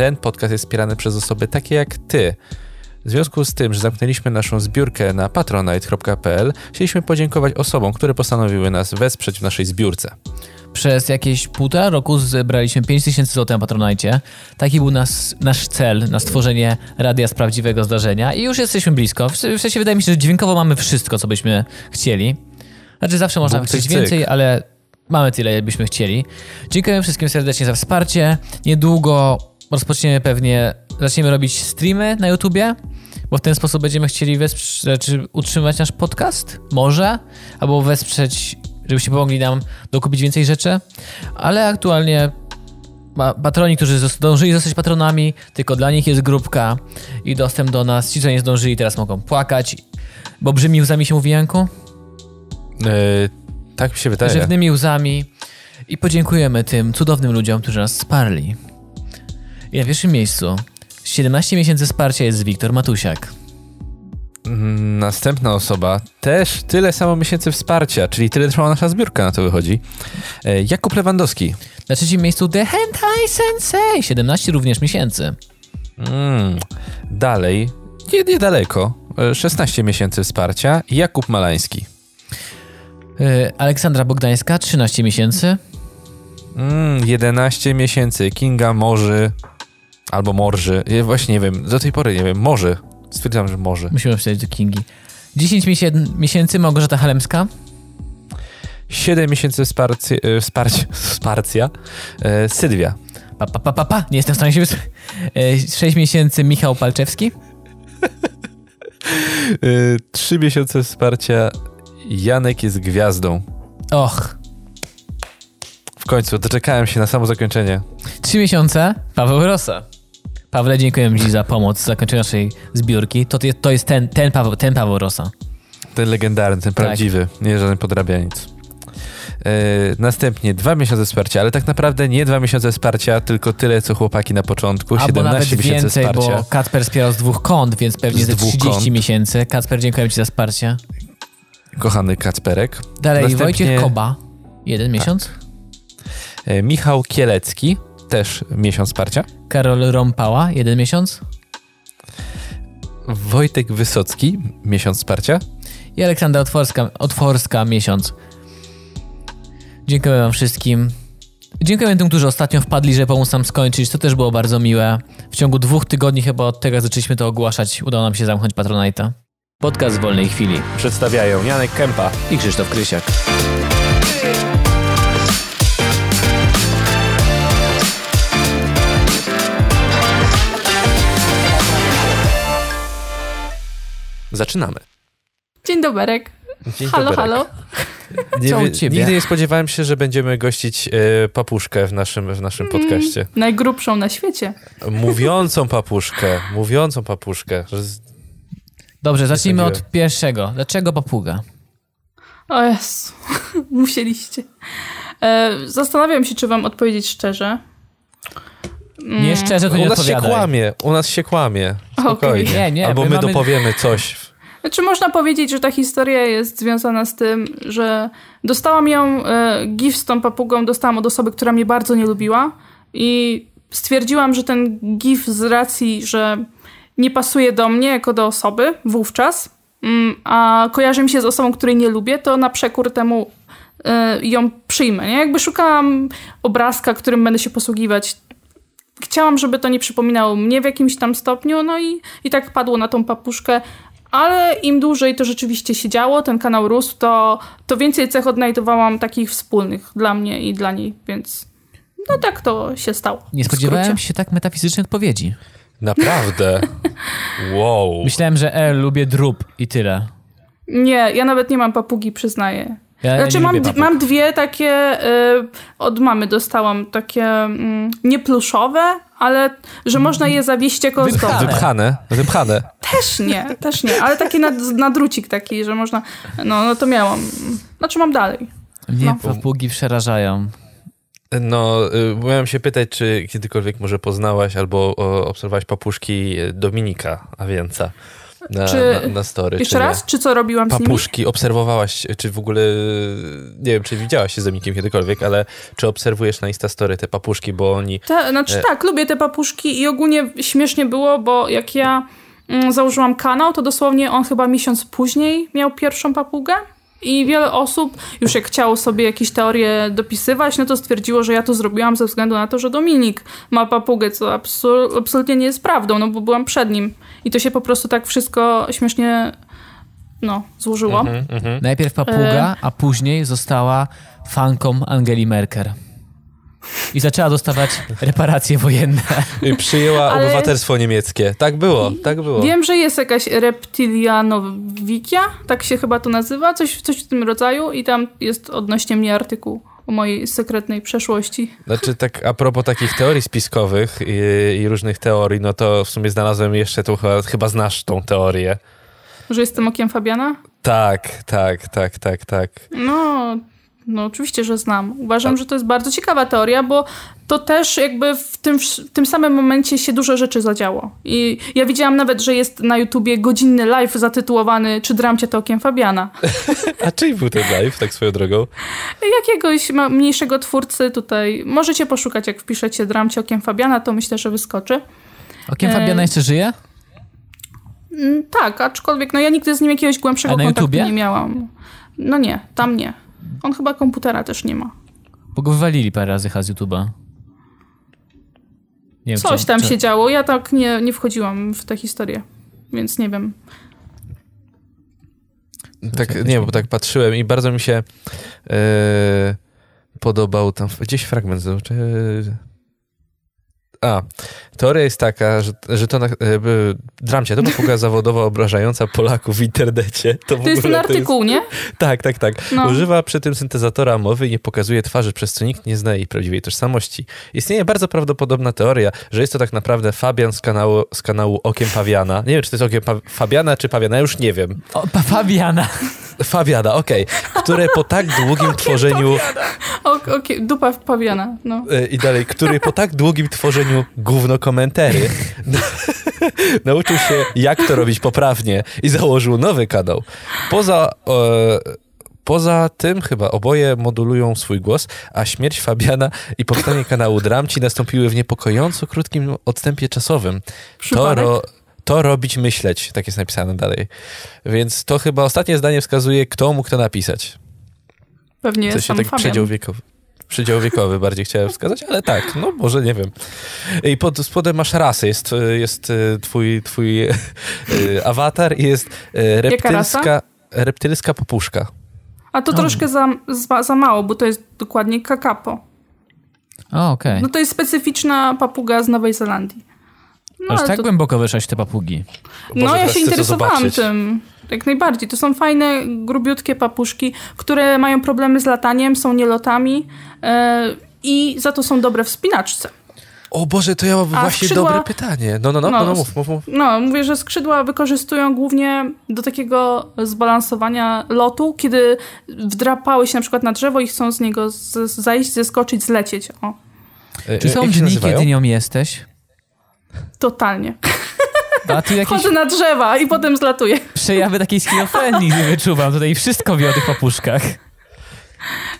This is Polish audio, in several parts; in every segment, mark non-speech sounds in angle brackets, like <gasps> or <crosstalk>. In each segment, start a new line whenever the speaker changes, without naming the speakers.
ten podcast jest wspierany przez osoby takie jak ty. W związku z tym, że zamknęliśmy naszą zbiórkę na patronite.pl, chcieliśmy podziękować osobom, które postanowiły nas wesprzeć w naszej zbiórce.
Przez jakieś półtora roku zebraliśmy 5000 zł na Patronite. Taki był nas, nasz cel na stworzenie radia z prawdziwego zdarzenia i już jesteśmy blisko. W sensie wydaje mi się, że dźwiękowo mamy wszystko, co byśmy chcieli. Znaczy zawsze można chcieć więcej, ale mamy tyle, byśmy chcieli. Dziękuję wszystkim serdecznie za wsparcie. Niedługo rozpoczniemy pewnie, zaczniemy robić streamy na YouTubie, bo w ten sposób będziemy chcieli wesprzeć, znaczy utrzymać nasz podcast, może, albo wesprzeć, żebyście pomogli nam dokupić więcej rzeczy, ale aktualnie patroni, którzy zdążyli zostać patronami, tylko dla nich jest grupka i dostęp do nas. Ci, co nie zdążyli, teraz mogą płakać, bo brzmi łzami się mówi, Janku?
Yy, tak mi się wydaje.
Rzewnymi łzami i podziękujemy tym cudownym ludziom, którzy nas wsparli. I na pierwszym miejscu 17 miesięcy wsparcia jest Wiktor Matusiak.
Mm, następna osoba, też tyle samo miesięcy wsparcia, czyli tyle trwała nasza zbiórka, na to wychodzi. E, Jakub Lewandowski.
Na trzecim miejscu The Hentai Sensei, 17 również miesięcy.
Mm, dalej, nie, niedaleko, 16 e, miesięcy wsparcia, Jakub Malański.
E, Aleksandra Bogdańska, 13 miesięcy.
Mm, 11 miesięcy, Kinga Morzy, albo Morży, ja właśnie nie wiem, do tej pory nie wiem, Morzy. Stwierdzam, że może.
Musimy wstać do Kingi. 10 miesięcy Małgorzata Halemska.
7 miesięcy wsparcie, e, <laughs> wsparcia, e, Sylwia.
Pa, pa, pa, pa, pa, nie jestem w stanie się wysłuchać. 6 miesięcy Michał Palczewski. <laughs>
3 miesiące wsparcia Janek jest gwiazdą.
Och.
W końcu, doczekałem się na samo zakończenie.
3 miesiące Paweł Rosa. Pawle, dziękuję Ci za pomoc w zakończeniu naszej zbiórki. To, to jest ten, ten, Paweł, ten Paweł Rosa.
Ten legendarny, ten tak. prawdziwy, nie żaden podrabianiec. Yy, następnie dwa miesiące wsparcia, ale tak naprawdę nie dwa miesiące wsparcia, tylko tyle, co chłopaki na początku. Albo 17 nawet miesięcy więcej, wsparcia.
bo Kacper wspierał z dwóch kont, więc pewnie z ze 30 kont. miesięcy. Kacper, dziękuję Ci za wsparcie.
Kochany Kacperek.
Dalej, Następnie... Wojciech Koba. Jeden tak. miesiąc.
Yy, Michał Kielecki też miesiąc wsparcia.
Karol Rąpała, jeden miesiąc.
Wojtek Wysocki, miesiąc wsparcia.
I Aleksandra Otworska, Otworska miesiąc. Dziękuję wam wszystkim. Dziękuję tym, którzy ostatnio wpadli, że pomóc nam skończyć. To też było bardzo miłe. W ciągu dwóch tygodni chyba od tego, jak zaczęliśmy to ogłaszać, udało nam się zamknąć Patronite'a. Podcast w wolnej chwili.
Przedstawiają Janek Kępa
i Krzysztof Krysiak.
Zaczynamy.
Dzień doberek. Dzień halo, doberek. halo.
Nie, ciebie? Nigdy nie spodziewałem się, że będziemy gościć e, papuszkę w naszym, w naszym mm, podcaście.
Najgrubszą na świecie.
Mówiącą papuszkę. Mówiącą papuszkę.
Dobrze, zacznijmy od pierwszego. Dlaczego papuga?
O Jezu, <laughs> musieliście. E, zastanawiam się, czy wam odpowiedzieć szczerze.
Nie szczerze, to nie
U nas się kłamie, u nas się kłamie. Spokojnie. Okay. Nie, nie, Albo my, my mamy... dopowiemy coś.
Znaczy można powiedzieć, że ta historia jest związana z tym, że dostałam ją, e, GIF z tą papugą dostałam od osoby, która mnie bardzo nie lubiła i stwierdziłam, że ten GIF z racji, że nie pasuje do mnie jako do osoby wówczas, mm, a kojarzy mi się z osobą, której nie lubię, to na przekór temu e, ją przyjmę. Nie? Jakby szukałam obrazka, którym będę się posługiwać chciałam, żeby to nie przypominało mnie w jakimś tam stopniu, no i, i tak padło na tą papuszkę. Ale im dłużej to rzeczywiście się działo, ten kanał rósł, to, to więcej cech odnajdowałam takich wspólnych dla mnie i dla niej, więc no tak to się stało.
Nie spodziewałem się tak metafizycznej odpowiedzi.
Naprawdę? <laughs> wow.
Myślałem, że e, lubię drób i tyle.
Nie, ja nawet nie mam papugi, przyznaję. Ja znaczy mam, mam dwie takie, y, od mamy dostałam, takie y, niepluszowe, ale że można je zawieść jako
Wypchane. Wypchane, wypchane.
Też nie, też nie, ale takie na, na drucik taki, że można, no, no to miałam. Znaczy mam dalej.
Mnie no. papugi przerażają.
No, y, miałem się pytać, czy kiedykolwiek może poznałaś albo obserwowałaś papuszki Dominika Awięca. Na, czy, na, na story.
Jeszcze raz? Czy co robiłam
Papuszki,
z nimi?
Papuszki, obserwowałaś, czy w ogóle, nie wiem, czy widziałaś się z Emikiem kiedykolwiek, ale czy obserwujesz na Instastory te papuszki, bo oni...
Ta, znaczy e... tak, lubię te papuszki i ogólnie śmiesznie było, bo jak ja mm, założyłam kanał, to dosłownie on chyba miesiąc później miał pierwszą papugę. I wiele osób, już jak chciało sobie jakieś teorie dopisywać, no to stwierdziło, że ja to zrobiłam ze względu na to, że Dominik ma papugę, co absol absolutnie nie jest prawdą, no bo byłam przed nim. I to się po prostu tak wszystko śmiesznie no, złożyło. Mm -hmm,
mm -hmm. Najpierw papuga, a później została fanką Angeli Merkel i zaczęła dostawać reparacje wojenne.
I przyjęła Ale... obywatelstwo niemieckie. Tak było, tak było.
Wiem, że jest jakaś reptilianowikia, tak się chyba to nazywa, coś, coś w tym rodzaju i tam jest odnośnie mnie artykuł o mojej sekretnej przeszłości.
Znaczy tak a propos takich teorii spiskowych i, i różnych teorii, no to w sumie znalazłem jeszcze tu, chyba, chyba znasz tą teorię.
Że jestem okiem Fabiana?
Tak, tak, tak, tak, tak.
No, no oczywiście, że znam. Uważam, tak. że to jest bardzo ciekawa teoria, bo to też jakby w tym, w tym samym momencie się dużo rzeczy zadziało. I ja widziałam nawet, że jest na YouTubie godzinny live zatytułowany Czy dramcie to okiem Fabiana. <laughs>
A czyj był ten live, tak swoją drogą?
Jakiegoś mniejszego twórcy tutaj. Możecie poszukać, jak wpiszecie dramcie okiem Fabiana, to myślę, że wyskoczy.
Okiem Fabiana jeszcze żyje?
Mm, tak, aczkolwiek no ja nigdy z nim jakiegoś głębszego kontaktu YouTubie? nie miałam. No nie, tam nie. On chyba komputera też nie ma.
Bo go wywalili parę razy z YouTube'a.
Nie Coś tam czy... się działo. Ja tak nie, nie wchodziłam w tę historię, więc nie wiem.
Tak, nie, bo tak patrzyłem i bardzo mi się yy, podobał tam gdzieś fragment. A, teoria jest taka, że, że to na, dramcie, to papuga zawodowa obrażająca Polaków w internecie.
To,
to
jest ten artykuł, jest, nie?
Tak, tak, tak. No. Używa przy tym syntezatora mowy i nie pokazuje twarzy, przez co nikt nie zna jej prawdziwej tożsamości. Istnieje bardzo prawdopodobna teoria, że jest to tak naprawdę Fabian z kanału, z kanału Okiem Pawiana. Nie wiem, czy to jest Okiem pa Fabiana, czy Pawiana, już nie wiem.
O, pa Fabiana.
Fabiana, okej. Okay. Które po tak <laughs> długim tworzeniu...
Okej, okay, dupa Pawiana, no.
E, I dalej, który po tak długim tworzeniu gówno komentary <laughs> nauczył się, jak to robić poprawnie i założył nowy kanał. Poza... E, Poza tym chyba oboje modulują swój głos, a śmierć Fabiana i powstanie kanału Dramci nastąpiły w niepokojąco krótkim odstępie czasowym. To, ro, to robić myśleć, tak jest napisane dalej. Więc to chyba ostatnie zdanie wskazuje, kto mógł to napisać.
Pewnie jest
się tak przedział wiekowy. Przedział wiekowy bardziej chciałem wskazać, ale tak, no może nie wiem. I pod spodem masz rasę, jest, jest e, twój, twój e, awatar i jest e, reptylska, reptylska popuszka.
A to troszkę za, za, za, mało, bo to jest dokładnie kakapo.
O, okej. Okay.
No to jest specyficzna papuga z Nowej Zelandii.
No, Aż tak to... głęboko wyszłaś te papugi.
Boże, no ja się interesowałam tym. Jak najbardziej. To są fajne, grubiutkie papuszki, które mają problemy z lataniem, są nielotami yy, i za to są dobre w spinaczce.
O Boże, to ja mam A właśnie skrzydła... dobre pytanie. No, no, no, no, no mów, mów, mów.
No, mówię, że skrzydła wykorzystują głównie do takiego zbalansowania lotu, kiedy wdrapały się na przykład na drzewo i chcą z niego z, zajść, zeskoczyć, zlecieć. O.
Czy są dni, kiedy nią jesteś?
Totalnie. A ty jakieś... Chodzę na drzewa i potem zlatuję.
Przejawy takiej schizofrenii wyczuwam. Tutaj wszystko wie o tych papuszkach.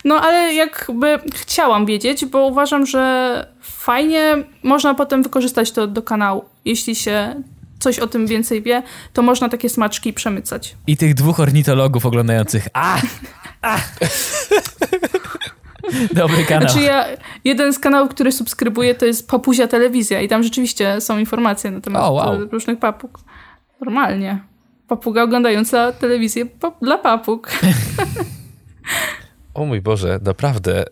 No ale jakby chciałam wiedzieć, bo uważam, że fajnie można potem wykorzystać to do kanału. Jeśli się coś o tym więcej wie, to można takie smaczki przemycać.
I tych dwóch ornitologów oglądających. A! A! Dobry kanał.
Znaczy ja, jeden z kanałów, który subskrybuję, to jest Papuzia Telewizja i tam rzeczywiście są informacje na temat oh, wow. różnych papug. Normalnie. Papuga oglądająca telewizję dla papug. <laughs>
O mój Boże, naprawdę.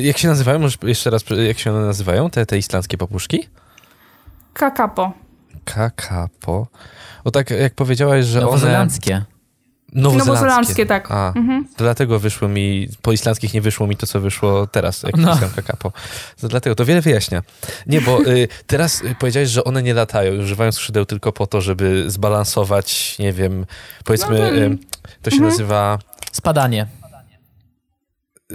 Jak się nazywają? Może jeszcze raz, jak się one nazywają, te, te islandzkie papuszki?
Kakapo.
Kakapo. O tak, jak powiedziałaś, że one... Nowozelandzkie.
Nowozelandzkie, tak.
A, mhm. dlatego wyszło mi, po islandzkich nie wyszło mi to, co wyszło teraz, jak no. pisałem kakapo. To dlatego, to wiele wyjaśnia. Nie, bo y, teraz powiedziałeś, że one nie latają, używają skrzydeł tylko po to, żeby zbalansować, nie wiem, powiedzmy, no, y, to się mhm. nazywa...
Spadanie.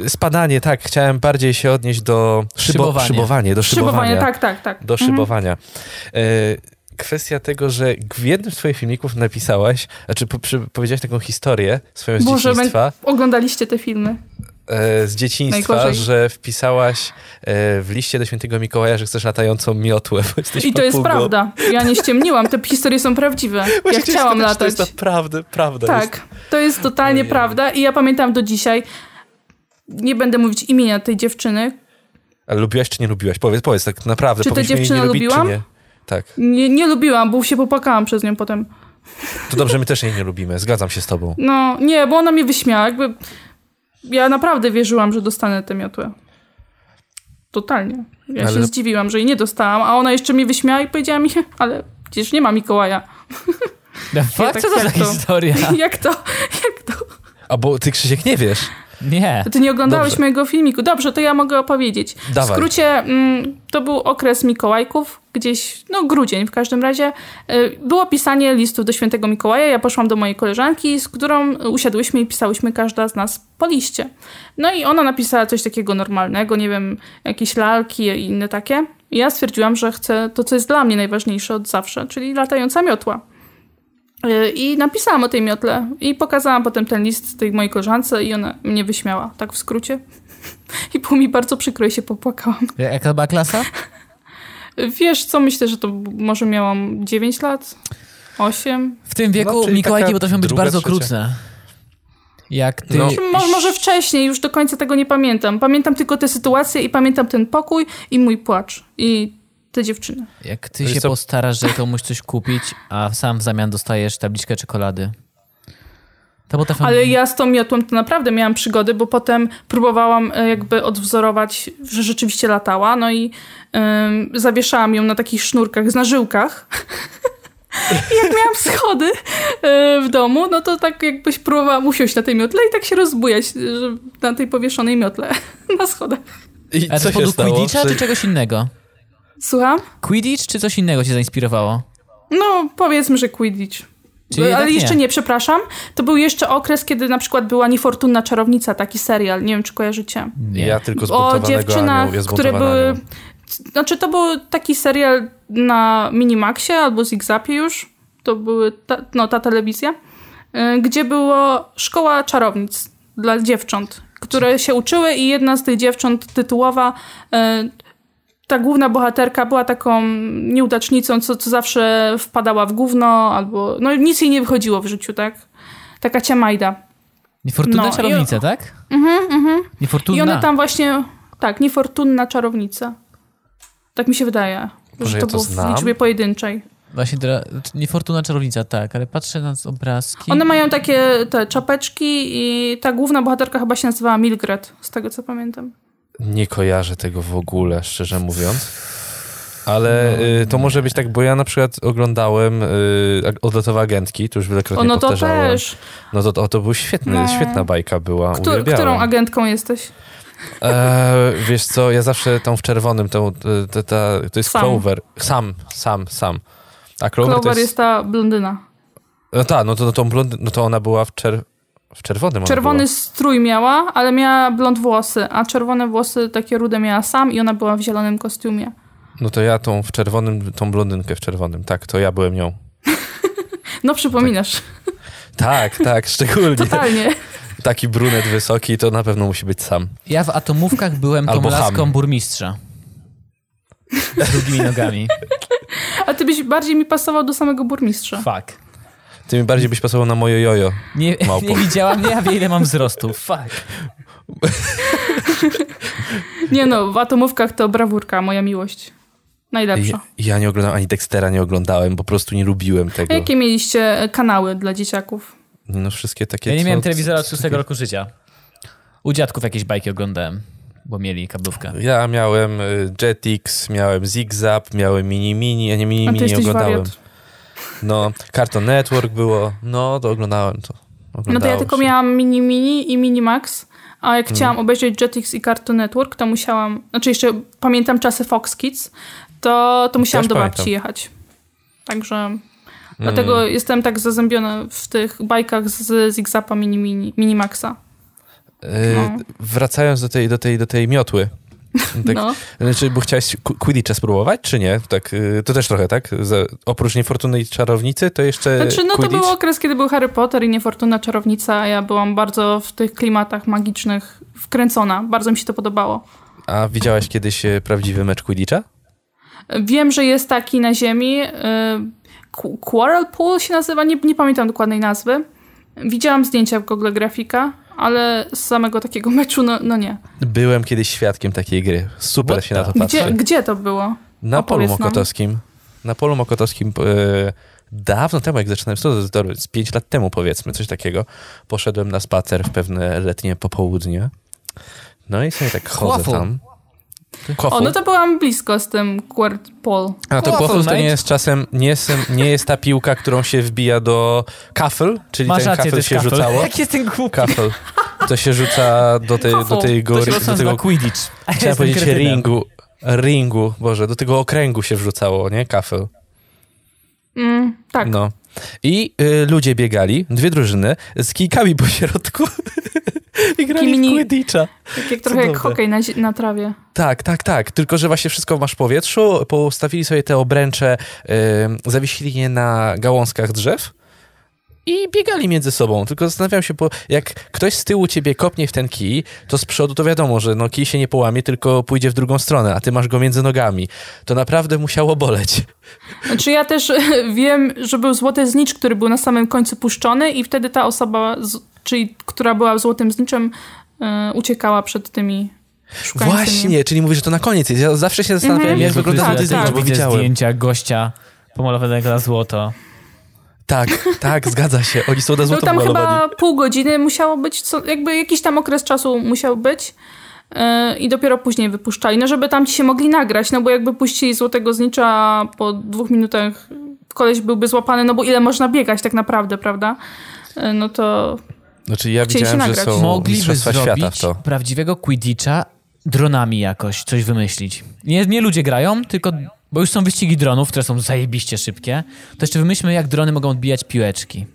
Spadanie, tak. Chciałem bardziej się odnieść do szybo, szybowanie. szybowanie. Do szybowania.
Szybowanie, tak, tak, tak.
Do mhm. szybowania. Y, kwestia tego, że w jednym z twoich filmików napisałaś, znaczy po, przy, powiedziałaś taką historię swoją z Boże, dzieciństwa.
oglądaliście te filmy.
E, z dzieciństwa, Najgorzej. że wpisałaś e, w liście do świętego Mikołaja, że chcesz latającą miotłę.
I to jest prawda. Ja nie ściemniłam. Te historie są prawdziwe. Właśnie ja chciałam latać. To
jest naprawdę prawda.
Tak, jest. to jest totalnie prawda i ja pamiętam do dzisiaj, nie będę mówić imienia tej dziewczyny.
Ale lubiłaś czy nie lubiłaś? Powiedz, powiedz tak naprawdę.
Czy tę dziewczynę lubiłam?
Tak.
Nie, nie lubiłam, bo się popłakałam przez nią potem.
To dobrze, my też jej nie lubimy. Zgadzam się z tobą.
No, nie, bo ona mnie wyśmiała. Jakby ja naprawdę wierzyłam, że dostanę tę miotłę. Totalnie. Ja ale... się zdziwiłam, że jej nie dostałam, a ona jeszcze mnie wyśmiała i powiedziała mi, ale przecież nie ma Mikołaja.
No, ja tak, co to za historia? <laughs>
Jak to? Jak to?
A bo ty, Krzysiek, nie wiesz.
Nie.
Ty nie oglądałeś Dobrze. mojego filmiku. Dobrze, to ja mogę opowiedzieć. Dawaj. W skrócie, mm, to był okres Mikołajków, gdzieś, no grudzień w każdym razie. Y, było pisanie listów do świętego Mikołaja. Ja poszłam do mojej koleżanki, z którą usiadłyśmy i pisałyśmy każda z nas po liście. No i ona napisała coś takiego normalnego, nie wiem, jakieś lalki i inne takie. I ja stwierdziłam, że chcę to, co jest dla mnie najważniejsze od zawsze, czyli latająca miotła. Y, I napisałam o tej miotle i pokazałam potem ten list tej mojej koleżance i ona mnie wyśmiała, tak w skrócie. <laughs> I było mi bardzo przykro i się popłakałam.
Jaka była klasa? <laughs>
Wiesz co, myślę, że to może miałam 9 lat, 8.
W tym wieku no, Mikołajki potrafią być bardzo okrutne. Jak ty... No.
Może wcześniej, już do końca tego nie pamiętam. Pamiętam tylko tę sytuację i pamiętam ten pokój i mój płacz. I te dziewczyny.
Jak ty się co? postarasz, żeby komuś coś kupić, a sam w zamian dostajesz tabliczkę czekolady.
To potrafią... Ale ja z tą miotłą to naprawdę miałam przygody, bo potem próbowałam e, jakby odwzorować, że rzeczywiście latała, no i um, zawieszałam ją na takich sznurkach, na żyłkach. <laughs> I jak miałam schody e, w domu, no to tak jakbyś próbowała usiąść na tej miotle i tak się rozbujać na tej powieszonej miotle <laughs> na schodach.
I A to z Quidditcha czy czegoś innego?
Słucham?
Quidditch czy coś innego cię zainspirowało?
No, powiedzmy, że Quidditch. Czyli Ale jeszcze nie. nie. przepraszam. To był jeszcze okres, kiedy na przykład była Niefortunna Czarownica, taki serial. Nie wiem, czy kojarzycie.
Nie. Ja tylko z O dziewczynach, które były...
Znaczy, to był taki serial na Minimaxie albo Zigzapie już. To były ta, no, ta telewizja. Y, gdzie było szkoła czarownic dla dziewcząt, które się uczyły i jedna z tych dziewcząt tytułowa y, ta główna bohaterka była taką nieudacznicą, co, co zawsze wpadała w gówno, albo no nic jej nie wychodziło w życiu, tak? Taka ciamajda.
Niefortunna no, czarownica, i... tak?
Mhm, mhm.
Niefortunna.
I one tam właśnie, tak, niefortunna czarownica. Tak mi się wydaje, Może że to, ja to było znam? w liczbie pojedynczej.
Właśnie, niefortunna czarownica, tak, ale patrzę na obrazki.
One mają takie te czapeczki i ta główna bohaterka chyba się nazywała Milgret, z tego co pamiętam.
Nie kojarzę tego w ogóle, szczerze mówiąc. Ale no. y, to może być tak, bo ja na przykład oglądałem y, odlotowe agentki, to już wielokrotnie o, no to. Też. No to, to, to był świetny, no. świetna bajka była, Któ
Którą agentką jesteś?
E, wiesz co, ja zawsze tą w czerwonym, tą, ta, ta, to jest sam. Clover. Sam, sam, sam.
A Clover, Clover jest... jest... ta blondyna.
No tak, no to, no, tą blondyn, no to ona była w, czer w czerwonym
Czerwony strój miała, ale miała blond włosy, a czerwone włosy takie rude miała sam i ona była w zielonym kostiumie.
No to ja tą w czerwonym, tą blondynkę w czerwonym, tak, to ja byłem nią. <laughs>
no przypominasz.
Tak, tak, tak szczególnie.
Totalnie. <laughs>
Taki brunet wysoki to na pewno musi być sam.
Ja w atomówkach byłem tą laską burmistrza. Z drugimi nogami. <laughs>
A ty byś bardziej mi pasował do samego burmistrza.
Fuck.
Ty mi bardziej byś pasował na moje jojo.
Nie, <laughs> nie widziałam, nie, a wie ile mam wzrostu. <laughs> Fuck. <laughs>
nie no, w atomówkach to brawurka, moja miłość. Najlepsza.
Ja, ja, nie oglądałem, ani Dextera nie oglądałem, po prostu nie lubiłem tego.
A jakie mieliście kanały dla dzieciaków?
No wszystkie takie...
Ja nie miałem telewizora od 6 roku życia. U dziadków jakieś bajki oglądałem, bo mieli kablówkę.
Ja miałem y, Jetix, miałem Zigzap, miałem Mini Mini, ja nie Mini Mini nie oglądałem. Wariat. No, Cartoon Network było, no to oglądałem to.
No to ja tylko się. miałam Mini Mini i Mini Max, a jak hmm. chciałam obejrzeć Jetix i Cartoon Network, to musiałam, znaczy jeszcze pamiętam czasy Fox Kids, to, to musiałam Też do babci pamiętam. jechać. Także hmm. dlatego jestem tak zazębiona w tych bajkach z Zigzapa Mini, Mini, Mini Maxa.
Yy, no. Wracając do tej, do, tej, do tej miotły, <laughs> Tak, no. Znaczy, bo chciałeś Quidditcha spróbować, czy nie? Tak, y, to też trochę, tak? oprócz Niefortunnej Czarownicy, to jeszcze Znaczy,
no
Quidditch?
to był okres, kiedy był Harry Potter i Niefortunna Czarownica, ja byłam bardzo w tych klimatach magicznych wkręcona. Bardzo mi się to podobało.
A widziałaś kiedyś e, prawdziwy mecz Quidditcha?
Wiem, że jest taki na ziemi. Y, Quarrel Pool się nazywa, nie, nie pamiętam dokładnej nazwy. Widziałam zdjęcia w Google Grafika, ale z samego takiego <laughs> meczu, no, no nie.
Byłem kiedyś świadkiem takiej gry. Super What się na to patrzy.
Gdzie, gdzie to było?
Na polu mokotowskim. Na polu mokotowskim e, dawno temu, jak zaczynałem, z 5 lat temu powiedzmy, coś takiego, poszedłem na spacer w pewne letnie popołudnie. No i sobie tak chodzę tam.
O, no to byłam blisko z tym Quart Pole.
A to Quaffle to nie jest czasem, nie jest, nie jest ta piłka, którą się wbija do kafel, czyli
Masz
ten
rację,
kafel się
kafel.
rzucało. <laughs>
Jak jest ten głupi?
Kafel. To się rzuca do, tej, do tej góry.
Do tego Quidditch.
Chciałem powiedzieć ringu. Ringu, Boże, do tego okręgu się wrzucało, nie? Kafel.
Mm, tak.
No. I y, ludzie biegali, dwie drużyny, z kijkami po środku <laughs> i grali Kimini, w Quidditcha.
Tak jak, trochę jak hokej na, na, trawie.
Tak, tak, tak. Tylko, że właśnie wszystko masz w powietrzu. Postawili sobie te obręcze, y, zawiesili je na gałązkach drzew i biegali między sobą. Tylko zastanawiam się, bo jak ktoś z tyłu ciebie kopnie w ten kij, to z przodu to wiadomo, że no kij się nie połamie, tylko pójdzie w drugą stronę, a ty masz go między nogami. To naprawdę musiało boleć.
Znaczy ja też <laughs> wiem, że był złoty znicz, który był na samym końcu puszczony i wtedy ta osoba, czyli która była złotym zniczem, yy, uciekała przed tymi Szukającymi.
Właśnie, czyli mówisz, że to na koniec jest. Ja zawsze się zastanawiałem, mm -hmm. jak wygląda
tak, znicz, tak. bo widziałem. zdjęcia gościa pomalowanego na złoto.
Tak, tak, zgadza się. Oni są na złoto
No tam
pomalowani.
chyba pół godziny musiało być, co, jakby jakiś tam okres czasu musiał być yy, i dopiero później wypuszczali. No żeby tam ci się mogli nagrać, no bo jakby puścili Złotego Znicza po dwóch minutach koleś byłby złapany, no bo ile można biegać tak naprawdę, prawda? Yy, no to...
Znaczy ja widziałem, że są
Mogliby
zrobić
to. prawdziwego Quidditcha dronami jakoś, coś wymyślić. Nie, nie ludzie grają, tylko bo już są wyścigi dronów, które są zajebiście szybkie, to jeszcze wymyślmy, jak drony mogą odbijać piłeczki.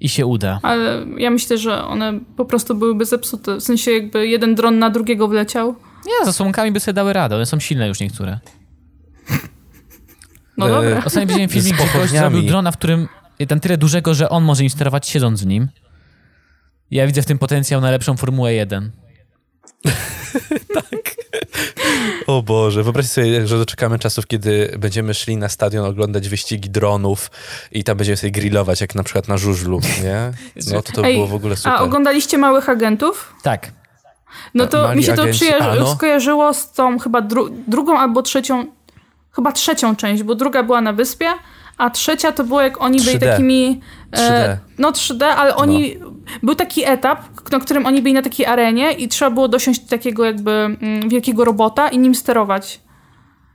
I się uda.
Ale ja myślę, że one po prostu byłyby zepsute. W sensie jakby jeden dron na drugiego wleciał.
Nie, zasłonkami by sobie dały radę. One są silne już niektóre.
No dobra.
Ostatnio widziałem filmik, gdzie ktoś zrobił drona, w którym ten tyle dużego, że on może im sterować siedząc w nim. Ja widzę w tym potencjał na lepszą Formułę 1.
tak. O Boże, wyobraźcie sobie, że doczekamy czasów, kiedy będziemy szli na stadion oglądać wyścigi dronów i tam będziemy sobie grillować, jak na przykład na żużlu, nie? No to to Ej, było w ogóle super.
A oglądaliście Małych Agentów?
Tak.
No to Mali mi się to agenci, skojarzyło z tą chyba dru drugą albo trzecią, chyba trzecią część, bo druga była na wyspie, a trzecia to było jak oni 3D. byli takimi...
3D. E,
no 3D, ale oni... No. Był taki etap, na którym oni byli na takiej arenie i trzeba było dosiąść takiego jakby mm, wielkiego robota i nim sterować.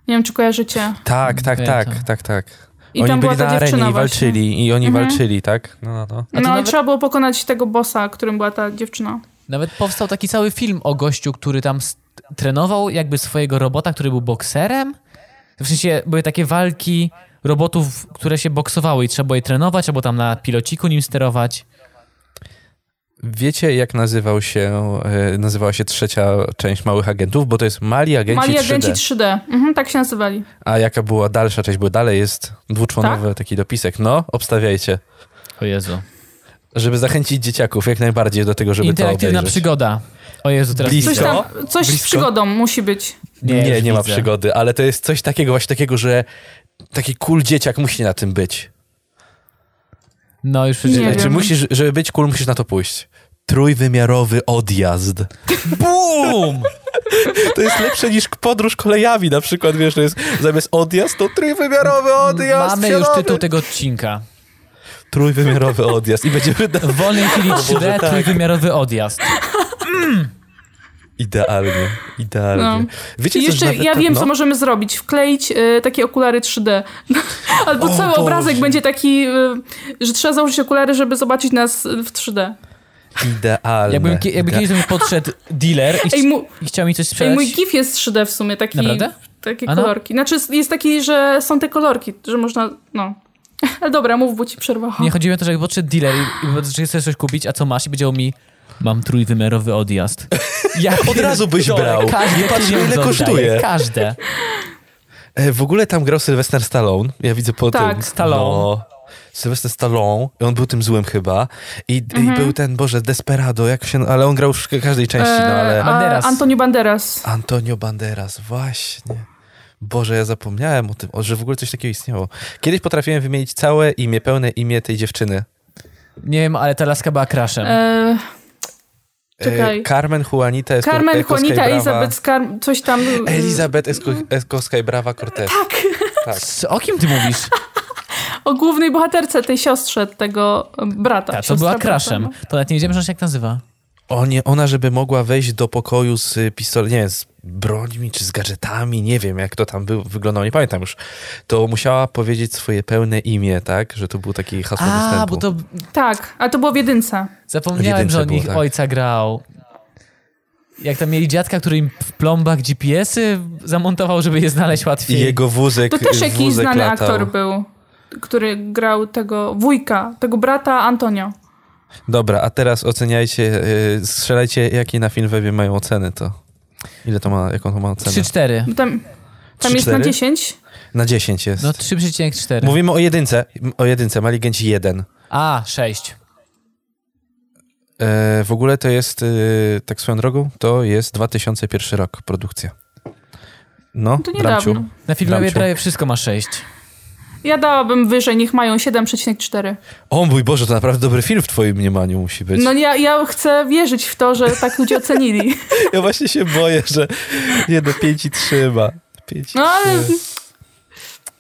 Nie wiem, czy kojarzycie.
Tak, tak, tak, tak, tak. I oni byli na arenie i walczyli, i oni mhm. walczyli, tak?
No, no, no. no nawet... trzeba było pokonać tego bossa, którym była ta dziewczyna.
Nawet powstał taki cały film o gościu, który tam trenował jakby swojego robota, który był bokserem. W sensie były takie walki robotów, które się boksowały i trzeba było je trenować, albo tam na pilociku nim sterować.
Wiecie, jak nazywał się, e, nazywała się trzecia część Małych Agentów? Bo to jest Mali Agenci 3D.
Mali Agenci 3D. Mhm, tak się nazywali.
A jaka była dalsza część? Bo dalej jest dwuczłonowy tak? taki dopisek. No, obstawiajcie.
O Jezu.
Żeby zachęcić dzieciaków jak najbardziej do tego, żeby to obejrzeć.
Interaktywna przygoda. O Jezu, teraz
Blisko? Coś, tam, coś z przygodą musi być.
Nie, nie, nie ma przygody, ale to jest coś takiego właśnie takiego, że taki cool dzieciak musi na tym być.
No już przeczytałem.
Czy musisz, żeby być cool, musisz na to pójść. Trójwymiarowy odjazd.
Boom!
To jest lepsze niż podróż kolejami na przykład, wiesz, to jest zamiast odjazd, to trójwymiarowy odjazd.
Mamy już tytuł tego odcinka.
Trójwymiarowy odjazd i będziemy...
W wolnej chwili <laughs> 3D, tak. trójwymiarowy odjazd. Mm.
Idealnie, idealnie. No.
Wiecie, jeszcze ja wiem, no? co możemy zrobić. Wkleić y, takie okulary 3D. <laughs> Albo o, cały Boże. obrazek będzie taki, y, że trzeba założyć okulary, żeby zobaczyć nas w 3D.
Idealne.
Jakbym, jakby kiedyś do mnie podszedł dealer i, Ej, mu, i chciał mi coś sprzedać.
Ej, mój GIF jest 3D w sumie, taki,
Naprawdę?
takie no. kolorki. Znaczy jest taki, że są te kolorki, że można, no... <laughs> Ale dobra, mów, bo ci przerwałam.
Nie, chodziło o to, że jak podszedł dealer i, i że chcesz coś kupić, a co masz? I powiedział mi Mam trójwymiarowy odjazd. <laughs>
Ja Od razu byś brał. Nie patrz, ile kosztuje.
Każde.
E, w ogóle tam grał Sylwester Stallone. Ja widzę po
tak.
tym.
Stallone. No,
Sylwester Stallone. On był tym złym chyba. I, mhm. i był ten, Boże, Desperado. Jak się, ale on grał w każdej części, no ale...
E, Banderas. Antonio Banderas.
Antonio Banderas, właśnie. Boże, ja zapomniałem o tym, że w ogóle coś takiego istniało. Kiedyś potrafiłem wymienić całe imię, pełne imię tej dziewczyny.
Nie wiem, ale ta laska była crashem. E...
Czekaj.
Carmen Juanita
Esko, Carmen Juanita Elizabeth Skar coś tam.
Elizabeth Esko, Eskowska i Brawa Cortez.
Tak.
tak. <laughs> O kim ty mówisz? <laughs>
o głównej bohaterce, tej siostrze tego brata.
Tak, to była crashem. No. To nawet nie wiedziałem, że on się jak nazywa.
Ona, żeby mogła wejść do pokoju z pistoletem, nie, z brońmi czy z gadżetami, nie wiem jak to tam był, wyglądało, nie pamiętam już, to musiała powiedzieć swoje pełne imię, tak? Że to był taki hasło a, występu.
Bo to...
Tak, a to było w jedynce.
Zapomniałem, w jedynce że on ich tak. ojca grał. Jak tam mieli dziadka, który im w plombach GPS-y zamontował, żeby je znaleźć łatwiej.
I jego wózek
To też jakiś znany
latał.
aktor był, który grał tego wujka, tego brata Antonio.
Dobra, a teraz oceniajcie, yy, strzelajcie, jakie na Filmwebie mają oceny to. Ile to ma, jaką to ma ocenę?
3-4.
Tam, tam jest na 10?
Na 10 jest.
No 3,4.
Mówimy o jedynce, o jedynce, Maligenci 1.
A, 6.
E, w ogóle to jest, e, tak swoją drogą, to jest 2001 rok produkcja. No,
to niedawno.
Na filmie prawie wszystko ma 6.
Ja dałabym wyżej, niech mają 7,4.
O mój Boże, to naprawdę dobry film w twoim mniemaniu musi być.
No ja, ja chcę wierzyć w to, że tak ludzie ocenili. <laughs>
ja właśnie się boję, że nie do 5 i trzyma. 5
no ale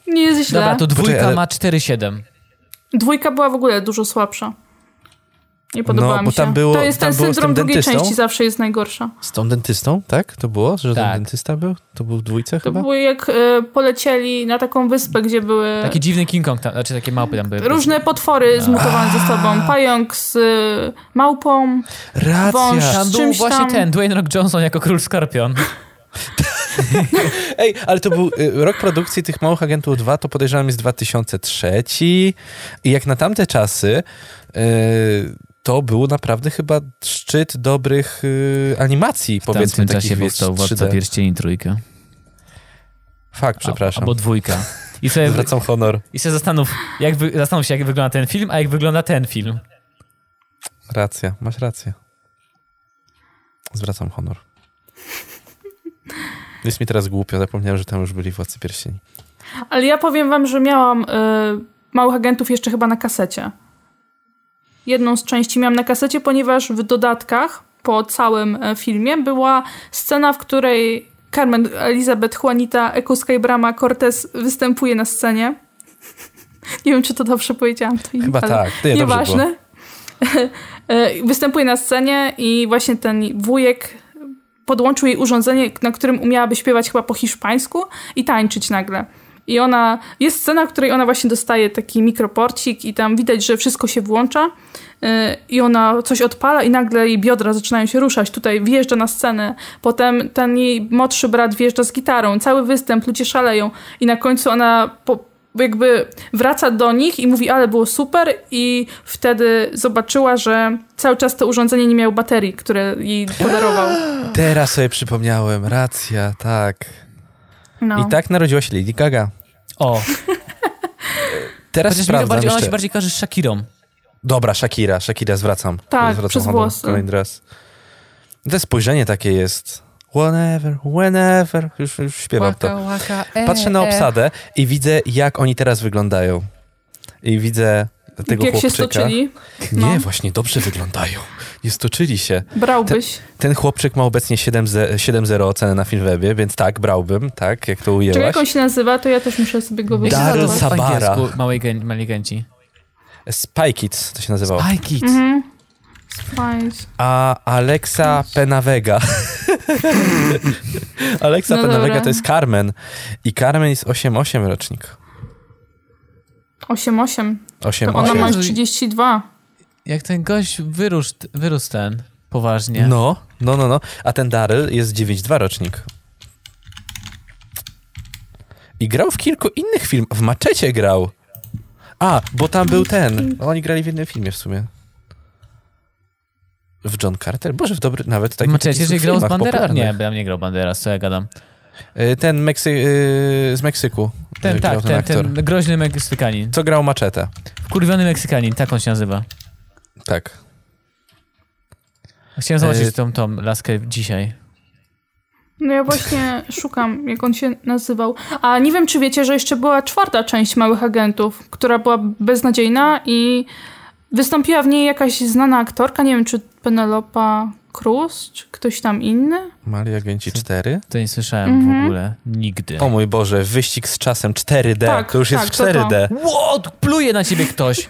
nie jest źle.
Dobra, to dwójka Poczekaj, ale... ma 4,7.
Dwójka była w ogóle dużo słabsza. Nie podobała
no,
mi się.
Było,
to jest ten syndrom drugiej części, zawsze jest najgorsza.
Z tą dentystą, tak? To było, że tak. ten dentysta był? To był w dwójce
to
chyba?
To było jak y, polecieli na taką wyspę, gdzie były...
Taki dziwny King Kong, tam, znaczy takie małpy tam były.
Różne potwory no. zmutowane ze sobą. Pająk z y, małpą,
Racja.
wąż
tam był właśnie
tam.
ten, Dwayne Rock Johnson jako król skorpion.
Ej, ale to był y, rok produkcji tych Małych Agentów 2, to podejrzewam jest 2003 i jak na tamte czasy... Y, to był naprawdę chyba szczyt dobrych y, animacji, w powiedzmy. W
tym czasie powstał Władca Pierścieni trójkę.
Fakt, przepraszam.
Albo dwójka.
I sobie, Zwracam honor.
I sobie zastanów, jak wy, zastanów się, jak wygląda ten film, a jak wygląda ten film.
Racja, masz rację. Zwracam honor. Jest mi teraz głupio, zapomniałem, że tam już byli Władcy Pierścieni.
Ale ja powiem wam, że miałam y, Małych Agentów jeszcze chyba na kasecie jedną z części miałam na kasecie, ponieważ w dodatkach po całym e, filmie była scena, w której Carmen Elizabeth Juanita Ekuska i Brama Cortez występuje na scenie. <laughs> Nie wiem, czy to dobrze powiedziałam. To
Chyba ale tak. Nie,
nieważne. E, występuje na scenie i właśnie ten wujek podłączył jej urządzenie, na którym umiałaby śpiewać chyba po hiszpańsku i tańczyć nagle. I ona, jest scena, w której ona właśnie dostaje taki mikroporcik i tam widać, że wszystko się włącza y, i ona coś odpala i nagle jej biodra zaczynają się ruszać. Tutaj wjeżdża na scenę, potem ten jej młodszy brat wjeżdża z gitarą, cały występ, ludzie szaleją i na końcu ona po, jakby wraca do nich i mówi, ale było super i wtedy zobaczyła, że cały czas to urządzenie nie miało baterii, które jej podarował. <gasps>
Teraz sobie przypomniałem, racja, tak. No. I tak narodziła się Lady Gaga.
O. <laughs>
Teraz Chociaż sprawdzam
bardziej,
jeszcze.
Ona się bardziej kojarzy z Shakirą.
Dobra, Shakira, Shakira, zwracam.
Tak,
zwracam
przez włosy.
Kolejny raz. To spojrzenie takie jest. Whenever, whenever. Już, już śpiewam waka, to. Waka, e, Patrzę na e. obsadę i widzę, jak oni teraz wyglądają. I widzę tego
jak
chłopczyka.
się stoczyli?
No. Nie, właśnie dobrze wyglądają. Nie stoczyli się.
Brałbyś?
Ten, ten chłopczyk ma obecnie 7-0 ocenę na Filmwebie, więc tak, brałbym, tak, jak to ujęłaś. Czy
jak on się nazywa, to ja też muszę sobie go
wybrać. Daryl Sabara.
Małej, mali gęci.
Spy Kids to się nazywało.
Spy Kids.
Mhm. Spice.
A Alexa Penavega. <laughs> Alexa no Penavega dobra. to jest Carmen. I Carmen jest 8-8 rocznik.
8-8.
8,
to ona ma 32.
Jak ten gość wyrósł, wyrósł ten poważnie.
No, no, no, no. A ten Daryl jest 9-2 rocznik. I grał w kilku innych filmach. W Maczecie grał. A, bo tam był ten. Oni grali w jednym filmie w sumie. W John Carter? Boże, w dobry, nawet taki
Znaczy, jeżeli grał z Banderas? Nie, ja nie grał Banderas, co ja gadam.
Y, ten Meksy y, z Meksyku.
Ten, tak, ten, ten, ten groźny Meksykanin.
Co grał Maczetę.
Wkurwiony Meksykanin, tak on się nazywa.
Tak.
Chciałem zobaczyć y tą, tą laskę dzisiaj.
No ja właśnie <laughs> szukam, jak on się nazywał. A nie wiem, czy wiecie, że jeszcze była czwarta część Małych Agentów, która była beznadziejna i wystąpiła w niej jakaś znana aktorka, nie wiem, czy Penelopa Cruz, czy ktoś tam inny.
Mali Agenci 4?
To nie słyszałem mhm. w ogóle. Nigdy.
O mój Boże, wyścig z czasem 4D. Tak, to już tak, jest 4D.
What? Pluje na ciebie ktoś. <laughs>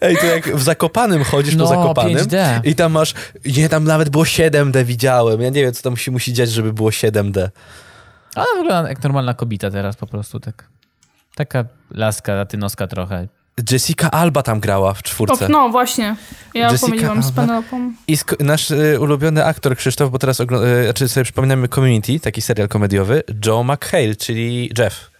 Ej, to jak w Zakopanym chodzisz no, po Zakopanym 5D. i tam masz, nie, tam nawet było 7D widziałem. Ja nie wiem, co tam musi, musi dziać, żeby było 7D.
Ale wygląda jak normalna kobieta teraz po prostu, tak. Taka laska latynoska trochę.
Jessica Alba tam grała w czwórce.
O, no właśnie, ja Jessica pomyliłam Alba. z Penelopą.
I sk- nasz y, ulubiony aktor Krzysztof, bo teraz ogl- y, znaczy sobie przypominamy Community, taki serial komediowy, Joe McHale, czyli Jeff.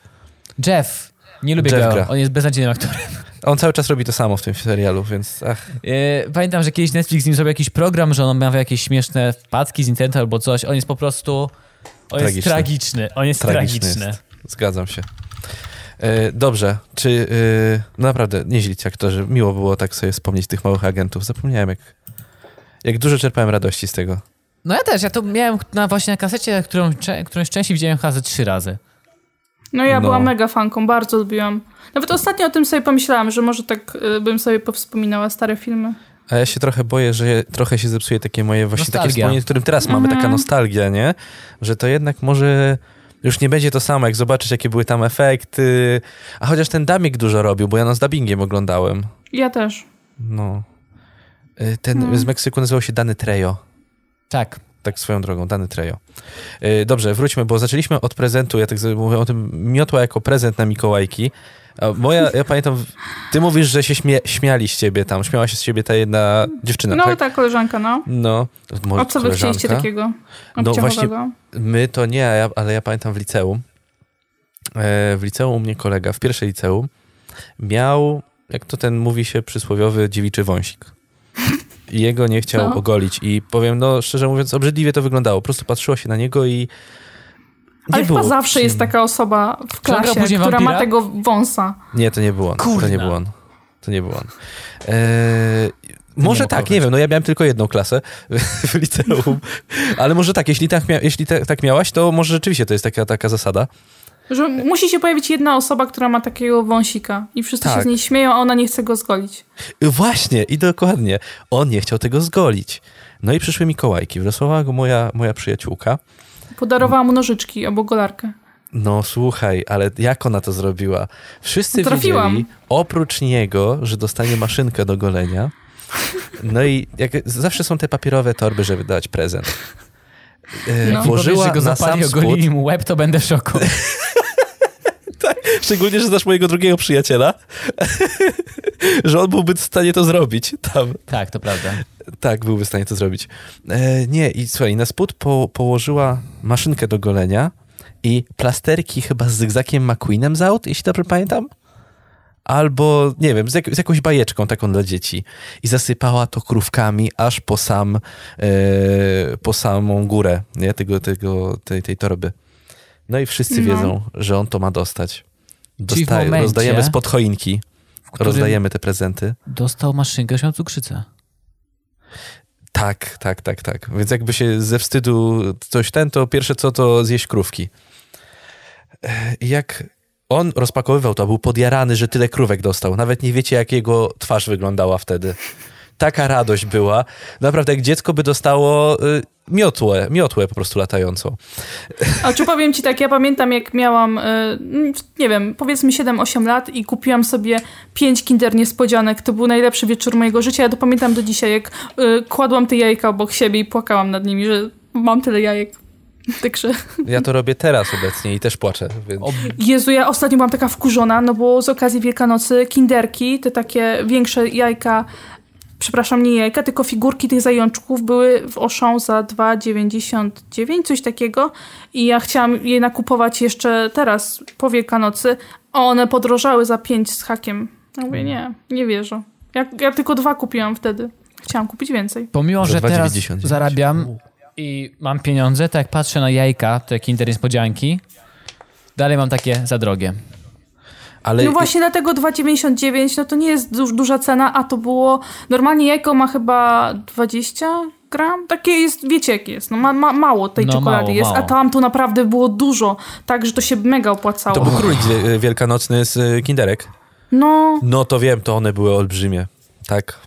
Jeff. Nie lubię Jeff go, gra. on jest beznadziejnym aktorem.
On cały czas robi to samo w tym serialu, więc ach.
E, pamiętam, że kiedyś Netflix z nim zrobił jakiś program, że on miał jakieś śmieszne wpadki z internetu albo coś. On jest po prostu... On tragiczny. jest tragiczny. On jest tragiczny. tragiczny. Jest.
Zgadzam się. E, dobrze, czy e, naprawdę nieźli aktorzy. Miło było tak sobie wspomnieć tych małych agentów. Zapomniałem, jak, jak dużo czerpałem radości z tego.
No ja też, ja to miałem na, właśnie na kasecie, którą, którąś częściej widziałem chyba trzy razy.
No ja no. byłam mega fanką, bardzo lubiłam. Nawet ostatnio o tym sobie pomyślałam, że może tak y, bym sobie powspominała stare filmy.
A ja się trochę boję, że trochę się zepsuje takie moje właśnie nostalgia. takie wspomnienie, w którym teraz mamy, taka mhm. nostalgia, nie? Że to jednak może już nie będzie to samo, jak zobaczysz, jakie były tam efekty. A chociaż ten Damik dużo robił, bo ja no z dubbingiem oglądałem.
Ja też.
No. Y, ten no. z Meksyku nazywał się Dany Trejo.
Tak.
Tak swoją drogą, Dany Trejo. Y, dobrze, wróćmy, bo zaczęliśmy od prezentu, ja tak mówię o tym, miotła jako prezent na Mikołajki. Moja, ja pamiętam, ty mówisz, że się śmie, śmiali z ciebie tam, śmiała się z ciebie ta jedna dziewczyna,
No,
tak?
ta koleżanka, no.
No.
A co wy chcieliście takiego
No właśnie, my to nie, ale ja pamiętam w liceum, e, w liceum u mnie kolega, w pierwszej liceum, miał, jak to ten mówi się, przysłowiowy dziewiczy wąsik. I jego nie chciał no. ogolić. I powiem, no szczerze mówiąc, obrzydliwie to wyglądało. Po prostu patrzyło się na niego i
ale chyba zawsze jest taka osoba w klasie, która wampira? ma tego wąsa.
Nie, to nie był on. Kurna. To nie był on. To nie był on. Eee, może nie tak, nie wiem, no ja miałem tylko jedną klasę <laughs> w liceum, ale może tak, jeśli tak, mia jeśli te, tak miałaś, to może rzeczywiście to jest taka, taka zasada.
Że musi się pojawić jedna osoba, która ma takiego wąsika i wszyscy tak. się z niej śmieją, a ona nie chce go zgolić.
Właśnie, i dokładnie. On nie chciał tego zgolić. No i przyszły Mikołajki. Wrosłała go moja, moja przyjaciółka
Podarowała mu nożyczki albo golarkę.
No słuchaj, ale jak ona to zrobiła? Wszyscy Trafiłam. wiedzieli, oprócz niego, że dostanie maszynkę do golenia. No i jak, zawsze są te papierowe torby, żeby dać prezent.
E, no. Włożyła że go na sam ogolili mu łeb, to będę w szoku. <laughs>
szczególnie, że znasz mojego drugiego przyjaciela, <laughs> że on byłby w stanie to zrobić tam.
Tak, to prawda.
Tak, byłby w stanie to zrobić. E, nie, i słuchaj, na spód po, położyła maszynkę do golenia i plasterki chyba z zygzakiem McQueenem z aut, jeśli dobrze pamiętam. Albo, nie wiem, z, jak, z jakąś bajeczką taką dla dzieci. I zasypała to krówkami aż po sam, e, po samą górę, nie? Tego, tego, tej, tej torby. No i wszyscy no. wiedzą, że on to ma dostać. Dostaje, rozdajemy spod choinki. Rozdajemy te prezenty.
Dostał maszynkę się cukrzycę.
Tak, tak, tak, tak. Więc jakby się ze wstydu coś ten, to pierwsze co to zjeść krówki. Jak on rozpakowywał to, był podjarany, że tyle krówek dostał. Nawet nie wiecie, jak jego twarz wyglądała wtedy taka radość była. Naprawdę, jak dziecko by dostało y, miotłę, miotłę po prostu latającą.
A czy powiem ci tak, ja pamiętam jak miałam, y, nie wiem, powiedzmy 7-8 lat i kupiłam sobie 5 kinder niespodzianek. To był najlepszy wieczór mojego życia. Ja to pamiętam do dzisiaj, jak y, kładłam te jajka obok siebie i płakałam nad nimi, że mam tyle jajek. <laughs> Także...
Ja to robię teraz obecnie i też płaczę. Więc...
Jezu, ja ostatnio byłam taka wkurzona, no bo z okazji Wielkanocy kinderki, te takie większe jajka przepraszam, nie jajka, tylko figurki tych zajączków były w Auchan za 2,99, coś takiego i ja chciałam je nakupować jeszcze teraz, po Wielkanocy, a one podrożały za 5 z hakiem. Ja mówię, nie, nie wierzę. Ja, ja tylko dwa kupiłam wtedy. Chciałam kupić więcej.
Pomimo, że teraz zarabiam i mam pieniądze, to jak patrzę na jajka, to jak Kinder Niespodzianki, dalej mam takie za drogie.
Ale... No właśnie dlatego 2,99 no to nie jest duż, duża cena, a to było... Normalnie jajko ma chyba 20 gram? Takie jest, wiecie jak jest, no ma, ma mało tej no, czekolady mało, jest, mało. a tam to naprawdę było dużo, tak, że to się mega opłacało.
To był królik wielkanocny z y, Kinderek?
No.
No to wiem, to one były olbrzymie, tak.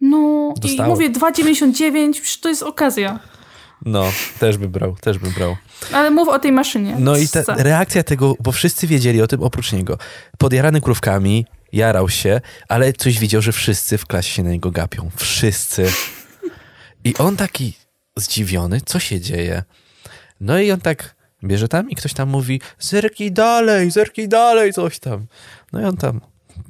No Dostało. i mówię 2,99, to jest okazja.
No, też bym brał, też bym brał.
Ale mów o tej maszynie.
No i ta reakcja tego, bo wszyscy wiedzieli o tym oprócz niego. Podjarany krówkami, jarał się, ale coś widział, że wszyscy w klasie się na niego gapią. Wszyscy. I on taki zdziwiony, co się dzieje. No i on tak bierze tam i ktoś tam mówi zerkij dalej, zerkij dalej, coś tam. No i on tam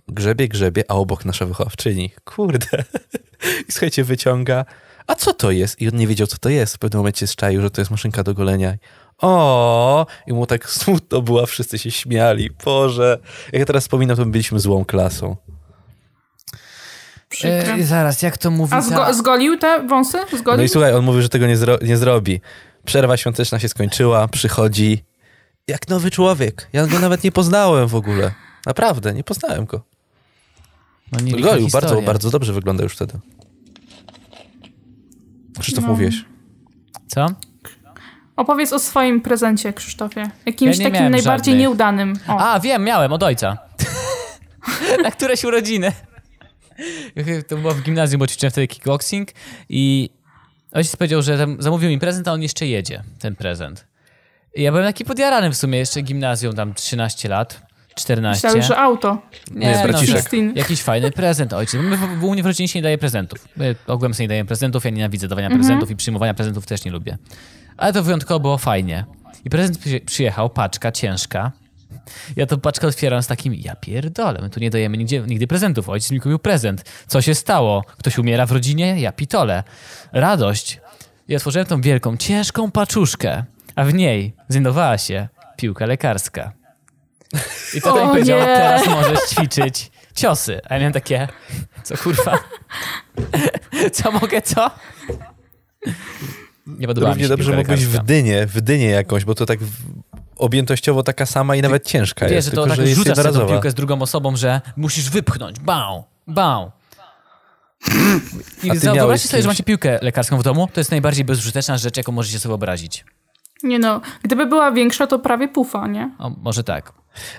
grzebie, grzebie, a obok nasza wychowawczyni. Kurde. <laughs> I słuchajcie, wyciąga a co to jest? I on nie wiedział, co to jest. W pewnym momencie szczaił, że to jest maszynka do golenia. O, i mu tak <laughs> smutno było, wszyscy się śmiali. Boże, jak ja teraz wspominam, to my byliśmy złą klasą.
E, zaraz, jak to mówi?
A zgo zgolił te wąsy? Zgolił?
No i słuchaj, on mówił, że tego nie, zro nie zrobi. Przerwa świąteczna się skończyła, przychodzi jak nowy człowiek. Ja go nawet nie poznałem w ogóle. Naprawdę, nie poznałem go. No, Golił, bardzo, bardzo dobrze wygląda już wtedy. Krzysztof, no. mówiłeś.
Co?
Opowiedz o swoim prezencie, Krzysztofie. Jakimś ja takim najbardziej żadnych. nieudanym.
O. A, wiem, miałem, od ojca. <laughs> Na któreś urodziny. To było w gimnazjum, bo ćwiczyłem wtedy kickboxing i ojciec powiedział, że zamówił mi prezent, a on jeszcze jedzie, ten prezent. I ja byłem taki podjarany w sumie, jeszcze gimnazjum, tam 13 lat. 14.
Myślałem, że auto.
Nie, nie braciszek.
No, jakiś fajny prezent ojciec. My w, w Unii w rodzinie się nie daje prezentów. My ogółem sobie nie dajemy prezentów, ja nienawidzę dawania mhm. prezentów i przyjmowania prezentów też nie lubię. Ale to wyjątkowo było fajnie. I prezent przyjechał, paczka ciężka. Ja to paczkę otwieram z takim, ja pierdolę, my tu nie dajemy nigdzie, nigdy prezentów. Ojciec mi kupił prezent. Co się stało? Ktoś umiera w rodzinie? Ja pitole. Radość. I otworzyłem tą wielką, ciężką paczuszkę, a w niej znajdowała się piłka lekarska. I to mi powiedział, teraz możesz ćwiczyć ciosy. A ja miałem takie, co kurwa? co mogę, co? Nie podoba
Równie
mi
się dobrze mogłeś w dynie, w dynie jakąś, bo to tak objętościowo taka sama i nawet ciężka
Wiesz,
jest.
że to tylko, tak że rzucasz tę piłkę z drugą osobą, że musisz wypchnąć. Bał, bał. I wyobraźcie sobie, że macie piłkę lekarską w domu, to jest najbardziej bezużyteczna rzecz, jaką możecie sobie wyobrazić.
Nie no, gdyby była większa, to prawie pufa, nie?
O, może tak.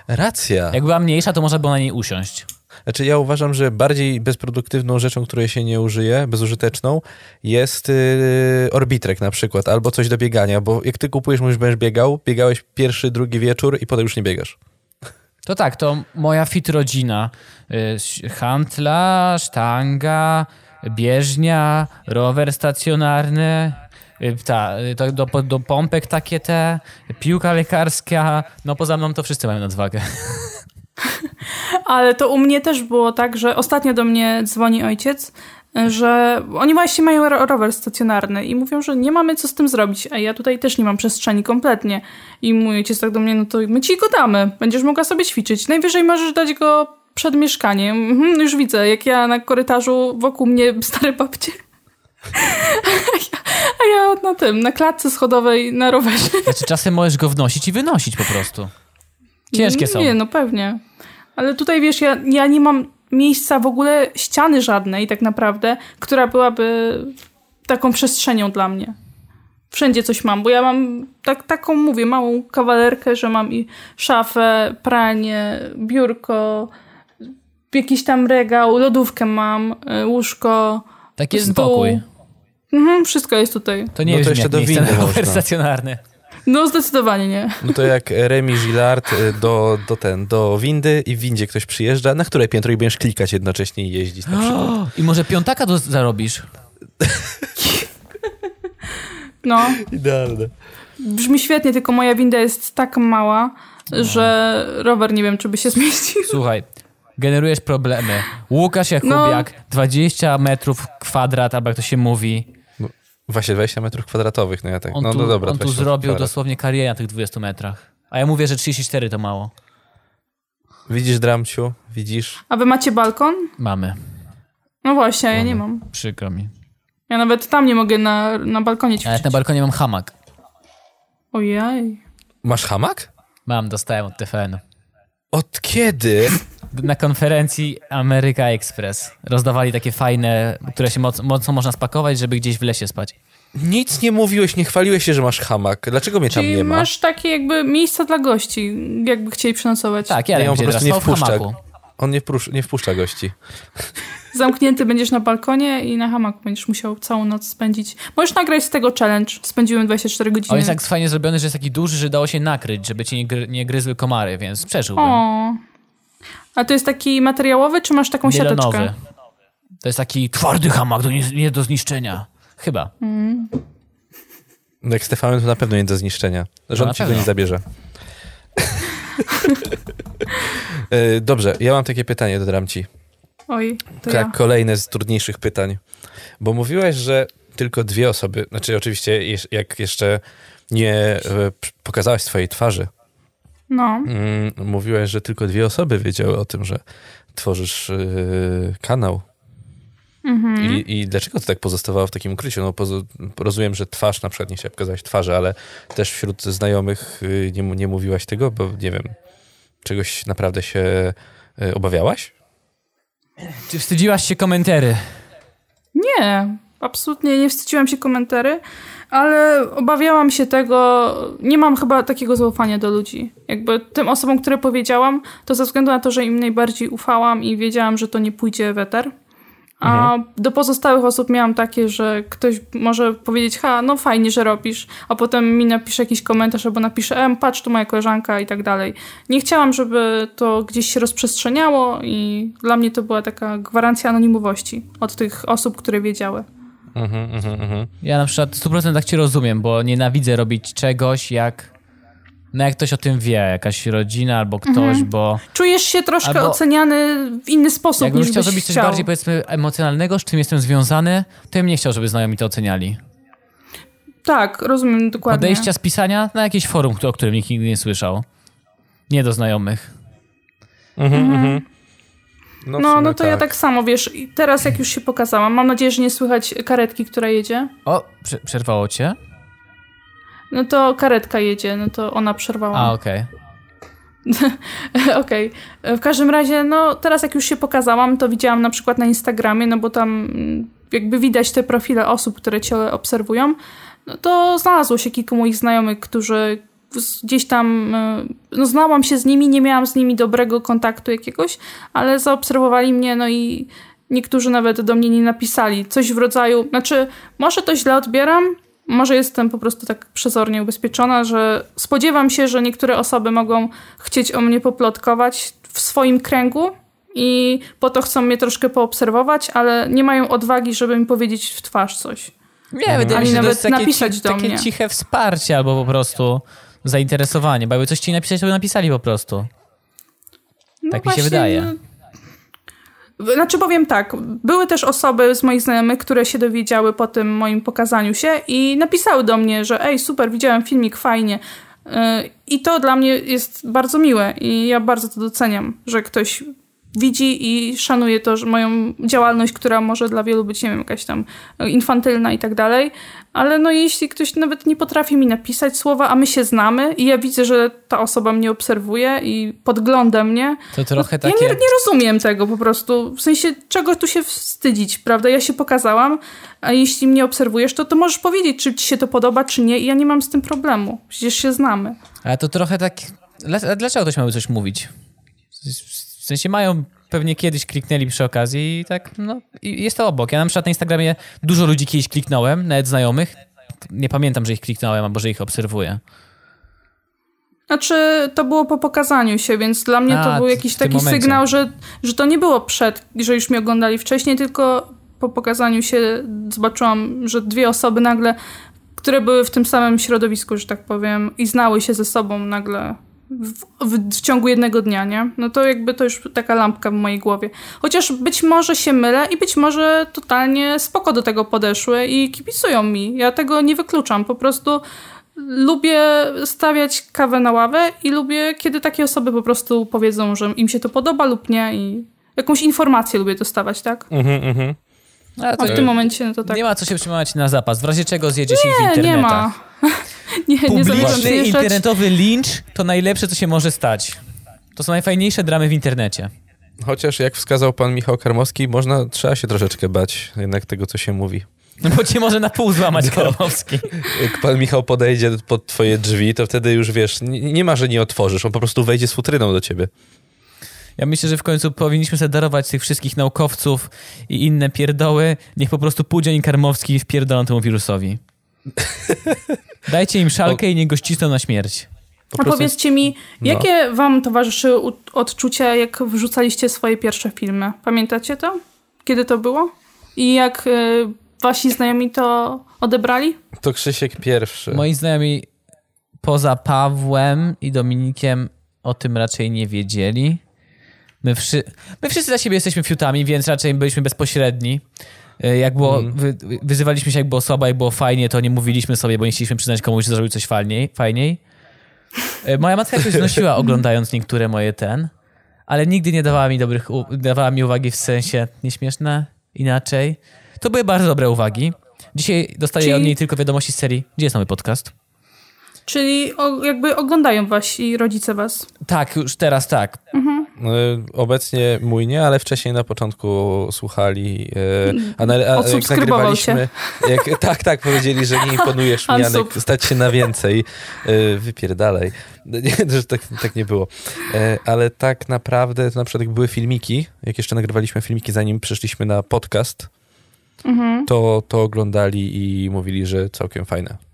Racja.
Jak była mniejsza, to można było na niej usiąść.
Znaczy ja uważam, że bardziej bezproduktywną rzeczą, której się nie użyje, bezużyteczną, jest yy, orbitrek na przykład, albo coś do biegania, bo jak ty kupujesz, mówisz, będziesz biegał, biegałeś pierwszy, drugi wieczór i potem już nie biegasz.
To tak, to moja fit rodzina. Yy, hantla, sztanga, bieżnia, rower stacjonarny, Y, ta, y, to do, do pompek takie te, piłka lekarska, no poza mną to wszyscy mają nadwagę. <laughs>
Ale to u mnie też było tak, że ostatnio do mnie dzwoni ojciec, że oni właśnie mają rower stacjonarny i mówią, że nie mamy co z tym zrobić, a ja tutaj też nie mam przestrzeni kompletnie. I mój ojciec tak do mnie, no to my ci go damy, będziesz mogła sobie ćwiczyć. Najwyżej możesz dać go przed mieszkaniem. Mhm, już widzę, jak ja na korytarzu wokół mnie stare babcie. <laughs> A ja na tym, na klatce schodowej na rowerze. <laughs>
Znaczy czasem możesz go wnosić i wynosić po prostu. Ciężkie są.
Nie, no pewnie. Ale tutaj wiesz, ja, ja nie mam miejsca w ogóle, ściany żadnej tak naprawdę, która byłaby taką przestrzenią dla mnie. Wszędzie coś mam, bo ja mam tak, taką, mówię, małą kawalerkę, że mam i szafę, pranie, biurko, jakiś tam regał, lodówkę mam, y, łóżko.
Taki jest spokój.
Mhm, wszystko jest tutaj.
To nie no jest to jeszcze do windy rower stacjonarny.
No zdecydowanie nie.
No to jak Remi Gillard y, do, do, ten, do windy i w windzie ktoś przyjeżdża, na które piętro i będziesz klikać jednocześnie i jeździć na przykład.
I może piątaka do, zarobisz. <laughs>
No.
Idealne.
Brzmi świetnie, tylko moja winda jest tak mała, no. że rower nie wiem, czy by się <laughs> zmieścił.
Słuchaj, generujesz problemy. Łukasz Jakubiak, no. 20 metrów kwadrat, albo jak to się mówi.
No, właśnie 20 metrów kwadratowych, no ja tak,
on
no,
tu,
no dobra.
On tu zrobił kwadrat. dosłownie karierę na tych 20 metrach. A ja mówię, że 34 to mało.
Widzisz, Dramciu? Widzisz?
A wy macie balkon?
Mamy.
No właśnie, ja nie mam.
Przykro mi.
Ja nawet tam nie mogę na, na balkonie ćwiczyć.
Ale na balkonie mam hamak.
Ojej.
Masz hamak?
Mam, dostałem od TFN.
Od kiedy?
Na konferencji America Express rozdawali takie fajne, które się moc, mocno można spakować, żeby gdzieś w lesie spać.
Nic nie mówiłeś, nie chwaliłeś się, że masz hamak. Dlaczego mnie tam
Czyli
nie ma?
masz takie jakby miejsca dla gości, jakby chcieli przenocować.
Tak, ja
Ja ją po prostu nie
w
wpuszczę.
hamaku.
On nie, wpusz- nie wpuszcza gości.
Zamknięty będziesz na balkonie i na hamaku będziesz musiał całą noc spędzić. Możesz nagrać z tego challenge. Spędziłem 24 godziny.
On jest tak fajnie zrobiony, że jest taki duży, że dało się nakryć, żeby cię nie, gry, nie gryzły komary, więc przeżyłbym.
O. A to jest taki materiałowy, czy masz taką siateczkę?
Nylonowy. To jest taki twardy hamak, do nie, nie do zniszczenia. Chyba.
No Jak Stefanem to na pewno nie do zniszczenia.
No
Rząd
na
ci go nie zabierze. <laughs> E, Dobrze, ja mam takie pytanie, dodam ci.
Oj, to
Tak,
ja.
kolejne z trudniejszych pytań. Bo mówiłaś, że tylko dwie osoby, znaczy oczywiście jak jeszcze nie e, pokazałaś swojej twarzy,
No.
mm, mówiłaś, że tylko dwie osoby wiedziały o tym, że tworzysz e, kanał.
Mhm.
I, I dlaczego to tak pozostawało w takim ukryciu? No, rozumiem, że twarz, na przykład nie chciałem pokazać twarzy, ale też wśród znajomych y, nie, nie mówiłaś tego, bo nie wiem, czegoś naprawdę się y, obawiałaś?
Czy wstydziłaś się komentary?
Nie, absolutnie nie wstydziłam się komentarzy, ale obawiałam się tego. Nie mam chyba takiego zaufania do ludzi. Jakby tym osobom, które powiedziałam, to ze względu na to, że im najbardziej ufałam i wiedziałam, że to nie pójdzie w eter. A do pozostałych osób miałam takie, że ktoś może powiedzieć, ha, no fajnie, że robisz, a potem mi napisze jakiś komentarz albo napisze, em, patrz, tu moja koleżanka i tak dalej. Nie chciałam, żeby to gdzieś się rozprzestrzeniało i dla mnie to była taka gwarancja anonimowości od tych osób, które wiedziały.
Mhm, mhm, mhm.
Ja na przykład w 100% tak cię rozumiem, bo nienawidzę robić czegoś, jak... No jak ktoś o tym wie, jakaś rodzina albo ktoś,
Mhm.
bo
Czujesz się troszkę
Albo-
oceniany w inny sposób
jakbym
niż
chciał zrobić coś
chciał.
bardziej powiedzmy emocjonalnego, z czym jestem związany, to bym nie chciał, żeby znajomi to oceniali.
Tak, rozumiem dokładnie.
Podejścia z pisania na jakieś forum, o którym nikt nigdy nie słyszał. Nie do znajomych.
Mhm, mhm. w
No,
sumie
no to ja tak samo, wiesz, teraz jak już się pokazałam, mam nadzieję, że nie słychać karetki, która jedzie.
O, prze- przerwało cię?
No to karetka jedzie, no to ona przerwała.
A, okej. <laughs>
Okej. W każdym razie, no teraz jak już się pokazałam, to widziałam na przykład na Instagramie, no bo tam mm, jakby widać te profile osób, które cię obserwują, no to znalazło się kilku moich znajomych, którzy gdzieś tam, e, no znałam się z nimi, nie miałam z nimi dobrego kontaktu jakiegoś, ale zaobserwowali mnie, no i niektórzy nawet do mnie nie napisali. Coś w rodzaju, znaczy, może to źle odbieram, może jestem po prostu tak przezornie ubezpieczona, że spodziewam się, że niektóre osoby mogą chcieć o mnie poplotkować w swoim kręgu i po to chcą mnie troszkę poobserwować, ale nie mają odwagi, żeby mi powiedzieć w twarz coś.
Nie, wydaje mi się, że to
nawet
jest takie,
napisać
ci,
do
takie
mnie.
ciche wsparcie albo po prostu zainteresowanie. Bo jakby coś ci napisać, to by napisali po prostu.
No
Tak mi się wydaje.
Znaczy powiem tak, były też osoby z moich znajomych, które się dowiedziały po tym moim pokazaniu się i napisały do mnie, że ej, super, widziałem filmik, fajnie. Yy, I to dla mnie jest bardzo miłe i ja bardzo to doceniam, że ktoś widzi i szanuje to, że moją działalność, która może dla wielu być, nie wiem, jakaś tam infantylna i tak dalej, ale no jeśli ktoś nawet nie potrafi mi napisać słowa, a my się znamy i ja widzę, że ta osoba mnie obserwuje i podgląda mnie,
To trochę
ja
takie...
nie, nie rozumiem tego po prostu. W sensie, czego tu się wstydzić, prawda? Ja się pokazałam, a jeśli mnie obserwujesz, to, to możesz powiedzieć, czy ci się to podoba, czy nie i ja nie mam z tym problemu. Przecież się znamy.
Ale to trochę tak... Dla- Dlaczego ktoś miałby coś mówić? Sensie mają... Pewnie kiedyś kliknęli przy okazji i tak, no, i jest to obok. Ja na przykład na Instagramie dużo ludzi kiedyś kliknąłem, nawet znajomych. Nie pamiętam, że ich kliknąłem, albo że ich obserwuję.
Znaczy, to było po pokazaniu się, więc dla mnie
A,
to był jakiś taki
momencie.
sygnał, że, że to nie było przed, że już mnie oglądali wcześniej, tylko po pokazaniu się zobaczyłam, że dwie osoby nagle, które były w tym samym środowisku, że tak powiem, i znały się ze sobą nagle w, w, w ciągu jednego dnia, nie? No to jakby to już taka lampka w mojej głowie. Chociaż być może się mylę i być może totalnie spoko do tego podeszły i kibicują mi. Ja tego nie wykluczam. Po prostu lubię stawiać kawę na ławę i lubię, kiedy takie osoby po prostu powiedzą, że im się to podoba lub nie i jakąś informację lubię dostawać, tak? Mhm, mhm. A, w tym momencie no to tak.
Nie ma co się przejmować na zapas, w razie czego zjedzie się w internetach.
Nie, ma. <laughs> <laughs> nie,
Publiczny nie internetowy lincz to najlepsze, co się może stać. To są najfajniejsze dramy w internecie.
Chociaż jak wskazał pan Michał Karmowski, można, trzeba się troszeczkę bać jednak tego, co się mówi.
No bo cię może na pół złamać no, Karmowski.
Jak pan Michał podejdzie pod twoje drzwi, to wtedy już wiesz, nie, nie ma, że nie otworzysz, on po prostu wejdzie z futryną do ciebie.
Ja myślę, że w końcu powinniśmy sobie darować tych wszystkich naukowców i inne pierdoły. Niech po prostu i Karmowski wpierdolą temu wirusowi. <laughs> Dajcie im szalkę i niech go ścisną na śmierć.
Po A powiedzcie mi, no. jakie wam towarzyszy odczucia, jak wrzucaliście swoje pierwsze filmy? Pamiętacie to? Kiedy to było? I jak y, wasi znajomi to odebrali?
To Krzysiek pierwszy.
Moi znajomi poza Pawłem i Dominikiem o tym raczej nie wiedzieli. My, wszy my wszyscy za siebie jesteśmy fiutami, więc raczej byliśmy bezpośredni. Y, jak było, mm. wy wyzywaliśmy się, jak było słabo, jak było fajnie, to nie mówiliśmy sobie, bo nie chcieliśmy przyznać komuś, że zrobił coś fajniej. fajniej. E, moja matka jakoś znosiła <laughs> oglądając niektóre moje ten, ale nigdy nie dawała mi dobrych, dawała mi uwagi w sensie nieśmieszne, inaczej. To były bardzo dobre uwagi. Dzisiaj dostaję Czyli... od niej tylko wiadomości z serii, gdzie jest nowy podcast?
Czyli o, jakby oglądają wasi rodzice was?
Tak, już teraz tak. Mhm.
No, obecnie mój nie, ale wcześniej na początku słuchali. E, a, na, a jak nagrywaliśmy. Jak, tak, tak, powiedzieli, że nie imponujesz mi, Janek, stać się na więcej. E, wypierdalaj. Nie, <laughs> że tak, tak nie było. E, ale tak naprawdę, to na przykład jak były filmiki, jak jeszcze nagrywaliśmy filmiki, zanim przeszliśmy na podcast, mhm. to, to oglądali i mówili, że całkiem fajne.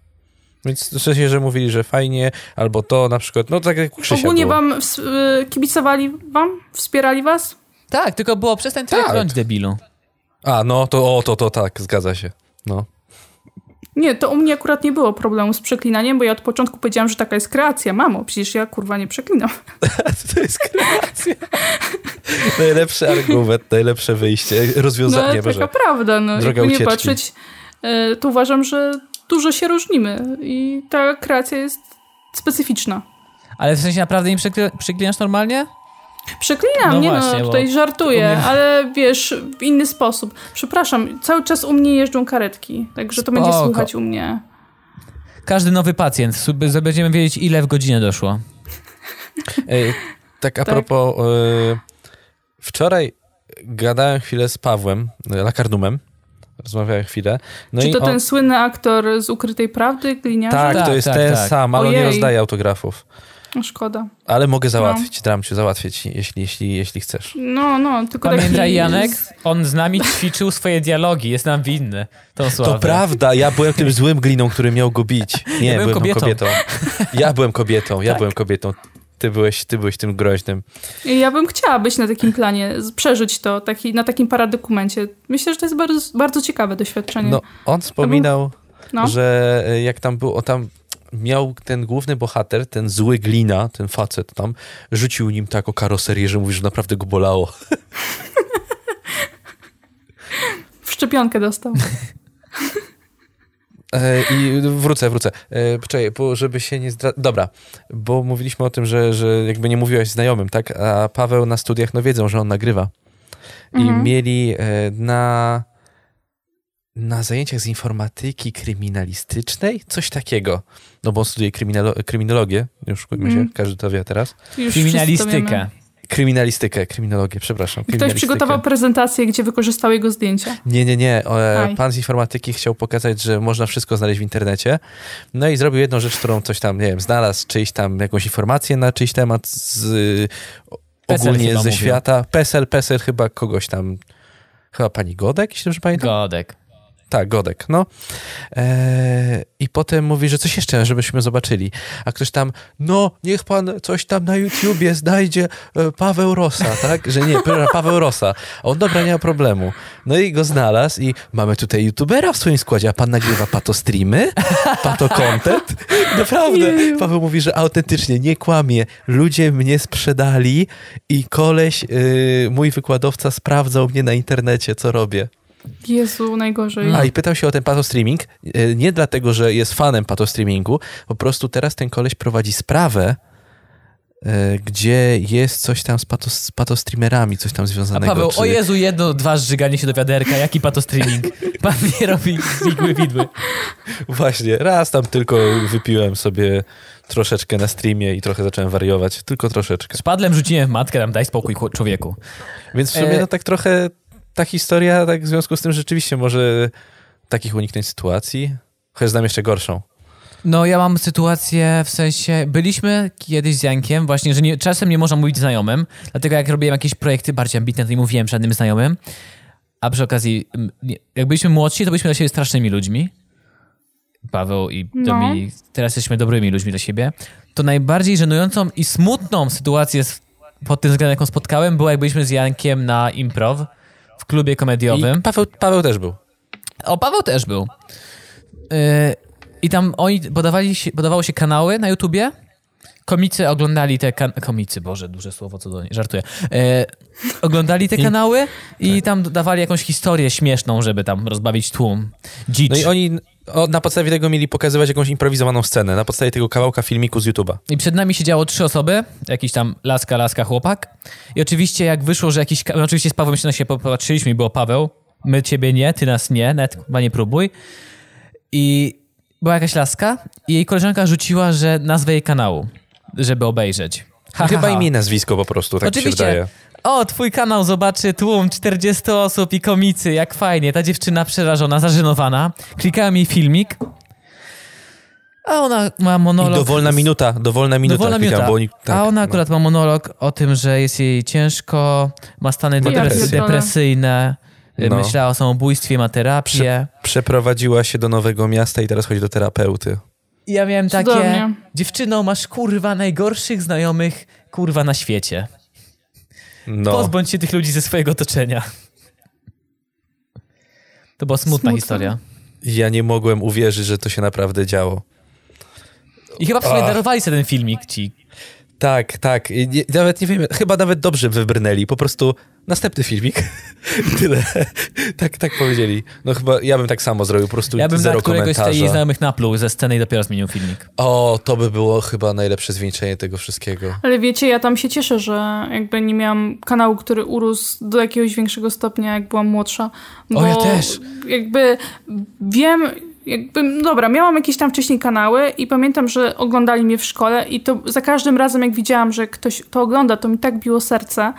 Więc w sensie, że mówili, że fajnie, albo to na przykład, no tak jak Krzysia
Ogólnie
było.
wam y, kibicowali wam? Wspierali was?
Tak, tylko było przestań tak. trąć debilu.
A, no to o, to, to tak, zgadza się. No.
Nie, to u mnie akurat nie było problemu z przeklinaniem, bo ja od początku powiedziałam, że taka jest kreacja. Mamo, przecież ja kurwa nie przeklinam. <laughs>
to jest kreacja. Najlepszy argument, najlepsze wyjście, rozwiązanie.
No, taka prawda. No. Droga Jakby nie patrzeć, y, to uważam, że dużo się różnimy i ta kreacja jest specyficzna.
Ale w sensie naprawdę nie przeklinasz normalnie?
Przeklinam, no nie no, właśnie, no, tutaj żartuję, mnie... ale wiesz, w inny sposób. Przepraszam, cały czas u mnie jeżdżą karetki, także to będzie słychać u mnie.
Każdy nowy pacjent, będziemy wiedzieć ile w godzinę doszło. <laughs>
Ej, tak a tak? propos, y, wczoraj gadałem chwilę z Pawłem, Lakardumem, rozmawiałem chwilę.
No Czy to on... ten słynny aktor z Ukrytej Prawdy, gliniarza?
Tak, tak, to jest tak, ten tak. sam, ale Ojej. on nie rozdaje autografów.
No, szkoda.
Ale mogę załatwić, no. dam ci załatwić, jeśli, jeśli, jeśli chcesz.
No, no, tylko
Pamiętaj, taki... Janek, on z nami ćwiczył swoje dialogi, jest nam winny. Tą sławę.
To prawda, ja byłem tym złym gliną, który miał go bić. Nie, ja byłem, byłem kobietą. kobietą. Ja byłem kobietą, ja tak. byłem kobietą. Ty byłeś, ty byłeś tym groźnym.
Ja bym chciała być na takim planie, przeżyć to taki, na takim paradokumencie. Myślę, że to jest bardzo, bardzo ciekawe doświadczenie.
No, on wspominał, no. że e, jak tam był, o tam miał ten główny bohater, ten zły glina, ten facet tam, rzucił nim tak o karoserię, że mówi, że naprawdę go bolało.
W <laughs> szczepionkę dostał. <laughs>
E, I wrócę, wrócę. E, poczekaj, bo żeby się nie zdra... Dobra, bo mówiliśmy o tym, że, że jakby nie mówiłeś znajomym, tak? A Paweł na studiach, no wiedzą, że on nagrywa. I mhm. mieli e, na na zajęciach z informatyki kryminalistycznej, coś takiego. No bo on studiuje kryminolo kryminologię, już się, każdy to wie teraz.
Już Kryminalistykę.
Kryminalistykę, kryminologię, przepraszam.
Ktoś przygotował prezentację, gdzie wykorzystał jego zdjęcia.
Nie, nie, nie. pan z informatyki chciał pokazać, że można wszystko znaleźć w internecie. No i zrobił jedną rzecz, którą coś tam, nie wiem, znalazł czyjś tam jakąś informację na czyjś temat z, ogólnie ze świata. PESEL, PESEL chyba kogoś tam, chyba pani Godek, jeśli dobrze pamiętam?
Godek.
Tak, Godek, no. Eee, I potem mówi, że coś jeszcze, żebyśmy zobaczyli. A ktoś tam, no, niech pan coś tam na YouTubie znajdzie e, Paweł Rosa, tak? Że nie, Paweł Rosa. A on, dobra, nie ma problemu. No i go znalazł i mamy tutaj YouTubera w swoim składzie, a pan nagrywa pato streamy? Pato content? <laughs> Naprawdę. Paweł mówi, że autentycznie, nie kłamie. Ludzie mnie sprzedali i koleś, yy, mój wykładowca sprawdzał mnie na internecie, co robię.
Jezu, najgorzej.
A i pytał się o ten pato streaming, e, nie dlatego, że jest fanem pato streamingu, po prostu teraz ten koleś prowadzi sprawę e, gdzie jest coś tam z, pato, z patostreamerami, coś tam związanego.
A Paweł,
czy...
o Jezu, jedno, dwa zżyganie się do wiaderka, jaki patostreaming? Pan nie robi znikły widły.
Właśnie, raz tam tylko wypiłem sobie troszeczkę na streamie i trochę zacząłem wariować, tylko troszeczkę.
Spadłem, rzuciłem w matkę, tam daj spokój człowieku.
Więc w sumie e... no tak trochę ta historia, tak w związku z tym rzeczywiście może takich uniknąć sytuacji, chociaż znam jeszcze gorszą.
No ja mam sytuację, w sensie, byliśmy kiedyś z Jankiem, właśnie, że nie, czasem nie można mówić znajomym, dlatego jak robiłem jakieś projekty bardziej ambitne, to nie mówiłem żadnym znajomym, a przy okazji, jak byliśmy młodsi, to byliśmy dla siebie strasznymi ludźmi, Paweł i no. Dominik, teraz jesteśmy dobrymi ludźmi dla siebie, to najbardziej żenującą i smutną sytuację pod tym względem, jaką spotkałem, była jak byliśmy z Jankiem na improv w klubie komediowym.
I Paweł, Paweł też był.
O, Paweł też był. Yy, I tam oni podawali się, podawało się kanały na YouTubie. Komicy oglądali te kan- komicy, Boże, duże słowo co do niej, żartuję. E, oglądali te kanały i tam dawali jakąś historię śmieszną, żeby tam rozbawić tłum. Dzicz.
No i oni o, na podstawie tego mieli pokazywać jakąś improwizowaną scenę, na podstawie tego kawałka filmiku z YouTube'a.
I przed nami siedziało trzy osoby, jakiś tam laska, laska, chłopak. I oczywiście jak wyszło, że jakiś, no oczywiście z Pawłem się na siebie popatrzyliśmy i było Paweł, my ciebie nie, ty nas nie, nawet chyba nie próbuj. I była jakaś laska i jej koleżanka rzuciła, że nazwę jej kanału, żeby obejrzeć.
Ha, Chyba ha, ha. imię nazwisko po prostu, tak Oczywiście. się wydaje.
O, twój kanał zobaczy tłum 40 osób i komicy, jak fajnie. Ta dziewczyna przerażona, zażenowana. Klikałem jej filmik. A ona ma monolog.
I dowolna minuta, dowolna minuta.
Dowolna minuta. Oni, tak, a ona no. akurat no. ma monolog o tym, że jest jej ciężko, ma stany depres depresyjne. No. Myślała o samobójstwie, ma terapię. Prze
przeprowadziła się do nowego miasta i teraz chodzi do terapeuty.
I ja miałem takie, Cudownie. dziewczyno, masz kurwa najgorszych znajomych kurwa na świecie. No. Pozbądź się tych ludzi ze swojego otoczenia. To była smutna Smutne. historia.
Ja nie mogłem uwierzyć, że to się naprawdę działo.
I chyba w sumie darowali sobie ten filmik ci.
Tak, tak. nawet nie wiem, chyba nawet dobrze wybrnęli. Po prostu następny filmik. <laughs> Tyle. tak, tak powiedzieli. No chyba ja bym tak samo zrobił, po prostu
Ja bym
zero
na któregoś z jej znajomych napluł ze sceny i dopiero zmienił filmik.
O, to by było chyba najlepsze zwieńczenie tego wszystkiego.
Ale wiecie, ja tam się cieszę, że jakby nie miałam kanału, który urósł do jakiegoś większego stopnia, jak byłam młodsza. Bo
o, ja też.
Jakby wiem jakby, dobra, miałam jakieś tam wcześniej kanały i pamiętam, że oglądali mnie w szkole i to za każdym razem, jak widziałam, że ktoś to ogląda, to mi tak biło serce,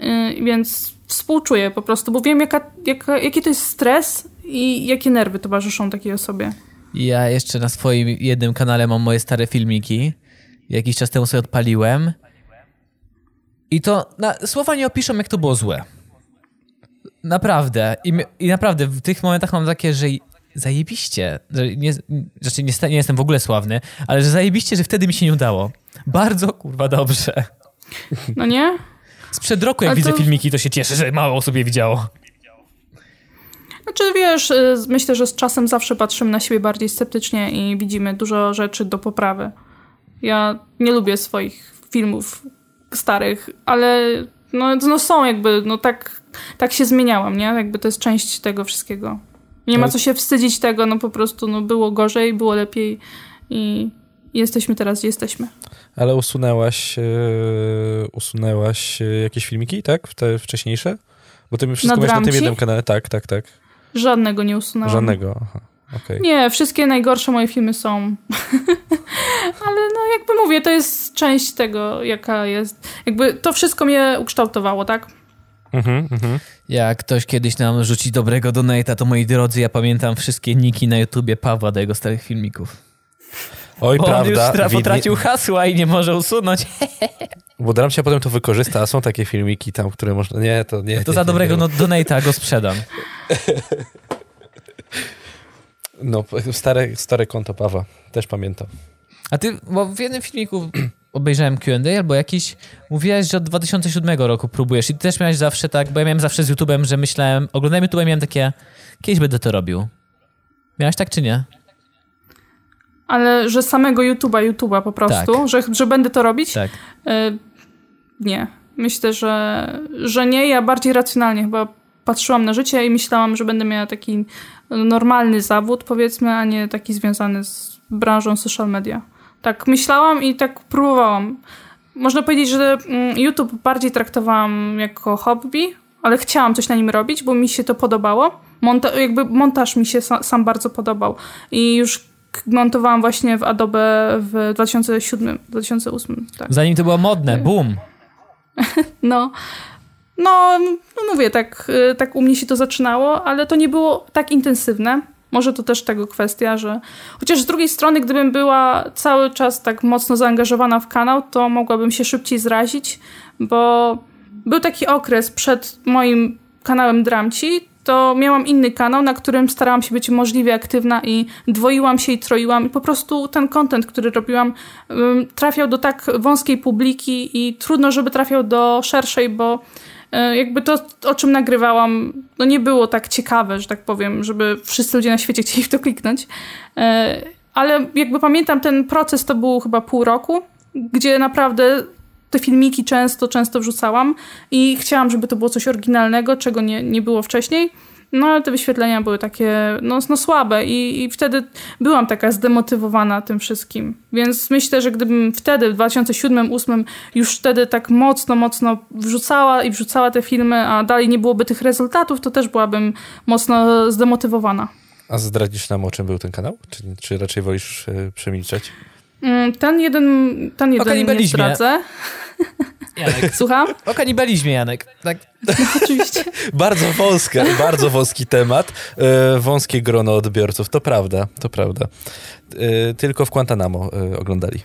yy, więc współczuję po prostu, bo wiem, jaka, jaka, jaki to jest stres i jakie nerwy towarzyszą takiej osobie.
Ja jeszcze na swoim jednym kanale mam moje stare filmiki. Jakiś czas temu sobie odpaliłem. I to na, słowa nie opiszą, jak to było złe. Naprawdę. I, I naprawdę w tych momentach mam takie, że zajebiście, że nie, znaczy nie, nie jestem w ogóle sławny, ale że zajebiście, że wtedy mi się nie udało. Bardzo kurwa dobrze.
No nie?
Sprzed roku, jak widzę filmiki, to się cieszę, że mało osób je widziało.
Znaczy, wiesz, y, myślę, że z czasem zawsze patrzymy na siebie bardziej sceptycznie i widzimy dużo rzeczy do poprawy. Ja nie lubię swoich filmów starych, ale no, no są jakby, no tak, tak się zmieniałam, nie? Jakby to jest część tego wszystkiego. Nie ma co się wstydzić tego, no po prostu no było gorzej, było lepiej i jesteśmy teraz, gdzie jesteśmy.
Ale usunęłaś, yy, usunęłaś yy, jakieś filmiki, tak? Te wcześniejsze? Bo ty mi wszystko masz na tym jednym kanale. Tak, tak, tak.
Żadnego nie usunęłam.
Żadnego, aha. Okay.
Nie, wszystkie najgorsze moje filmy są. <laughs> Ale no jakby mówię, to jest część tego, jaka jest. Jakby to wszystko mnie ukształtowało, tak?
Mhm, mhm. Jak ktoś kiedyś nam rzuci dobrego donata, to moi drodzy, ja pamiętam wszystkie niki na YouTubie Pawła do jego starych filmików.
Oj, Bo prawda.
On już potracił hasła i nie może usunąć. <laughs>
Bo Dram się potem to wykorzysta, a są takie filmiki tam, które można... Nie, to nie.
To
nie,
za
nie,
dobrego
nie.
No, donata go sprzedam. <laughs>
No, stare, stare konto Pawła, też pamiętam.
A ty, bo w jednym filmiku obejrzałem Q&A albo jakiś, mówiłeś, że od 2007 roku próbujesz i ty też miałeś zawsze tak, bo ja miałem zawsze z YouTube'em, że myślałem, oglądałem YouTube miałem takie, kiedyś będę to robił. Miałeś tak czy nie?
Ale że samego YouTube'a, YouTube'a po prostu, tak. że, że będę to robić?
Tak.
Y nie. Myślę, że, że nie. Ja bardziej racjonalnie chyba patrzyłam na życie i myślałam, że będę miała taki normalny zawód, powiedzmy, a nie taki związany z branżą social media. Tak myślałam i tak próbowałam. można powiedzieć, że mm, YouTube bardziej traktowałam jako hobby, ale chciałam coś na nim robić, bo mi się to podobało. Monta jakby montaż mi się sa sam bardzo podobał i już montowałam właśnie w Adobe w 2007, 2008. Tak.
Zanim to było modne, <laughs> boom.
no, no, no mówię, tak, y, tak u mnie się to zaczynało, ale to nie było tak intensywne. Może to też tego kwestia, że chociaż z drugiej strony, gdybym była cały czas tak mocno zaangażowana w kanał, to mogłabym się szybciej zrazić, bo był taki okres przed moim kanałem Dramci, to miałam inny kanał, na którym starałam się być możliwie aktywna i dwoiłam się i troiłam. I po prostu ten content, który robiłam trafiał do tak wąskiej publiki i trudno, żeby trafiał do szerszej, bo jakby to, o czym nagrywałam, no nie było tak ciekawe, że tak powiem, żeby wszyscy ludzie na świecie <laughs> chcieli w to kliknąć. E, ale jakby pamiętam ten proces, to był chyba pół roku, gdzie naprawdę te filmiki często, często wrzucałam i chciałam, żeby to było coś oryginalnego, czego nie, nie było wcześniej. No ale te wyświetlenia były takie no, no słabe i, i wtedy byłam taka zdemotywowana tym wszystkim. Więc myślę, że gdybym wtedy, w 2007-2008 już wtedy tak mocno, mocno wrzucała i wrzucała te filmy, a dalej nie byłoby tych rezultatów, to też byłabym mocno zdemotywowana.
A zdradzisz nam, o czym był ten kanał? Czy, czy raczej wolisz yy, przemilczeć?
Mm, ten jeden, ten jeden nie zdradzę. <laughs>
Janek. <laughs>
Słucham?
O kanibalizmie, Janek. Tak.
No, <laughs> oczywiście.
bardzo wąska, bardzo wąski temat. E, wąskie grono odbiorców, to prawda, to prawda. E, tylko w Guantanamo e, oglądali.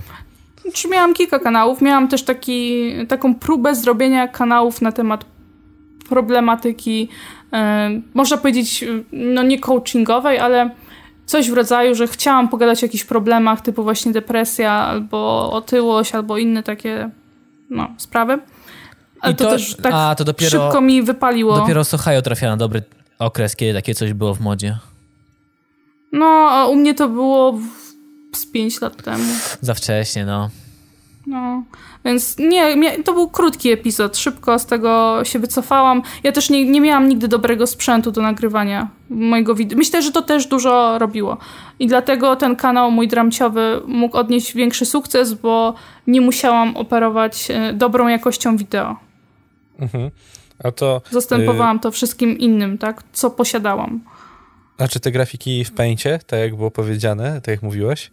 Czy miałam kilka kanałów. Miałam też taki, taką próbę zrobienia kanałów na temat problematyki, można powiedzieć, no nie coachingowej, ale coś w rodzaju, że chciałam pogadać o jakichś problemach, typu właśnie depresja, albo otyłość, albo inne takie no, sprawy. Ale to, to, też tak a, to dopiero, szybko mi wypaliło.
Dopiero Sohajo trafia na dobry okres, kiedy takie coś było w modzie.
No, a u mnie to było z 5 lat temu.
Za wcześnie, no.
No, więc nie, to był krótki epizod. Szybko z tego się wycofałam. Ja też nie, nie miałam nigdy dobrego sprzętu do nagrywania mojego wideo. Myślę, że to też dużo robiło. I dlatego ten kanał mój dramciowy mógł odnieść większy sukces, bo nie musiałam operować e, dobrą jakością wideo.
Mhm. A to...
Zastępowałam y... to wszystkim innym, tak? Co posiadałam.
A czy te grafiki w Paincie, tak jak było powiedziane, tak jak mówiłaś?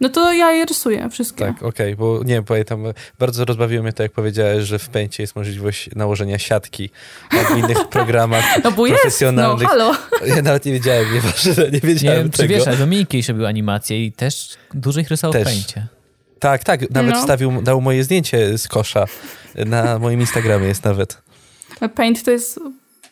No to ja je rysuję wszystkie.
Tak, okej, okay, bo nie pamiętam, bardzo rozbawiło mnie to, jak powiedziałeś, że w pęcie jest możliwość nałożenia siatki, a w innych <laughs> programach no bo profesjonalnych.
Jest, no,
halo. Ja nawet nie wiedziałem, nieważne, nie wiedziałem nie, tego.
Czy wiesz, ale Dominik jeszcze robił animacje i też dużo ich rysował też. w pęcie.
Tak, tak, nawet no. stawił, dał moje zdjęcie z kosza. Na moim Instagramie jest nawet.
Paint to jest,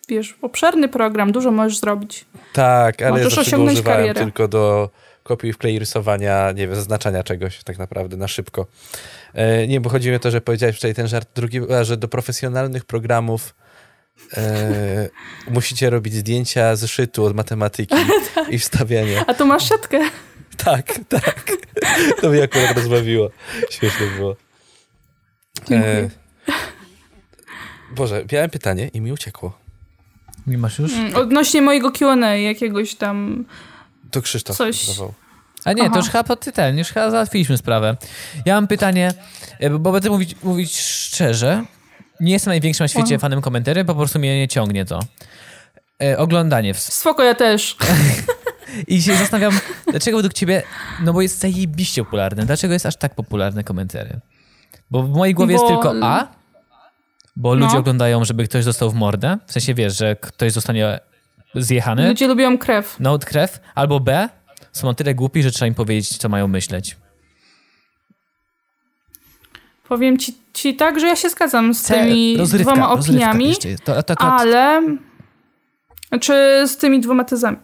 wiesz, obszerny program, dużo możesz zrobić.
Tak, ale możesz ja osiągnąć karierę. tylko do kopiuj wklej rysowania, nie wiem, zaznaczania czegoś tak naprawdę na szybko. E, nie, bo chodzi mi o to, że powiedziałeś wczoraj ten żart drugi, że do profesjonalnych programów e, <laughs> musicie robić zdjęcia zeszytu od matematyki <laughs> tak. i wstawianie.
A tu masz siatkę. <laughs>
Tak, tak. To mnie akurat rozbawiło. Świetnie było. E, Boże, miałem pytanie i mi uciekło.
Nie masz już? Mm,
odnośnie mojego Q&A jakiegoś tam
to Krzysztof Coś...
A nie, Aha. to już chyba ty ten, już chyba załatwiliśmy sprawę. Ja mam pytanie, e, bo będę mówić, mówić szczerze, nie jestem największym na świecie fanem komentarzy, po prostu mnie nie ciągnie to. E, oglądanie. W...
Spoko, ja też. <laughs>
I się zastanawiam, dlaczego według ciebie, no bo jest zajebiście popularne, dlaczego jest aż tak popularne komentary? Bo w mojej głowie bo... jest tylko A, bo no. ludzie oglądają, żeby ktoś został w mordę, w sensie wiesz, że ktoś zostanie zjechany.
Ludzie lubią krew.
No, krew. Albo B, są na tyle głupi, że trzeba im powiedzieć, co mają myśleć.
Powiem ci, ci tak, że ja się zgadzam z tymi rozrywka, dwoma opiniami, to, to, to, ale... Czy z tymi dwoma tezami.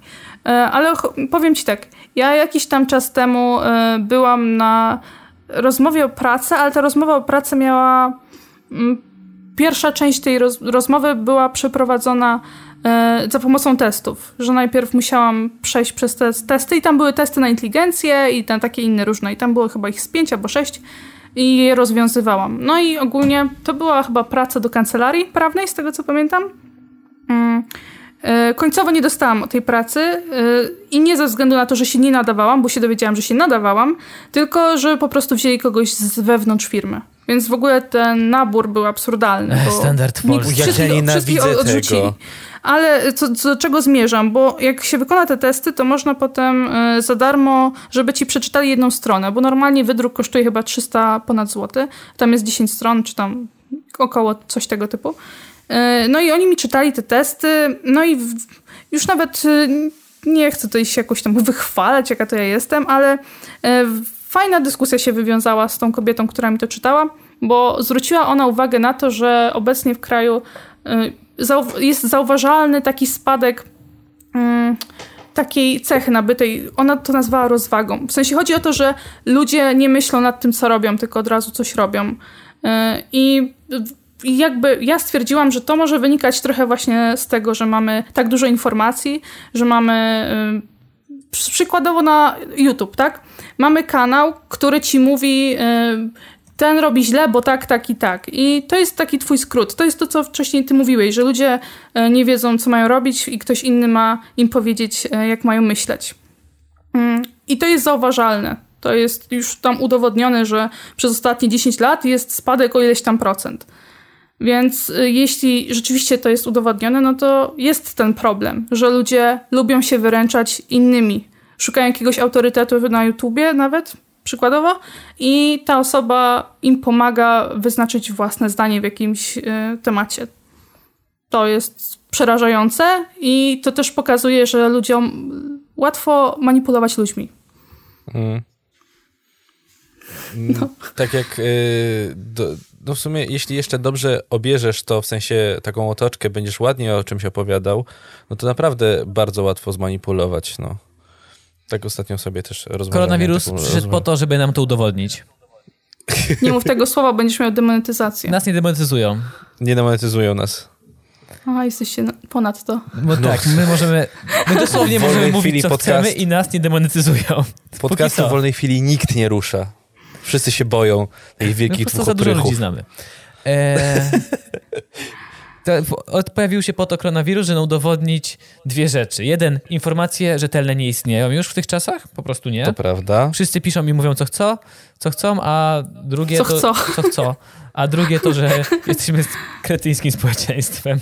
E, ale powiem ci tak, ja jakiś tam czas temu e, byłam na rozmowie o pracy, ale ta rozmowa o pracy miała... Mm, pierwsza część tej roz rozmowy była przeprowadzona za pomocą testów, że najpierw musiałam przejść przez te testy i tam były testy na inteligencję i na takie inne różne i tam było chyba ich z pięć albo sześć i je rozwiązywałam. No i ogólnie to była chyba praca do kancelarii prawnej, z tego co pamiętam. Mm. E, końcowo nie dostałam tej pracy e, i nie ze względu na to, że się nie nadawałam, bo się dowiedziałam, że się nadawałam, tylko że po prostu wzięli kogoś z wewnątrz firmy. Więc w ogóle ten nabór był absurdalny.
Ech, standard polski.
Ja nienawidzę tego.
Ale co, co, do czego zmierzam? Bo jak się wykona te testy, to można potem e, za darmo, żeby ci przeczytali jedną stronę, bo normalnie wydruk kosztuje chyba 300 ponad złoty. Tam jest 10 stron, czy tam około coś tego typu. E, no i oni mi czytali te testy, no i już nawet e, nie chcę tutaj się jakoś tam <laughs> wychwalać, jaka to ja jestem, ale fajna dyskusja się wywiązała z tą kobietą, która mi to czytała, bo zwróciła ona uwagę na to, że obecnie w kraju jest zauważalny taki spadek mm, takiej cechy nabytej. Ona to nazwała rozwagą. W sensie chodzi o to, że ludzie nie myślą nad tym, co robią, tylko od razu coś robią. Y, I jakby ja stwierdziłam, że to może wynikać trochę właśnie z tego, że mamy tak dużo informacji, że mamy y, przykładowo na YouTube, tak? Mamy kanał, który ci mówi y, ten robi źle, bo tak, tak i tak. I to jest taki twój skrót. To jest to, co wcześniej ty mówiłeś, że ludzie e, nie wiedzą, co mają robić i ktoś inny ma im powiedzieć, e, jak mają myśleć. Mm, I to jest zauważalne. To jest już tam udowodnione, że przez ostatnie 10 lat jest spadek o ileś tam procent. Więc e, jeśli rzeczywiście to jest udowodnione, no to jest ten problem, że ludzie lubią się wyręczać innymi. Szukają jakiegoś autorytetu na YouTubie nawet, przykładowo, i ta osoba im pomaga wyznaczyć własne zdanie w jakimś y, temacie. To jest przerażające i to też pokazuje, że ludziom łatwo manipulować ludźmi. Mm.
No. Tak jak y, do, no w sumie, jeśli jeszcze dobrze obierzesz to, w sensie taką otoczkę, będziesz ładnie o czymś opowiadał, no to naprawdę bardzo łatwo zmanipulować. No. Tak ostatnio sobie też rozmawiałem.
Koronawirus przyszedł po to, żeby nam to udowodnić.
Nie mów tego słowa, będziesz miał demonetyzację.
Nas nie demonetyzują.
Nie demonetyzują nas.
A, jesteście ponad to.
No, no tak, my możemy, my dosłownie możemy mówić, co podcast, chcemy i nas nie demonetyzują.
Podcastu w wolnej chwili nikt nie rusza. Wszyscy się boją tych wielkich no, dwóch za dużo ludzi
znamy. <laughs> Eee, pojawił się po to koronawirus, żeby udowodnić dwie rzeczy. Jeden, informacje rzetelne nie istnieją już w tych czasach, po prostu nie.
To prawda.
Wszyscy piszą i mówią co chcą, co chcą, a drugie
co
to...
Chcą.
Co chcą. A drugie to, że <laughs> jesteśmy kretyńskim społeczeństwem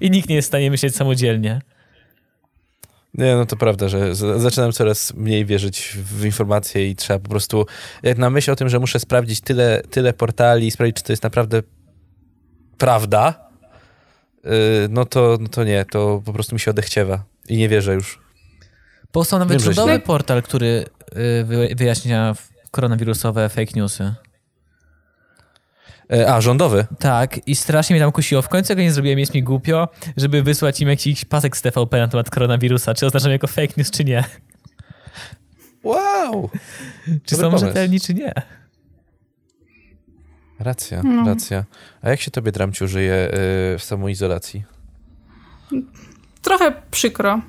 i nikt nie jest w stanie myśleć samodzielnie.
Nie, no to prawda, że zaczynam coraz mniej wierzyć w informacje i trzeba po prostu, jak na myśl o tym, że muszę sprawdzić tyle, tyle portali, sprawdzić, czy to jest naprawdę prawda, Y, no to, no to nie, to po prostu mi się odechciewa i nie wierzę już.
Powstał nawet rządowy portal, który y, wyjaśnia koronawirusowe fake newsy.
E, a, rządowy?
Tak, i strasznie mnie tam kusiło. W końcu go nie zrobiłem, jest mi głupio, żeby wysłać im jakiś pasek z TVP na temat koronawirusa. Czy oznaczam jako fake news, czy nie.
Wow!
Czy Dobry są pomysł. rzetelni, czy nie.
Racja, no. racja. A jak się tobie, Dramciu, żyje yy, w samoizolacji?
Trochę przykro.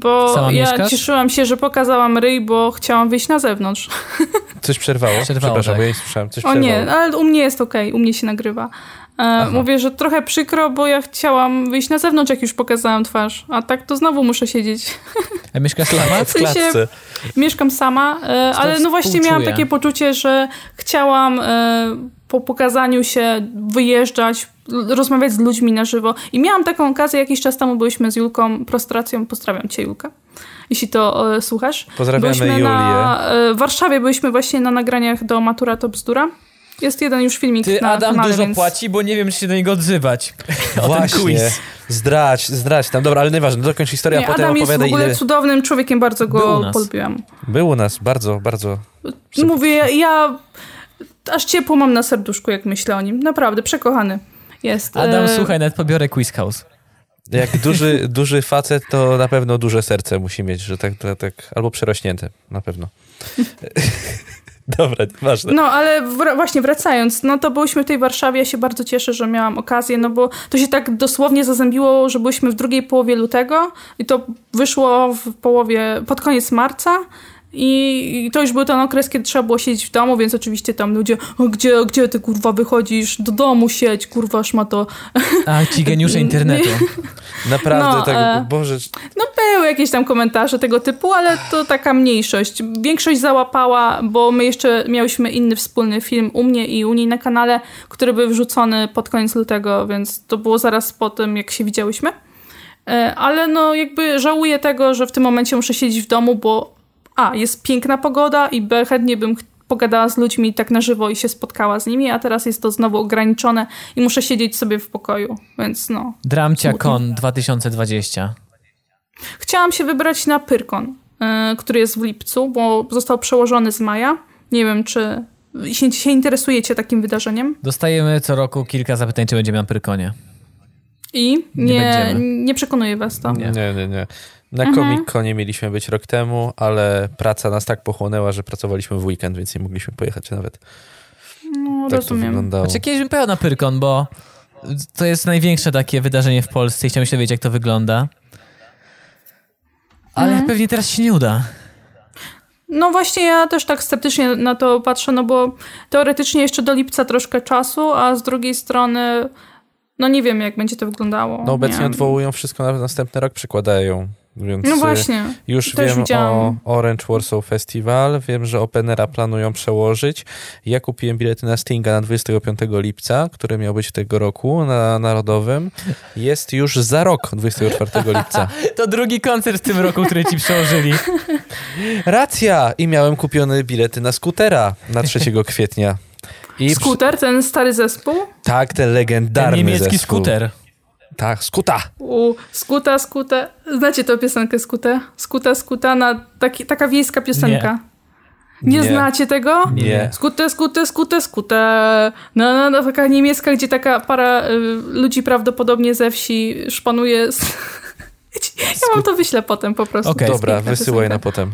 Bo Sama ja mieszkasz? cieszyłam się, że pokazałam ryj, bo chciałam wyjść na zewnątrz. <laughs>
Coś przerwało? przerwało Przepraszam, tak. bo ja nie słyszałem. Coś
o przerwało. nie, ale u mnie jest okej, okay, u mnie się nagrywa. E, mówię, że trochę przykro, bo ja chciałam wyjść na zewnątrz, jak już pokazałam twarz, a tak to znowu muszę siedzieć.
A mieszkasz sama? <laughs>
W sensie, mieszkam sama, e, ale no właśnie miałam takie poczucie, że chciałam e, po pokazaniu się wyjeżdżać, rozmawiać z ludźmi na żywo. I miałam taką okazję, jakiś czas temu byliśmy z Julką, prostracją, pozdrawiam cię Julka, jeśli to e, słuchasz.
Pozdrawiamy byliśmy Julię.
Na, e, w Warszawie byliśmy właśnie na nagraniach do Matura to bzdura. Jest jeden już filmik
Ty,
na
Adam
kanale,
dużo
więc...
płaci, bo nie wiem, czy się do niego odzywać. <laughs>
Właśnie. Zdrać, zdrać tam. Dobra, ale nieważne, dokończ historię,
nie,
a potem
Adam
opowiadaj.
jest w ogóle ile... cudownym człowiekiem, bardzo go polubiłam.
Był u nas, bardzo, bardzo.
Mówię, ja, ja aż ciepło mam na serduszku, jak myślę o nim. Naprawdę, przekochany jest.
Adam, e... słuchaj, nawet pobiorę Quiz House.
Jak duży, <laughs> duży facet, to na pewno duże serce musi mieć, że tak, tak, tak albo przerośnięte, na pewno. <laughs> Dobra, ważne.
No, ale wr właśnie wracając, no to byliśmy w tej Warszawie, ja się bardzo cieszę, że miałam okazję, no bo to się tak dosłownie zazębiło, że byliśmy w drugiej połowie lutego i to wyszło w połowie, pod koniec marca I to już był ten okres, kiedy trzeba było siedzieć w domu, więc oczywiście tam ludzie, gdzie, gdzie ty kurwa wychodzisz? Do domu siedź, kurwa szmato.
A, ci geniusze <laughs> internetu.
Naprawdę, no, tak, e, Boże.
No były jakieś tam komentarze tego typu, ale to taka mniejszość. Większość załapała, bo my jeszcze miałyśmy inny wspólny film u mnie i u niej na kanale, który był wrzucony pod koniec lutego, więc to było zaraz po tym, jak się widziałyśmy. E, ale no jakby żałuję tego, że w tym momencie muszę siedzieć w domu, bo a, jest piękna pogoda i b, chętnie bym pogadała z ludźmi tak na żywo i się spotkała z nimi, a teraz jest to znowu ograniczone i muszę siedzieć sobie w pokoju, więc no.
Dramcia Con 2020.
Chciałam się wybrać na Pyrkon, yy, który jest w lipcu, bo został przełożony z maja. Nie wiem, czy się, się interesujecie takim wydarzeniem.
Dostajemy co roku kilka zapytań, czy będziemy na Pyrkonie.
I nie, nie, nie przekonuje was to.
Nie, nie, nie. nie. Na mhm. Comic-Conie mieliśmy być rok temu, ale praca nas tak pochłonęła, że pracowaliśmy w weekend, więc nie mogliśmy pojechać nawet.
No, tak rozumiem. to
wyglądało. Znaczy, kiedyś bym pojechał na Pyrkon, bo to jest największe takie wydarzenie w Polsce i chciałem się dowiedzieć, jak to wygląda. Ale mhm. pewnie teraz się nie uda.
No właśnie, ja też tak sceptycznie na to patrzę, no bo teoretycznie jeszcze do lipca troszkę czasu, a z drugiej strony, no nie wiem, jak będzie to wyglądało.
No obecnie odwołują wszystko na następny rok, przekładają. Więc
no właśnie.
Już wiem widziałam. o Orange Warsaw Festival, wiem, że Openera planują przełożyć. Ja kupiłem bilety na Stinga na 25 lipca, który miał być tego roku na Narodowym. Jest już za rok, 24 lipca. <laughs>
to drugi koncert w tym roku, który ci przełożyli. <laughs>
Racja! I miałem kupione bilety na skutera na 3 kwietnia.
I Skuter, ten stary zespół?
Tak, ten legendarny ten
niemiecki
zespół.
skuter.
Tak, skuta.
U, skuta, skuta. Znacie tę piosenkę skutę? Skuta, skuta, na taki, taka wiejska piosenka. Nie. Nie, Nie. znacie tego?
Nie.
Skutę, skutę, skutę, skutę. No, no, no, taka niemiecka, gdzie taka para y, ludzi prawdopodobnie ze wsi szpanuje. Z... <laughs> ja mam to wyślę potem po prostu.
Okay. Dobra, wysyłaj na potem.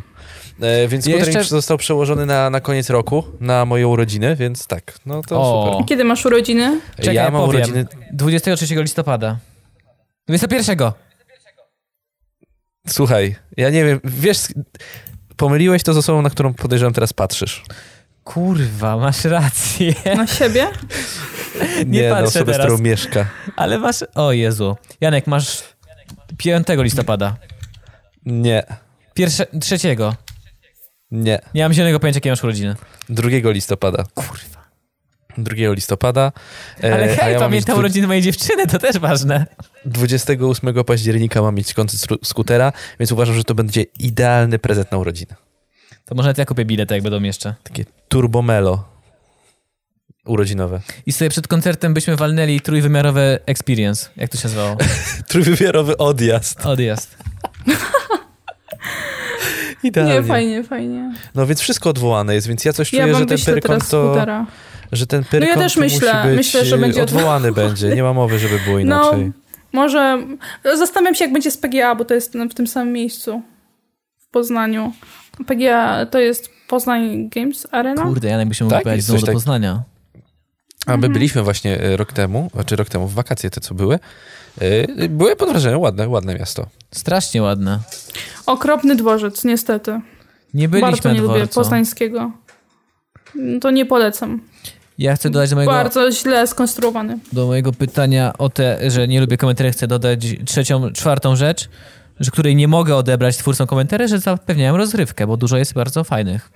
E, więc jeszcze... został przełożony na, na koniec roku, na moje urodziny, więc tak, no to o. super.
Kiedy masz urodziny?
Czekaj, ja mam powiem. urodziny... 23 listopada. 21.
Słuchaj, ja nie wiem, wiesz, pomyliłeś to z osobą, na którą podejrzewam teraz patrzysz.
Kurwa, masz rację.
Na siebie? <laughs>
nie, nie na osobę, teraz. z którą mieszka.
Ale masz... O Jezu. Janek, masz 5 listopada.
Nie.
Pierwsze... Trzeciego.
Nie.
Nie mam zielonego pojęcia, jakie masz urodziny.
2 listopada.
Kurwa.
2 listopada.
E, Ale hej, ja pamiętam urodziny mojej dziewczyny, to też ważne.
28 października mam mieć koncert skutera, więc uważam, że to będzie idealny prezent na urodziny.
To może ja kupię bilet, jak będą jeszcze.
Takie turbomelo urodzinowe.
I sobie przed koncertem byśmy walnęli trójwymiarowy experience. Jak to się nazywało? <laughs>
trójwymiarowy odjazd.
Odjazd. <laughs>
Idealnie. Nie, fajnie, fajnie.
No więc wszystko odwołane jest, więc ja coś czuję, ja że ten Pyrkon to... Że ten Pyrkon no ja też myślę, musi być myślę, że będzie odwołany będzie. Nie ma mowy, żeby było no, inaczej. No,
może... Zastanawiam się, jak będzie z PGA, bo to jest w tym samym miejscu. W Poznaniu. PGA to jest Poznań Games Arena?
Kurde, ja byśmy mogli tak, pojechać znowu do tak... Poznania.
A my mhm. byliśmy właśnie e, rok temu, znaczy rok temu, w wakacje te, co były. E, były pod wrażeniem ładne, ładne miasto.
Strasznie ładne.
Okropny dworzec, niestety.
Nie byliśmy
Bardzo nie
dworcu.
lubię poznańskiego. To nie polecam.
Ja chcę dodać do mojego...
Bardzo źle skonstruowany.
Do mojego pytania o te, że nie lubię komentarzy, chcę dodać trzecią, czwartą rzecz, że której nie mogę odebrać twórcom komentarzy, że zapewniają rozrywkę, bo dużo jest bardzo fajnych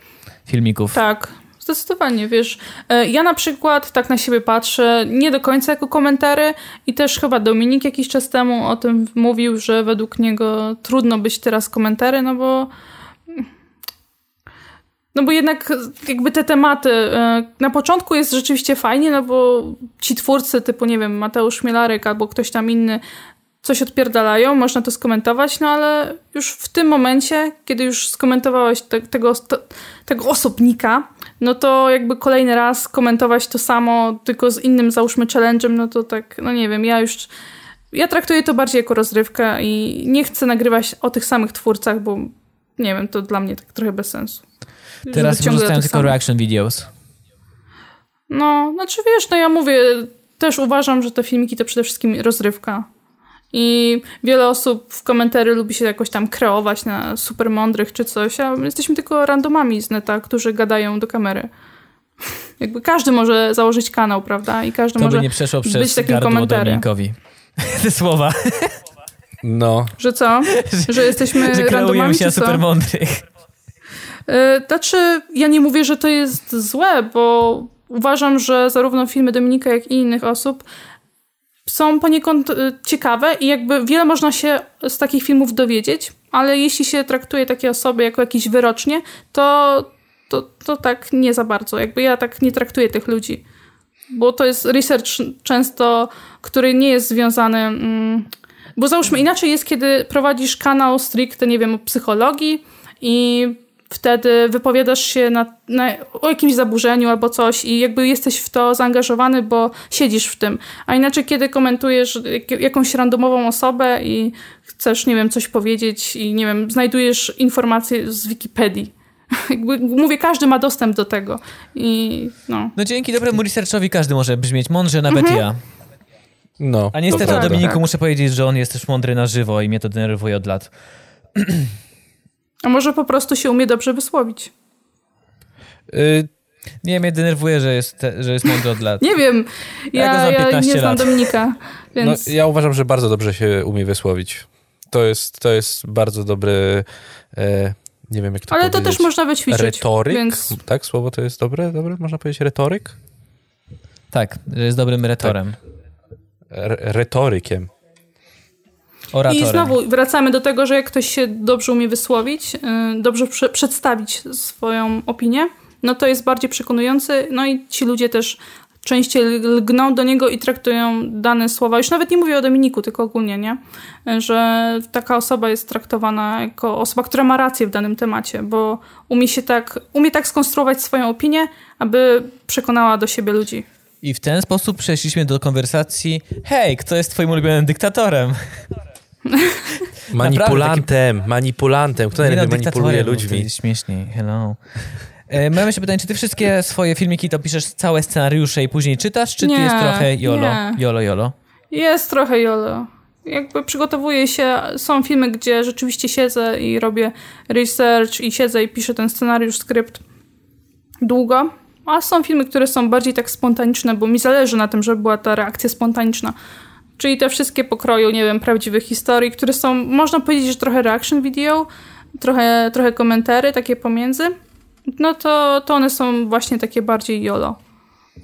filmików.
Tak, Zdecydowanie, wiesz, e, ja na przykład tak na siebie patrzę, nie do końca jako komentary i też chyba Dominik jakiś czas temu o tym mówił, że według niego trudno być teraz komentary, no bo no bo jednak jakby te tematy e, na początku jest rzeczywiście fajnie, no bo ci twórcy typu, nie wiem, Mateusz Mielarek albo ktoś tam inny coś odpierdalają, można to skomentować, no ale już w tym momencie, kiedy już skomentowałeś te, tego, te, tego osobnika, no to jakby kolejny raz komentować to samo, tylko z innym załóżmy challenge'em, no to tak, no nie wiem, ja już ja traktuję to bardziej jako rozrywkę i nie chcę nagrywać o tych samych twórcach, bo nie wiem, to dla mnie tak trochę bez sensu.
Teraz pozostają tylko reaction videos.
No, znaczy wiesz, no ja mówię, też uważam, że te filmiki to przede wszystkim rozrywka. I wiele osób w komentarzy lubi się jakoś tam kreować na super mądrych czy coś, a my jesteśmy tylko randomami z neta, którzy gadają do kamery. <laughs> Jakby każdy może założyć kanał, prawda? I każdy
to
może
by nie przeszło
być
przez
takim komentarzem. <laughs>
Te słowa.
No.
Że co? <laughs> Że jesteśmy
że
randomami,
się na super mądrych.
Yy, znaczy, ja nie mówię, że to jest złe, bo uważam, że zarówno filmy Dominika, jak i innych osób są poniekąd y, ciekawe i jakby wiele można się z takich filmów dowiedzieć, ale jeśli się traktuje takie osoby jako jakieś wyrocznie, to, to, to tak nie za bardzo. Jakby ja tak nie traktuję tych ludzi. Bo to jest research często, który nie jest związany. Mm, bo załóżmy, inaczej jest, kiedy prowadzisz kanał stricte, nie wiem, o psychologii i wtedy wypowiadasz się na, na, o jakimś zaburzeniu albo coś i jakby jesteś w to zaangażowany, bo siedzisz w tym. A inaczej, kiedy komentujesz jakąś randomową osobę i chcesz, nie wiem, coś powiedzieć i, nie wiem, znajdujesz informacje z Wikipedii. <laughs> Jakby, mówię, każdy ma dostęp do tego. I no.
No dzięki dobremu researchowi każdy może brzmieć mądrze, nawet mhm. ja.
No.
A niestety o Dominiku tak. muszę powiedzieć, że on jest też mądry na żywo i mnie to denerwuje od lat. <clears throat>
A może po prostu się umie dobrze wysłowić?
Y nie, mnie denerwuje, że jest, że jest mądry od lat.
nie wiem, ja, ja, ja nie znam Dominika, więc...
No, ja uważam, że bardzo dobrze się umie wysłowić. To jest, to jest bardzo dobry, e, nie wiem jak to
Ale
powiedzieć.
to też można wyćwiczyć.
Retoryk?
Więc...
Tak, słowo to jest dobre? dobre? Można powiedzieć retoryk?
Tak, że jest dobrym retorem. Tak.
Retorykiem.
Oratorem. I znowu wracamy do tego, że jak ktoś się dobrze umie wysłowić, y, dobrze prze przedstawić swoją opinię, no to jest bardziej przekonujący, no i ci ludzie też częściej lgną do niego i traktują dane słowa. Już nawet nie mówię o Dominiku, tylko ogólnie, nie? Że taka osoba jest traktowana jako osoba, która ma rację w danym temacie, bo umie się tak, umie tak skonstruować swoją opinię, aby przekonała do siebie ludzi.
I w ten sposób przeszliśmy do konwersacji hej, kto jest twoim ulubionym dyktatorem?
Manipulantem, manipulantem. Kto najlepiej no, manipuluje ludźmi?
To śmieszniej, hello. E, mam jeszcze pytanie, czy ty wszystkie swoje filmiki to piszesz całe scenariusze i później czytasz, czy
nie,
ty jest trochę jolo, nie. jolo, jolo?
Jest trochę jolo. Jakby przygotowuję się, są filmy, gdzie rzeczywiście siedzę i robię research i siedzę i piszę ten scenariusz, skrypt długo, a są filmy, które są bardziej tak spontaniczne, bo mi zależy na tym, żeby była ta reakcja spontaniczna. Czyli te wszystkie pokroju, nie wiem, prawdziwych historii, które są, można powiedzieć, że trochę reaction video, trochę, trochę komentary, takie pomiędzy. No to, to one są właśnie takie bardziej YOLO.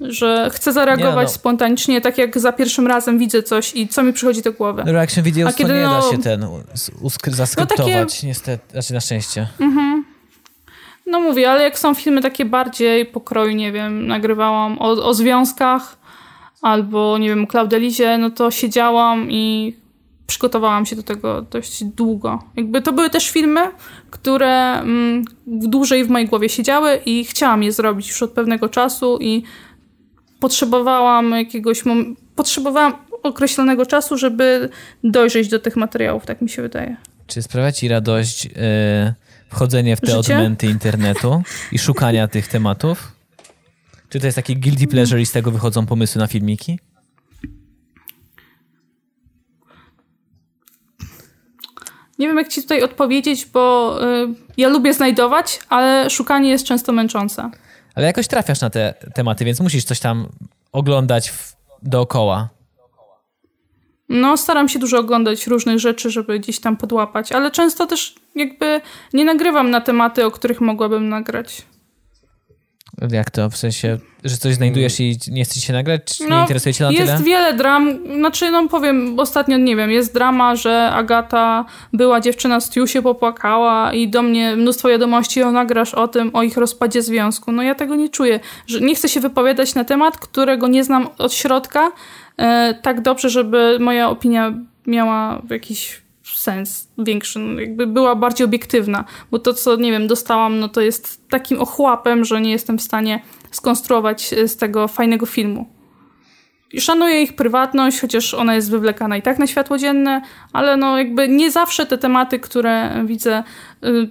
Że chcę zareagować no. spontanicznie, tak jak za pierwszym razem widzę coś i co mi przychodzi do głowy.
Reaction video to nie no, da się ten zaskryptować, no takie... niestety, znaczy na szczęście. Mhm.
No mówię, ale jak są filmy takie bardziej pokroju, nie wiem, nagrywałam o, o związkach, albo nie wiem, o Claudelizie, no to siedziałam i przygotowałam się do tego dość długo. Jakby to były też filmy, które mm, dłużej w mojej głowie siedziały i chciałam je zrobić już od pewnego czasu i potrzebowałam jakiegoś potrzebowałam określonego czasu, żeby dojrzeć do tych materiałów, tak mi się wydaje.
Czy sprawia ci radość yy, wchodzenie w te Życie? odmęty internetu i szukania tych tematów? Czy to jest taki guilty pleasure i z tego wychodzą pomysły na filmiki?
Nie wiem, jak ci tutaj odpowiedzieć, bo y, ja lubię znajdować, ale szukanie jest często męczące.
Ale jakoś trafiasz na te tematy, więc musisz coś tam oglądać w, dookoła.
No, staram się dużo oglądać różnych rzeczy, żeby gdzieś tam podłapać, ale często też jakby nie nagrywam na tematy, o których mogłabym nagrać.
Jak to? W sensie, że coś znajdujesz i nie chcesz się nagrać? Czy no, nie interesuje cię na
jest
tyle?
Jest wiele dram. Znaczy, no powiem, ostatnio, nie wiem, jest drama, że Agata była dziewczyna z Tiu się popłakała i do mnie mnóstwo wiadomości o nagrasz o tym, o ich rozpadzie związku. No ja tego nie czuję. Że nie chcę się wypowiadać na temat, którego nie znam od środka e, tak dobrze, żeby moja opinia miała jakiś sens większy, no jakby była bardziej obiektywna, bo to, co, nie wiem, dostałam, no to jest takim ochłapem, że nie jestem w stanie skonstruować e, z tego fajnego filmu. I szanuję ich prywatność, chociaż ona jest wywlekana i tak na światło dzienne, ale no jakby nie zawsze te tematy, które widzę, y,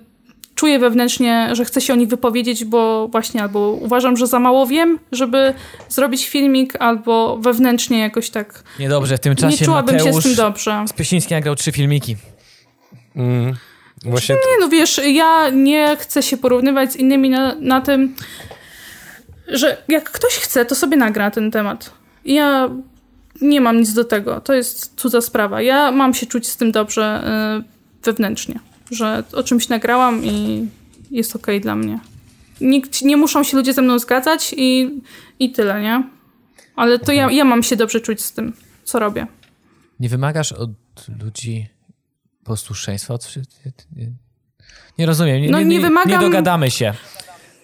czuję wewnętrznie, że chcę się o nich wypowiedzieć, bo właśnie albo uważam, że za mało wiem, żeby zrobić filmik, albo wewnętrznie jakoś tak.
Niedobrze, w tym czasie
nie czułabym
Mateusz
się z tym dobrze.
Spiesiński nagrał trzy filmiki.
Mm. Właśnie...
Nie, no wiesz, ja nie chcę się porównywać z innymi na, na tym, że jak ktoś chce, to sobie nagra ten temat. Ja nie mam nic do tego. To jest cudza sprawa. Ja mam się czuć z tym dobrze yy, wewnętrznie, że o czymś nagrałam i jest okej okay dla mnie. Nikt, nie muszą się ludzie ze mną zgadzać i, i tyle, nie? Ale to ja, ja mam się dobrze czuć z tym, co robię.
Nie wymagasz od ludzi posłuszeństwa? Nie rozumiem. Nie, no, nie, nie, wymagam... nie dogadamy się.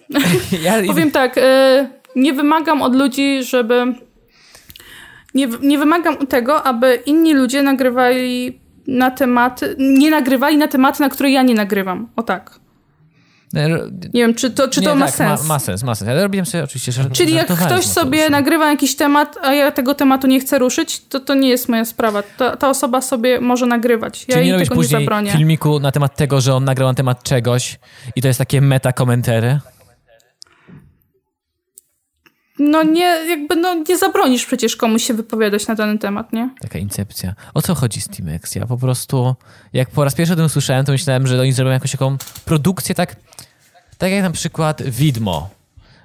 <laughs>
ja... Powiem tak, y, nie wymagam od ludzi, żeby nie, nie wymagam tego, aby inni ludzie nagrywali na tematy, nie nagrywali na tematy, na które ja nie nagrywam. O tak. Nie wiem, czy to, czy nie, to ma tak, sens.
Ma, ma, sens, ma sens. Ale robiłem sobie oczywiście że
Czyli jak ktoś sobie nagrywa jakiś temat, a ja tego tematu nie chcę ruszyć, to to nie jest moja sprawa. Ta, ta osoba sobie może nagrywać. Ja Czyli nie robisz tego później nie zabronię.
filmiku na temat tego, że on nagrał na temat czegoś i to jest takie meta komentary?
No nie, jakby no nie zabronisz przecież komuś się wypowiadać na dany temat, nie?
Taka incepcja. O co chodzi z Teamex? Ja po prostu, jak po raz pierwszy o tym słyszałem, to myślałem, że oni zrobią jakąś taką produkcję, tak, tak jak na przykład Widmo.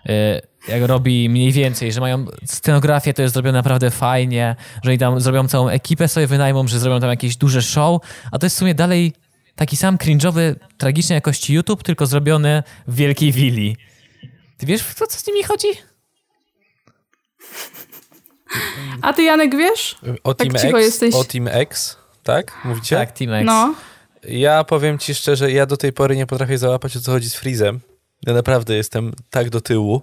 Y, jak robi mniej więcej, że mają scenografię, to jest zrobione naprawdę fajnie, że oni tam zrobią całą ekipę sobie wynajmą, że zrobią tam jakieś duże show, a to jest w sumie dalej taki sam cringe'owy, tragicznej jakości YouTube, tylko zrobiony w wielkiej willi. Ty wiesz, co, co z nimi chodzi?
A ty, Janek, wiesz?
O tak Team X, jesteś. O Team X, tak? Mówicie?
Tak, Team X.
No.
Ja powiem ci szczerze, ja do tej pory nie potrafię załapać, o co chodzi z Freezem. Ja naprawdę jestem tak do tyłu.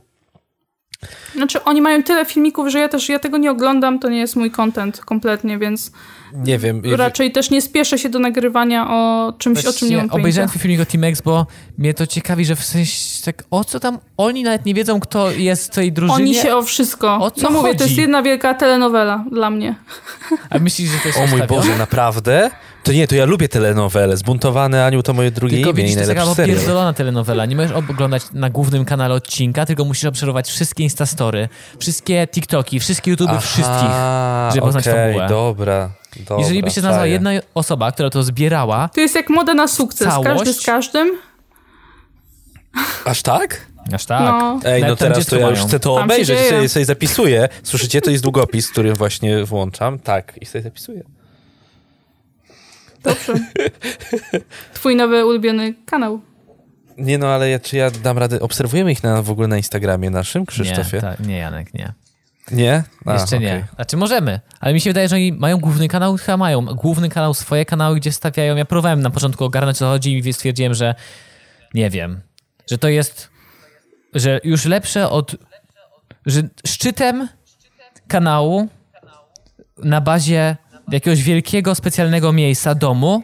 Znaczy, oni mają tyle filmików, że ja też ja tego nie oglądam, to nie jest mój content kompletnie, więc
nie wiem.
Raczej też nie spieszę się do nagrywania o czymś, Właśnie o czym nie mam
Obejrzałem twój filmik o Team X, bo mnie to ciekawi, że w sensie tak, o co tam, oni nawet nie wiedzą, kto jest w tej drużynie.
Oni się o wszystko. O co no mówię, to jest jedna wielka telenowela dla mnie.
A myślisz, że to jest
O mój Boże, naprawdę? To nie, to ja lubię telenowele. Zbuntowany Aniu to moje drugie tylko imię widzisz, i najlepszy
serial. To jest telenowela. Nie możesz oglądać na głównym kanale odcinka, tylko musisz obserwować wszystkie Instastory, wszystkie TikToki, wszystkie YouTube, wszystkich, żeby poznać okay, fabułę.
dobra. Dobra,
Jeżeli by się znalazła jedna osoba, która to zbierała.
To jest jak moda na sukces. Całość, Każdy z każdym.
Aż tak?
Aż tak.
No. Ej, no teraz to ja już chcę to obejrzeć, sobie, sobie zapisuję. Słyszycie, to jest długopis, który właśnie włączam. Tak, i sobie zapisuję.
Dobrze. <laughs> Twój nowy ulubiony kanał.
Nie no, ale ja, czy ja dam radę... Obserwujemy ich na, w ogóle na Instagramie naszym, Krzysztofie?
Nie, ta, nie Janek, nie.
Nie?
A, Jeszcze nie. Okay. Znaczy możemy, ale mi się wydaje, że oni mają główny kanał, chyba mają główny kanał, swoje kanały, gdzie stawiają. Ja próbowałem na początku ogarnąć, co chodzi i stwierdziłem, że nie wiem, że to jest, że już lepsze od, że szczytem kanału na bazie jakiegoś wielkiego, specjalnego miejsca, domu,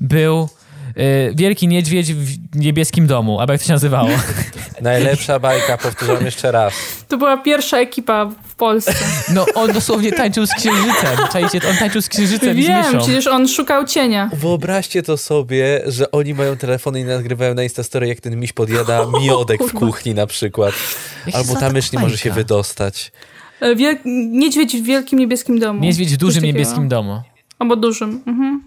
był y, Wielki Niedźwiedź w niebieskim domu, albo jak to się nazywało. <laughs>
Najlepsza bajka, powtórzę jeszcze raz.
To była pierwsza ekipa w Polsce.
No on dosłownie tańczył z księżycem. Czajcie, on tańczył z księżycem
Wiem,
i z
przecież on szukał cienia.
Wyobraźcie to sobie, że oni mają telefony i nagrywają na Instastory, jak ten miś podjada <laughs> miodek w kuchni na przykład. Albo ta mysz nie może się wydostać.
E, wiel niedźwiedź w wielkim niebieskim domu.
Niedźwiedź w dużym niebieskim domu.
Albo dużym. Mhm.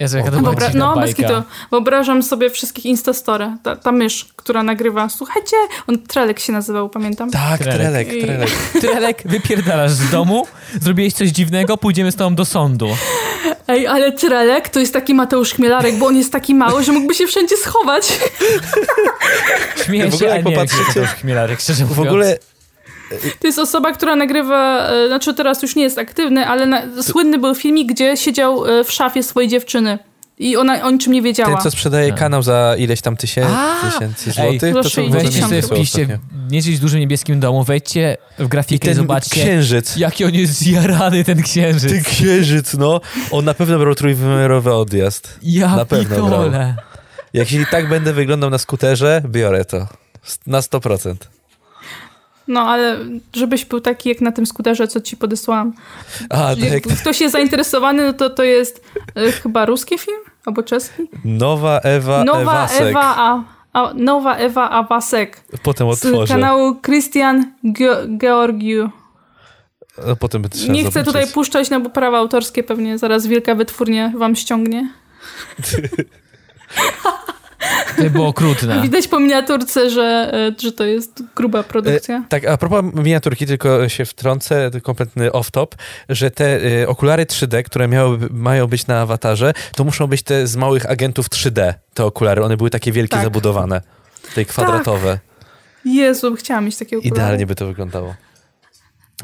Jezu, jaka to Wyobra-
No, bez kitu. Wyobrażam sobie wszystkich Instastory. Ta, ta mysz, która nagrywa. Słuchajcie, on Trelek się nazywał, pamiętam.
Tak, Trelek, Trelek. Trelek, <laughs>
trelek wypierdalasz z domu, zrobiłeś coś dziwnego, pójdziemy z tobą do sądu.
Ej, ale Trelek to jest taki Mateusz Chmielarek, bo on jest taki mały, że mógłby się wszędzie schować.
Śmieję się, a nie Mateusz Chmielarek, szczerze mówiąc.
W ogóle
to jest osoba, która nagrywa, e, znaczy teraz już nie jest aktywny, ale na, słynny był filmik, gdzie siedział e, w szafie swojej dziewczyny. I ona o niczym nie wiedziała.
Ten, co sprzedaje kanał za ileś tam tysięcy, tysięcy złotych,
to co
weźcie sobie wpiszcie w dużym niebieskim domu, wejdźcie w grafikę i, i zobaczcie.
księżyc.
Jaki on jest zjarany, ten księżyc.
Ten księżyc, no. On na pewno brał trójwymiarowy odjazd.
Ja
na pewno
pitole.
brał. Jak jeśli tak będę wyglądał na skuterze, biorę to. Na 100%.
No, ale żebyś był taki jak na tym skuterze, co ci podesłałam.
A, tak.
ktoś jest zainteresowany, no to to jest y, chyba ruski film? Albo czeski?
Nowa Ewa
Nowa
Ewasek.
Ewa, a, a, Nowa Ewa Awasek.
Potem
Z
otworzę.
kanału Christian Ge Georgiu.
No, potem
Nie chcę
zobaczyć.
tutaj puszczać, no bo prawa autorskie pewnie zaraz wielka wytwórnia wam ściągnie. <laughs>
To było okrutne. <laughs>
Widać po miniaturce, że, e, że to jest gruba produkcja.
Tak, a propos miniaturki, tylko się wtrącę, kompletny off-top, że te y, okulary 3D, które miały, mają być na awatarze, to muszą być te z małych agentów 3D, te okulary. One były takie wielkie,
Tak.
zabudowane. Tutaj kwadratowe.
Jezu, chciałam mieć takie okulary.
Idealnie by to wyglądało.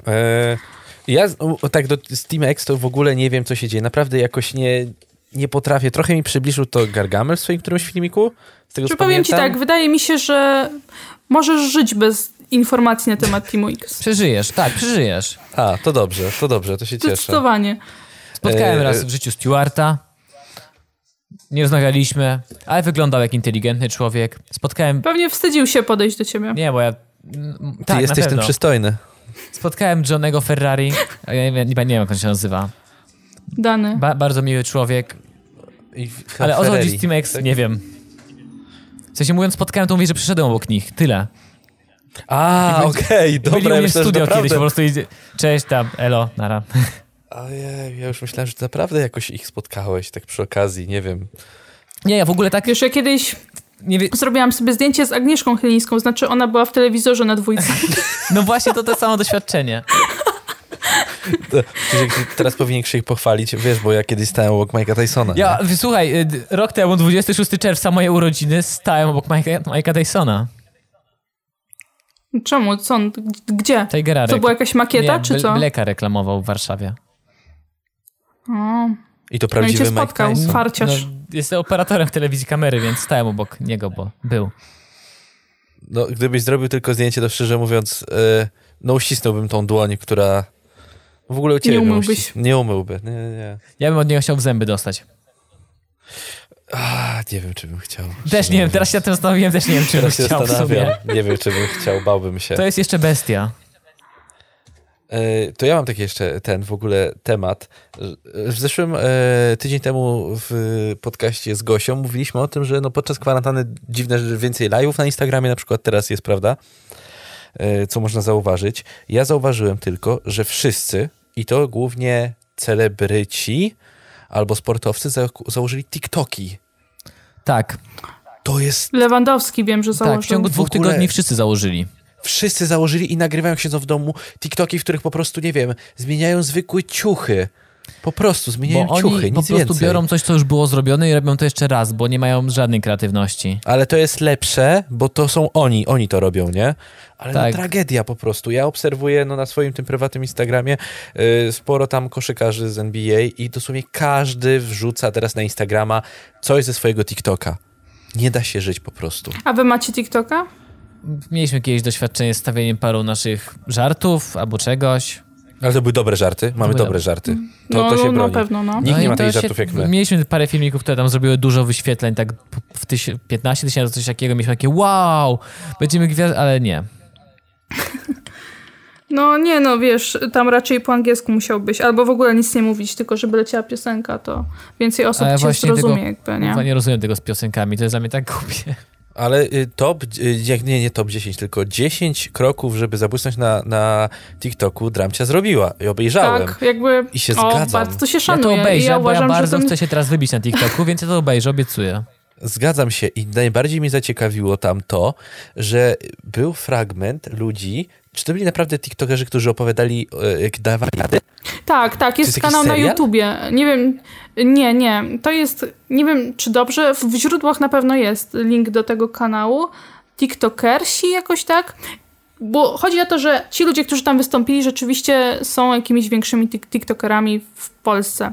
E, ja tak do Steam X to w ogóle nie wiem, co się dzieje. Naprawdę jakoś nie, nie potrafię. Trochę mi przybliżył to Gargamel w swoim którymś filmiku. Z tego
Czy
co
powiem ci tak, wydaje mi się, że możesz żyć bez informacji na temat Teamu X. <laughs>
Przeżyjesz, tak, przeżyjesz.
A, to dobrze, to dobrze, to się cieszę.
Zdecydowanie.
Spotkałem
E,
raz w życiu Stewarta. Nie rozmawialiśmy, ale wyglądał jak inteligentny człowiek. Spotkałem.
Pewnie wstydził się podejść do ciebie.
Nie, bo ja.
Ty
tak,
jesteś
na
ten przystojny.
Spotkałem Johnego Ferrari. Ja nie, wiem- nie wiem, jak on się nazywa.
Dany.
Ba bardzo miły człowiek.
I
Ale o co chodzi z Team X?
Tak?
Nie wiem. W sensie mówiąc, spotkałem, to mówię, że przyszedłem obok nich. Tyle.
A, okej,
Byli
dobra,
u
ja
mnie w studio
naprawdę...
kiedyś, po prostu idzie. Cześć tam, elo, nara.
Ojej, ja już myślałem, że naprawdę jakoś ich spotkałeś, tak przy okazji, nie wiem.
Nie, ja w ogóle tak
Wiesz, ja kiedyś
nie wie...
zrobiłam sobie zdjęcie z Agnieszką Chylińską, znaczy ona była w telewizorze na dwójce.
No właśnie, to to samo doświadczenie. <laughs>
To, teraz powinien się ich pochwalić, wiesz, bo ja kiedyś stałem obok Mike'a Tysona.
Ja,
nie?
słuchaj, y, rok temu, 26 czerwca, moje urodziny, stałem obok Mike'a, Mike'a Tysona.
Czemu? Co? on- Gdzie?
Tigera
To była jakaś makieta,
nie,
czy co?
Bleka reklamował w Warszawie.
O,
I to
no i
prawdziwy
cię
Mike
spotkał,
Tyson.
farciarz.
No, jestem operatorem w telewizji kamery, więc stałem obok niego, bo był.
No, gdybyś zrobił tylko zdjęcie, to szczerze mówiąc, e, no uścisnąłbym tą dłoń, która w ogóle u ciebie
Nie umyłbyś.
Nie umyłby. Nie, nie.
Ja bym od niego chciał w zęby dostać.
A, nie wiem, czy bym chciał.
Też nie wiem, teraz się tym zastanowiłem, też nie wiem, czy bym
Teraz się
chciał w
zastanawiam.
sumie.
Nie wiem, czy bym chciał, bałbym się.
To jest jeszcze bestia.
E, To ja mam taki jeszcze ten w ogóle temat. W zeszłym e, tydzień temu w podcaście z Gosią mówiliśmy o tym, że no podczas kwarantanny dziwne, że więcej live'ów na Instagramie na przykład teraz jest, prawda? E, Co można zauważyć. Ja zauważyłem tylko, że wszyscy, i to głównie celebryci albo sportowcy za założyli TikToki.
Tak,
To jest...
Lewandowski wiem, że założył.
tak, w ciągu dwóch
ogóle-
tygodni wszyscy założyli.
Wszyscy założyli i nagrywają siedzą w domu TikToki, w których po prostu, nie wiem, zmieniają zwykłe ciuchy. Po prostu zmieniają
Bo
ciuchy,
oni po
nic
prostu
więcej.
biorą coś, co już było zrobione i robią to jeszcze raz, bo nie mają żadnej kreatywności.
Ale to jest lepsze, bo to są oni, oni to robią, nie? Ale
Tak.
no, tragedia po prostu. Ja obserwuję no, na swoim tym prywatnym Instagramie y, sporo tam koszykarzy z NBA i dosłownie każdy wrzuca teraz na Instagrama coś ze swojego TikToka. Nie da się żyć po prostu.
A wy macie TikToka?
Mieliśmy kiedyś doświadczenie z stawieniem paru naszych żartów albo czegoś.
Ale to były dobre żarty. Mamy dobre
dobre.
żarty. To,
no,
to się
no,
broni.
na pewno, no.
Nikt nie
i
ma takich żartów jak my.
Mieliśmy parę filmików, które tam zrobiły dużo wyświetleń, tak w tyś, 15 tysięcy, coś takiego. Mieliśmy takie wow, będziemy gwiazd, ale nie. <laughs>
No nie, no wiesz, tam raczej po angielsku musiał być, albo w ogóle nic nie mówić, tylko żeby leciała piosenka, to więcej osób
Ale
cię zrozumie
tego-
jakby, nie?
nie rozumiem tego z piosenkami, to jest dla mnie tak głupie.
Ale y, top, y, jak nie, nie top 10, tylko 10 kroków, żeby zabłysnąć na, na TikToku, Dramcia zrobiła i obejrzałem.
Tak, jakby...
I się
o,
zgadzam.
bardzo to się
Ja
szanuje.
to obejrzę,
I ja
bo ja
uważam,
bardzo
że ten...
chcę się teraz wybić na TikToku, więc ja to obejrzę, obiecuję.
Zgadzam się i najbardziej mnie zaciekawiło tam to, że był fragment ludzi, czy to byli naprawdę TikTokerzy, którzy opowiadali, e, jak dawali radę?
Tak, tak, jest,
jest
kanał na? YouTubie. Nie wiem, nie, nie, to jest, nie wiem czy dobrze, w, w źródłach na pewno jest link do tego kanału. TikTokersi jakoś tak. Bo chodzi o to, że ci ludzie, którzy tam wystąpili, rzeczywiście są jakimiś większymi tik- TikTokerami w Polsce.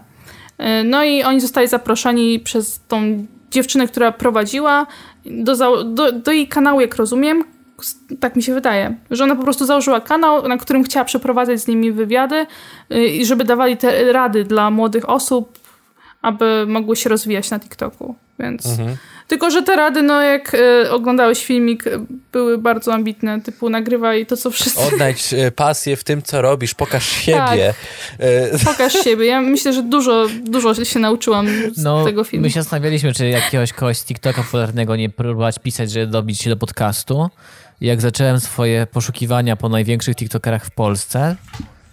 Yy, No i oni zostali zaproszeni przez tą dziewczynę, która prowadziła do, do, do jej kanału, jak rozumiem. Tak mi się wydaje, że ona po prostu założyła kanał, na którym chciała przeprowadzać z nimi wywiady yy, i żeby dawali te rady dla młodych osób, aby mogły się rozwijać na TikToku. więc... Mhm. Tylko, że te rady, no jak y, oglądałeś filmik, były bardzo ambitne, typu nagrywaj to, co wszyscy...
Odnajdź y, pasję w tym, co robisz, pokaż siebie.
Tak. Pokaż <laughs> siebie. Ja myślę, że dużo, dużo się nauczyłam z no, tego filmu.
My się zastanawialiśmy, czy jakiegoś kogoś z TikToka popularnego nie próbować pisać, żeby dobić się do podcastu. I jak zacząłem swoje poszukiwania po największych TikTokerach w Polsce,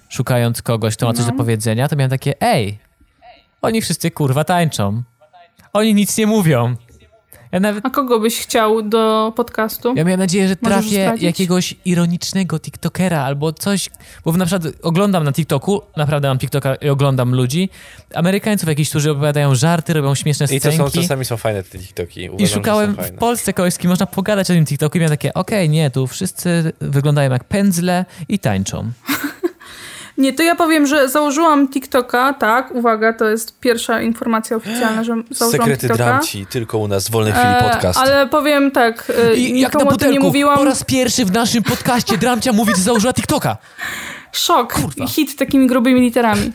szukając kogoś, kto ma coś no. do powiedzenia, to miałem takie, ej, oni wszyscy kurwa tańczą. Oni nic nie mówią.
Ja nawet... A kogo byś chciał do podcastu?
Ja miałem nadzieję, że trafię jakiegoś ironicznego TikTokera albo coś, bo na przykład oglądam na TikToku, naprawdę mam TikToka i oglądam ludzi, Amerykańców jakichś, którzy opowiadają żarty, robią śmieszne scenki.
I to są, czasami są fajne te TikToki.
Uważam, I szukałem w Polsce kogoś, z kim można pogadać o tym TikToku i miałem takie, okej, okay, nie, tu wszyscy wyglądają jak pędzle i tańczą. <laughs>
Nie, to ja powiem, że założyłam TikToka, tak, uwaga, to jest pierwsza informacja oficjalna, że <gasps> założyłam
Sekrety
TikToka.
dramci, tylko u nas w wolnej chwili e, podcast.
E, ale powiem tak, e, I, jak na butelku, nie mówiłam.
Po raz pierwszy w naszym podcaście Dramcia mówi, że założyła TikToka.
Szok, Kurwa. hit takimi grubymi literami.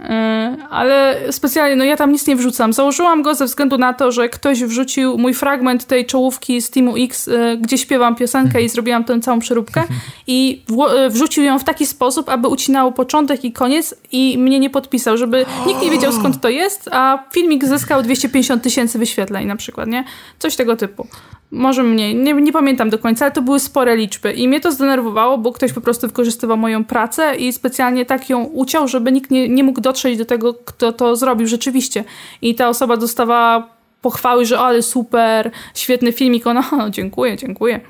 E, ale specjalnie, no ja tam nic nie wrzucam. Założyłam go ze względu na to, że ktoś wrzucił mój fragment tej czołówki z Teamu X, e, gdzie śpiewam piosenkę i zrobiłam tę całą przeróbkę i e, wrzucił ją w taki sposób, aby ucinało początek i koniec i mnie nie podpisał, żeby nikt nie wiedział skąd to jest, a filmik zyskał 250 tysięcy wyświetleń na przykład, nie? Coś tego typu. Może mniej, nie, nie pamiętam do końca, ale to były spore liczby i mnie to zdenerwowało, bo ktoś po prostu wykorzystywał moją pracę i specjalnie tak ją uciął, żeby nikt nie, nie mógł dotrzeć do tego, kto to zrobił rzeczywiście. I ta osoba dostawała pochwały, że ale super, świetny filmik. Ona, <laughs> no, dziękuję, dziękuję.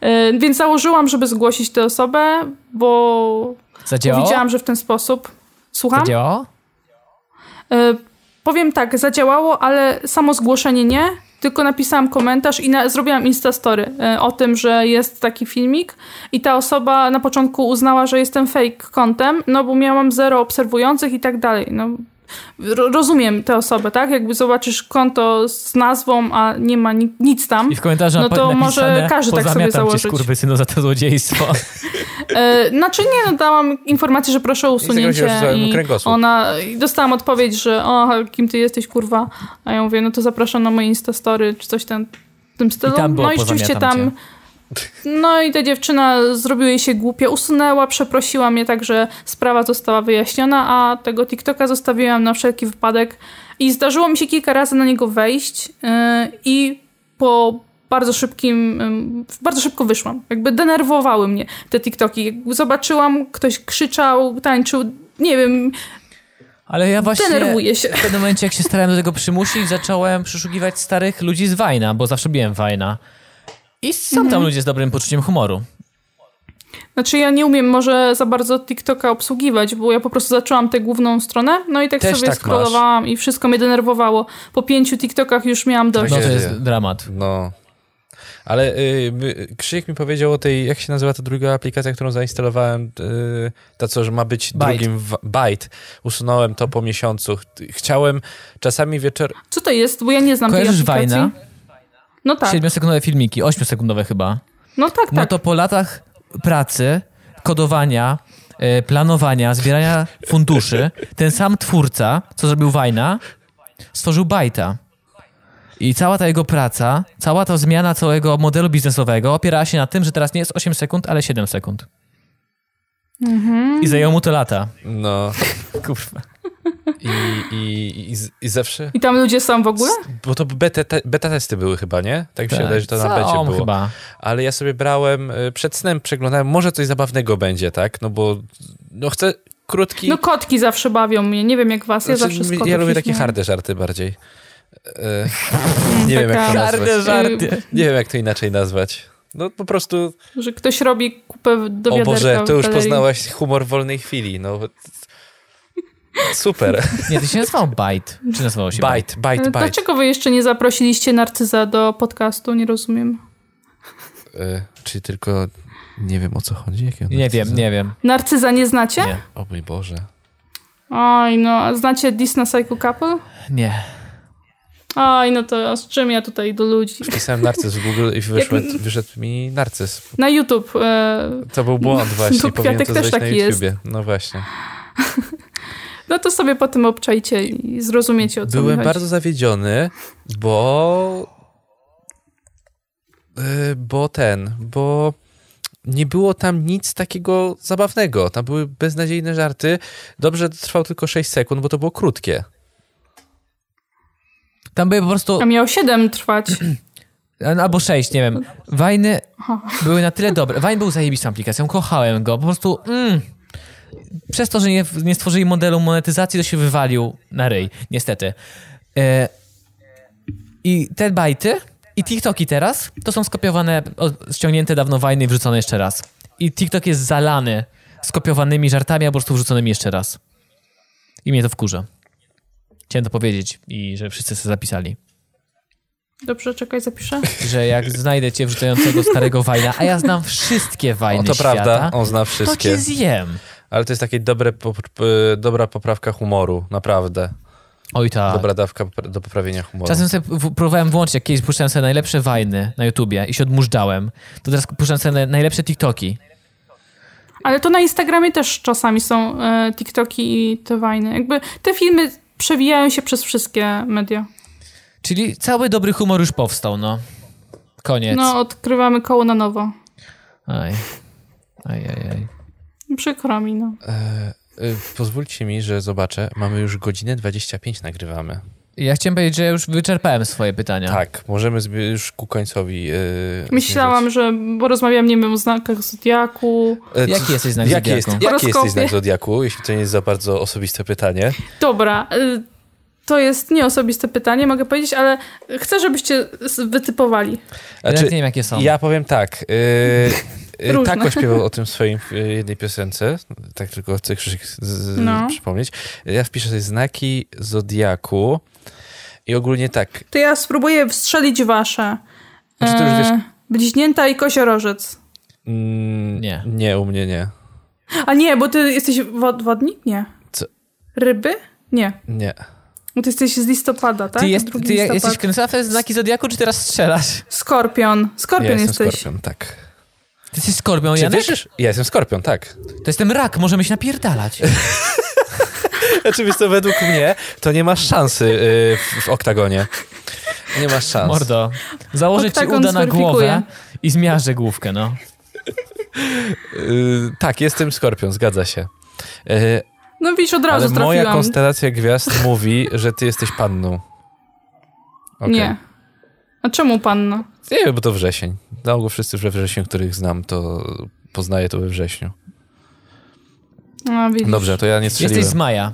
E, <laughs> więc założyłam, żeby zgłosić tę osobę, bo widziałam, że w ten sposób... Słucham?
Zadziałało?
E, powiem tak, zadziałało, ale samo zgłoszenie nie tylko napisałam komentarz i na, zrobiłam instastory e, o tym, że jest taki filmik i ta osoba na początku uznała, że jestem fake kontem, no bo miałam zero obserwujących i tak dalej. No, rozumiem tę osobę, tak? Jakby zobaczysz konto z nazwą, a nie ma ni nic tam,
I w komentarzu
no to może każdy tak sobie założyć.
Cię, synu za to złodziejstwo. <laughs>
e, znaczy nie, no dałam informację, że proszę o usunięcie i ona, i dostałam odpowiedź, że o, kim ty jesteś, kurwa? A ja mówię, no to zapraszam na moje instastory, czy coś tam w tym stylu.
I
no i rzeczywiście tam... Cię no i ta dziewczyna zrobiła jej się głupia, usunęła, przeprosiła mnie, także sprawa została wyjaśniona, a tego TikToka zostawiłam na wszelki wypadek i zdarzyło mi się kilka razy na niego wejść yy, i po bardzo szybkim, yy, bardzo szybko wyszłam. Jakby denerwowały mnie te TikToki. zobaczyłam, ktoś krzyczał, tańczył, nie wiem,
ale ja właśnie
Denerwuję się.
w pewnym momencie, jak się starałem do tego przymusić, zacząłem przeszukiwać starych ludzi z Wajna, bo zawsze byłem Wajna. I są tam mhm. ludzie z dobrym poczuciem humoru.
Znaczy ja nie umiem może za bardzo TikToka obsługiwać, bo ja po prostu zaczęłam tę główną stronę, no i tak Też sobie tak scrollowałam masz. i wszystko mnie denerwowało. Po pięciu TikTokach już miałam dość.
No to jest dramat.
No. Ale y, Krzysiek mi powiedział o tej, jak się nazywa ta druga aplikacja, którą zainstalowałem, y, ta co, że ma być Byte. drugim w, Byte. Usunąłem to po miesiącu. Chciałem czasami wieczór...
Co to jest? Bo ja nie znam
Kojarzysz
tej aplikacji.
Wajna?
No tak.
7-sekundowe filmiki, 8-sekundowe chyba.
No tak, tak.
No to po latach pracy, kodowania, e, planowania, zbierania funduszy, ten sam twórca, co zrobił Wajna, stworzył Bajta. I cała ta jego praca, cała ta zmiana całego modelu biznesowego opierała się na tym, że teraz nie jest 8 sekund, ale 7 sekund. Mhm. I zajęło mu to lata.
No. <laughs>
Kurwa.
I, i, i, i zawsze...
I tam ludzie są w ogóle?
Bo to beta, beta testy były chyba, nie? Tak mi się tak. wydaje, że to na becie było.
chyba.
Ale ja sobie brałem, y, przed snem przeglądałem, może coś zabawnego będzie, tak? No bo no chcę krótki...
No kotki zawsze bawią mnie, nie wiem jak was, ja znaczy, zawsze z
Ja lubię takie harde żarty bardziej. E, <laughs> nie wiem jak to nazwać. Harde żarty. Nie wiem jak to inaczej nazwać. No po prostu...
Że ktoś robi kupę do
O Boże, to już poznałaś humor wolnej chwili. No Super. <laughs>
Nie, to się nazywało Byte. Czy nazywało się
Byte? Byte, Byte.
Dlaczego wy jeszcze nie zaprosiliście Narcyza do podcastu? Nie rozumiem.
Y, czy tylko nie wiem o co chodzi?
nie wiem, nie wiem.
Narcyza nie znacie?
Nie. O mój Boże.
Oj, no, znacie Disney Psycho Couple?
Nie.
Oj, no to z czym ja tutaj do ludzi?
Wpisałem narcyz w Google i <laughs> wyszedł, Jak... wyszedł mi narcyz.
Na YouTube. E...
To był błąd <laughs> właśnie, powinien to też taki na YouTubie. Jest. No właśnie.
No to sobie potem obczajcie i zrozumiecie o co
Byłem
mi
bardzo zawiedziony, bo... Yy, bo ten, bo nie było tam nic takiego zabawnego. Tam były beznadziejne żarty. Dobrze trwał tylko 6 sekund, bo to było krótkie.
Tam były po prostu...
A miał 7 trwać. <clears throat>
Albo 6, nie wiem. Wajny były na tyle dobre. Wajn był zajebistą aplikacją, kochałem go. Po prostu... Mm, przez to, że nie, nie stworzyli modelu monetyzacji, to się wywalił na ryj. Niestety. E, I te bajty i TikToki teraz to są skopiowane, ściągnięte dawno wajny i wrzucone jeszcze raz. I TikTok jest zalany skopiowanymi żartami, a po prostu wrzuconymi jeszcze raz. I mnie to wkurza. Chciałem to powiedzieć i że wszyscy sobie zapisali.
Dobrze, czekaj, zapiszę.
Że jak znajdę cię wrzucającego starego wajna, a ja znam wszystkie wajny o,
to
świata,
prawda, on zna wszystkie.
To cię zjem.
Ale to jest takie dobre, dobra poprawka humoru, naprawdę.
Oj tak.
Dobra dawka do poprawienia humoru.
Czasem sobie próbowałem włączyć, jak kiedyś puszczałem sobie najlepsze wajny na YouTubie i się odmurzałem, to teraz puszczam sobie najlepsze TikToki.
Ale to na Instagramie też czasami są e, TikToki i te wajny. Jakby te filmy przewijają się przez wszystkie media.
Czyli cały dobry humor już powstał, no. Koniec.
No, odkrywamy koło na nowo.
Aj. Aj, aj, aj.
Przykro mi, no.
E, y, pozwólcie mi, że zobaczę. Mamy już godzinę 25 nagrywamy.
Ja chciałem powiedzieć, że już wyczerpałem swoje pytania.
Tak, możemy już ku końcowi. Yy,
Myślałam, że bo rozmawiam, nie wiem, o znakach Zodiaku.
E, jaki jesteś znak
jaki
Zodiaku?
Jest, jaki jesteś znak Zodiaku, jeśli to nie jest za bardzo osobiste pytanie?
Dobra, y, to jest nieosobiste pytanie, mogę powiedzieć, ale chcę, żebyście wytypowali.
Znaczy, ja nie wiem, jakie są.
Ja powiem tak. Yy, tak śpiewał o tym w swojej jednej piosence, tak tylko chcę Krzysiek no. przypomnieć. Ja wpiszę sobie znaki Zodiaku i ogólnie tak.
To ja spróbuję wstrzelić wasze. Znaczy, to już wiesz... E, bliźnięta i koziorożec.
Mm, nie. Nie, u mnie nie.
A nie, bo ty jesteś wod wodnik? Nie.
Co?
Ryby? Nie.
Nie.
Bo ty jesteś z listopada, tak?
Ty, jest, ty listopad. jesteś kręcafem znaki Zodiaku, czy teraz strzelasz?
Skorpion. Skorpion
ja
jesteś.
Skorpion, tak.
Ty jesteś skorpion, Czy Janek? Wierzysz?
Ja jestem skorpion, tak.
To jestem rak, możemy się napierdalać. <laughs>
Oczywiście według mnie to nie masz szansy yy, w, w, oktagonie. Nie masz szans.
Mordo, założę Oktagon ci uda na głowę i zmiażdżę główkę, no.
Yy, tak, jestem skorpion, zgadza się. Yy,
no widzisz, od razu
Ale
trafiłam.
moja konstelacja gwiazd mówi, że ty jesteś panną.
Okay. Nie. A czemu panna?
Nie wiem, bo to wrzesień. Na ogół wszyscy we wrześniu, których znam, to poznaję to we wrześniu.
A, widzisz.
Dobrze, to ja nie strzeliłem.
Jesteś z maja.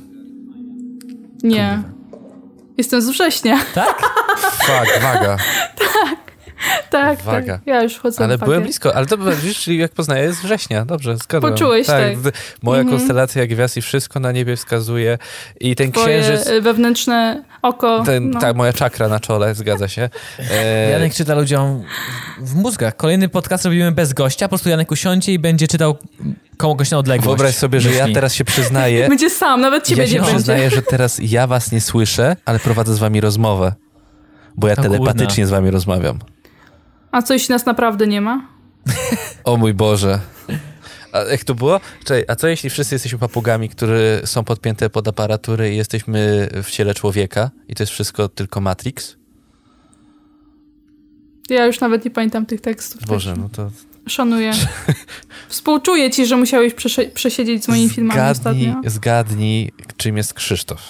Nie. Jestem z września.
Tak?
Fak, waga. <laughs>
tak. <laughs> Tak, Waga. tak. Ja już chodzę
Ale byłem blisko, ale to widzisz, czyli jak poznaję, jest września. Dobrze, zgadłem.
Poczułeś, tak. tak.
Moja mhm. konstelacja gwiazd i wszystko na niebie wskazuje. I ten
Twoje
księżyc...
wewnętrzne oko.
Ten, no. Tak, moja czakra na czole, zgadza się.
E... Janek czyta ludziom w mózgach. Kolejny podcast robimy bez gościa, po prostu Janek usiądzie i będzie czytał komuś na odległość.
Wyobraź sobie, że ja teraz się przyznaję... <laughs>
Będzie sam, nawet ciebie
ja
nie będzie.
Ja przyznaję, że teraz ja was nie słyszę, ale prowadzę z wami rozmowę. Bo ja o telepatycznie kurna. z wami rozmawiam.
A coś nas naprawdę nie ma?
O mój Boże. A jak to było? Czekaj, a co jeśli wszyscy jesteśmy papugami, które są podpięte pod aparatury i jesteśmy w ciele człowieka i to jest wszystko tylko Matrix?
Ja już nawet nie pamiętam tych tekstów.
Boże, no to...
Szanuję. <laughs> Współczuję ci, że musiałeś przesiedzieć z moimi filmami
zgadnij, ostatnio. Zgadnij, czym jest Krzysztof.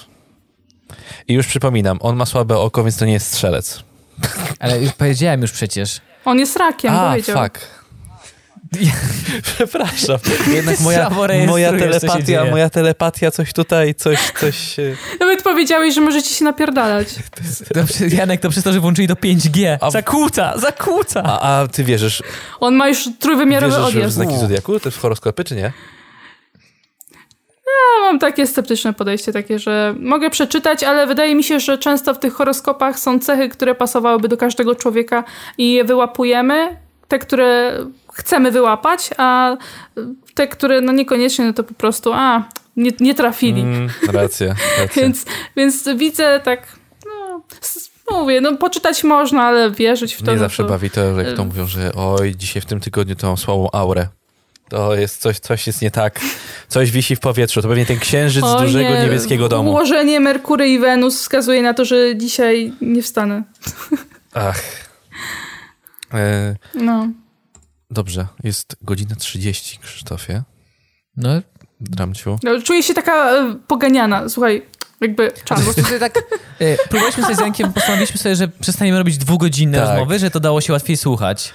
I już przypominam, on ma słabe oko, więc to nie jest strzelec.
Ale już powiedziałem już przecież.
On jest rakiem, A, powiedział.
fuck. <laughs> Przepraszam. Jednak moja, moja telepatia, moja telepatia coś tutaj, coś, coś...
Nawet powiedziałeś, że możecie się napierdalać. <laughs>
Janek, to przez to, że włączyli do 5G. A, zakłóca, zakłóca.
A, a ty wierzysz...
On ma już trójwymiarowy
wierzysz
odjazd.
w znaki Zodiaku? To jest horoskopy, czy nie?
Ja mam takie sceptyczne podejście, takie, że mogę przeczytać, ale wydaje mi się, że często w tych horoskopach są cechy, które pasowałyby do każdego człowieka i je wyłapujemy. Te, które chcemy wyłapać, a te, które no niekoniecznie, no to po prostu a, nie, nie trafili. Mm, <laughs> więc, więc widzę tak, no, mówię, no poczytać można, ale wierzyć w to.
Nie
no
zawsze
to,
bawi to, jak to mówią, że oj, dzisiaj w tym tygodniu to mam słabą aurę. To jest coś, coś jest nie tak. Coś wisi w powietrzu. To pewnie ten księżyc z dużego nie. niebieskiego domu.
Ułożenie Merkury i Wenus wskazuje na to, że dzisiaj nie wstanę.
Ach. <laughs>
E... No.
Dobrze, jest godzina 30, Krzysztofie.
No.
Dramciu.
No, czuję się taka e, poganiana. Słuchaj, jakby czas.
tak, e, próbowaliśmy sobie z Jankiem, postanowiliśmy sobie, że przestaniemy robić dwugodzinne tak. rozmowy, że to dało się łatwiej słuchać.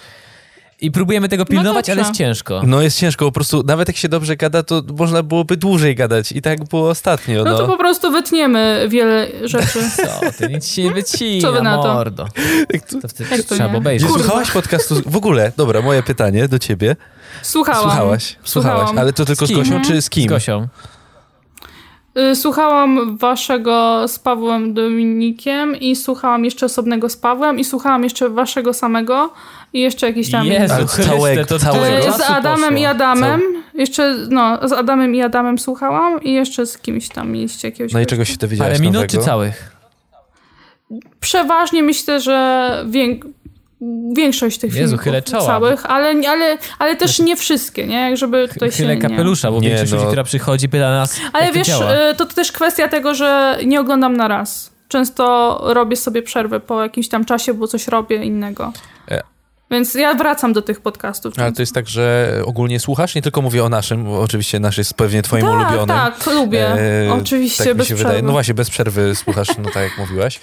I próbujemy tego no pilnować, no ale jest ciężko.
No jest ciężko, po prostu nawet jak się dobrze gada, to można byłoby dłużej gadać i tak było ostatnio.
No, no to po prostu wytniemy wiele rzeczy. <laughs>
Co ty, nic się nie wycina, Co wy na to? mordo. To, to wtedy
to trzeba
obejrzeć.
Słuchałaś podcastu, w ogóle, dobra, moje pytanie do ciebie.
Słuchałam.
Słuchałaś, słuchałaś, ale to tylko z, z Gosią czy z kim?
Z Gosią.
Y, słuchałam waszego z Pawłem Dominikiem i słuchałam jeszcze osobnego z Pawłem i słuchałam jeszcze waszego samego i jeszcze jakiś tam...
Jezu, całego,
to całego. Z Adamem poszło. i Adamem. Jeszcze, no, z Adamem i Adamem słuchałam i jeszcze z kimś tam mieliście jakiegoś...
No i czego się dowiedziałeś
Ale minut czy całych?
Przeważnie myślę, że większość tych Jezu, filmów całych, ale, ale, ale też nie wszystkie, nie? Żeby tutaj
chylę się... kapelusza, bo nie, większość no. ludzi, która przychodzi, pyta nas,
Ale wiesz, to, y, to też kwestia tego, że nie oglądam na raz. Często robię sobie przerwę po jakimś tam czasie, bo coś robię innego. E. Więc ja wracam do tych podcastów.
Ale to jest tak, że ogólnie słuchasz? Nie tylko mówię o naszym, bo oczywiście nasz jest pewnie twoim tak, ulubionym.
Tak, lubię. E, oczywiście, tak bez przerwy. Wydaje.
No właśnie, bez przerwy słuchasz, no tak jak mówiłaś.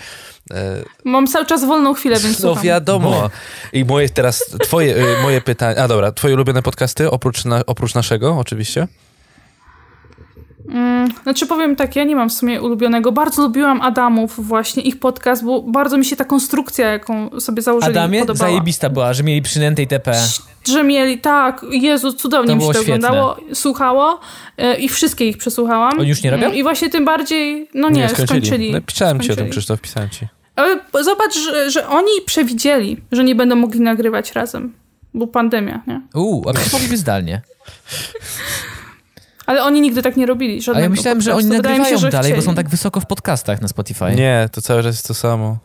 E, Mam cały czas wolną chwilę, więc
No słucham. wiadomo. I moje teraz, twoje, y, moje pytanie, a dobra, twoje ulubione podcasty oprócz, na, oprócz naszego oczywiście?
Mm, znaczy powiem tak, ja nie mam w sumie ulubionego. Bardzo lubiłam Adamów właśnie, ich podcast, bo bardzo mi się ta konstrukcja, jaką sobie założyli,
Adamie?
podobała.
zajebista była, że mieli przynętej TP.
Że mieli, tak. Jezu, cudownie to mi się to świetne. oglądało, słuchało yy, i wszystkie ich przesłuchałam.
Oni już nie robią?
Yy, I właśnie tym bardziej, no nie, nie skończyli. skończyli.
No, pisałem
skończyli.
ci o tym, Krzysztof, pisałem ci.
Ale zobacz, że, że oni przewidzieli, że nie będą mogli nagrywać razem, bo pandemia, nie?
Uuu, a mogliby zdalnie.
Ale oni nigdy tak nie robili.
A ja myślałem, podcastu. że oni nagrywają się, że dalej, chcieli. bo są tak wysoko w podcastach na Spotify.
Nie, to cały czas jest to samo.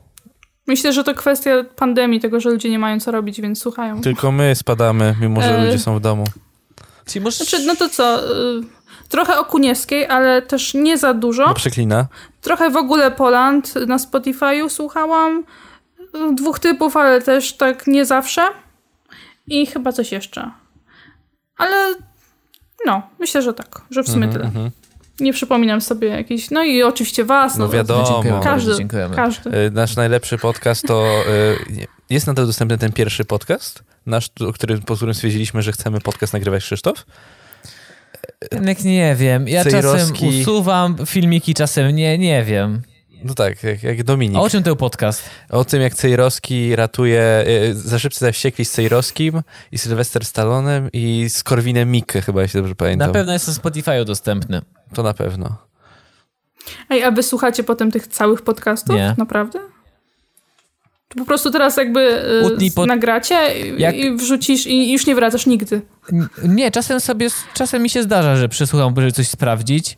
Myślę, że to kwestia pandemii, tego, że ludzie nie mają co robić, więc słuchają.
Tylko my spadamy, mimo że e... ludzie są w domu.
Znaczy, no to co... Y, trochę Okuniewskiej, ale też nie za dużo.
No przeklina.
Trochę w ogóle Poland na Spotify'u słuchałam. Dwóch typów, ale też tak nie zawsze. I chyba coś jeszcze. Ale no, myślę, że tak, że w sumie mm -hmm, tyle. Mm -hmm. Nie przypominam sobie jakiś. No i oczywiście was.
No, no wiadomo.
Dziękujemy,
każdy,
dziękujemy.
każdy.
Y, nasz najlepszy podcast to. Y, jest nadal dostępny ten pierwszy podcast, nasz, który, po którym stwierdziliśmy, że chcemy podcast nagrywać Krzysztof.
Jednak nie wiem. Ja Cejrowski... czasem usuwam filmiki, czasem nie, nie wiem.
No tak, jak, jak Dominik.
A o czym ten podcast?
O tym, jak Cejrowski ratuje, e, za szybcy zawściekli z Cejrowskim i Sylwester Stallonem i z Korwinem Mikke, chyba, jeśli dobrze pamiętam.
Na pewno jest na Spotify'u dostępny.
To na pewno.
Ej, a wy słuchacie potem tych całych podcastów? Nie. Naprawdę? po prostu teraz jakby y, pod... nagracie Jak... i wrzucisz i już nie wracasz nigdy.
Nie, czasem sobie, czasem mi się zdarza, że przesłucham, żeby coś sprawdzić.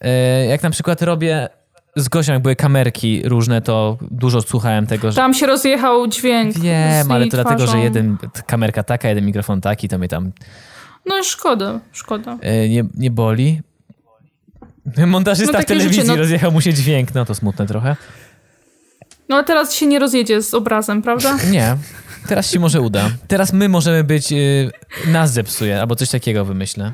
E, jak na przykład robię z Gosią, jak były kamerki różne, to dużo słuchałem tego, że...
Tam się rozjechał dźwięk.
Wiem, ale to twarzą. dlatego, że jeden kamerka taka, jeden mikrofon taki, to mnie tam...
No szkoda, szkoda.
E, nie, nie boli. Montażysta no, w telewizji życie, no... rozjechał mu się dźwięk, no to smutne trochę.
No a teraz się nie rozjedzie z obrazem, prawda? <laughs>
Nie. Teraz się może uda. Teraz my możemy być, yy, nas zepsuje, albo coś takiego wymyślę.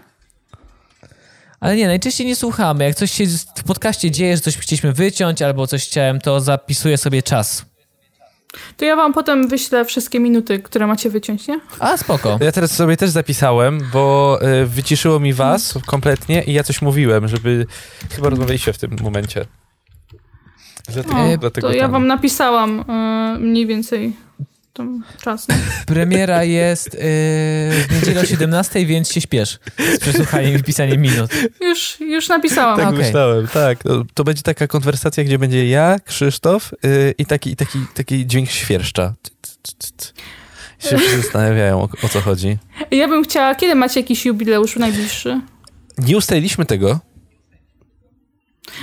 Ale nie, najczęściej nie słuchamy. Jak coś się w podcaście dzieje, że coś chcieliśmy wyciąć, albo coś chciałem, to zapisuję sobie czas.
To ja wam potem wyślę wszystkie minuty, które macie wyciąć, nie?
A, spoko.
Ja teraz sobie też zapisałem, bo y, wyciszyło mi was kompletnie i ja coś mówiłem, żeby... Chyba rozmawialiście w tym momencie.
Dlatego, o, dlatego to ja wam napisałam y, mniej więcej tą czas. <laughs>
Premiera jest yy, w niedzielę o 17, więc się śpiesz z przesłuchaniem i pisaniem minut.
Już, już napisałam.
Tak okay. myślałem, tak. To, to, będzie taka konwersacja, gdzie będzie ja, Krzysztof yy, i taki, taki, taki dźwięk świerszcza. Się wszyscy zastanawiają, o, o co chodzi.
Ja bym chciała, kiedy macie jakiś jubileusz najbliższy?
Nie ustaliliśmy tego.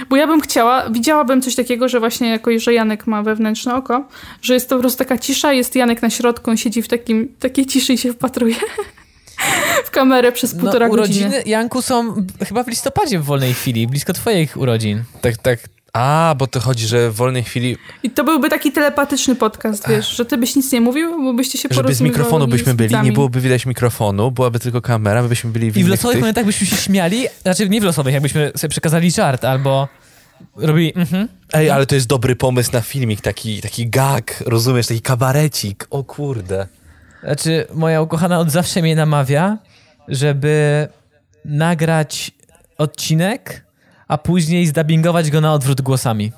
Bo ja bym chciała, widziałabym coś takiego, że właśnie jako, że Janek ma wewnętrzne oko, że jest to po prostu taka cisza, jest Janek na środku, on siedzi w takim, takiej ciszy i się wpatruje. <laughs> w kamerę przez półtora
no, urodziny
godziny.
Janku są chyba w listopadzie w wolnej chwili, blisko twoich urodzin.
Tak, tak. A, bo to chodzi, że w wolnej chwili...
I to byłby taki telepatyczny podcast, wiesz, że ty byś nic nie mówił, bo byście się
Żeby z mikrofonu byśmy
z
byli, nie byłoby widać mikrofonu, byłaby tylko kamera, my byśmy byli w
I w losowych
tych...
momentach byśmy się śmiali, znaczy nie w losowych, jakbyśmy sobie przekazali żart albo robili mhm.
Ej, ale to jest dobry pomysł na filmik, taki, taki gag, rozumiesz, taki kabarecik, o kurde.
Znaczy, moja ukochana od zawsze mnie namawia, żeby nagrać odcinek, a później zdubbingować go na odwrót głosami.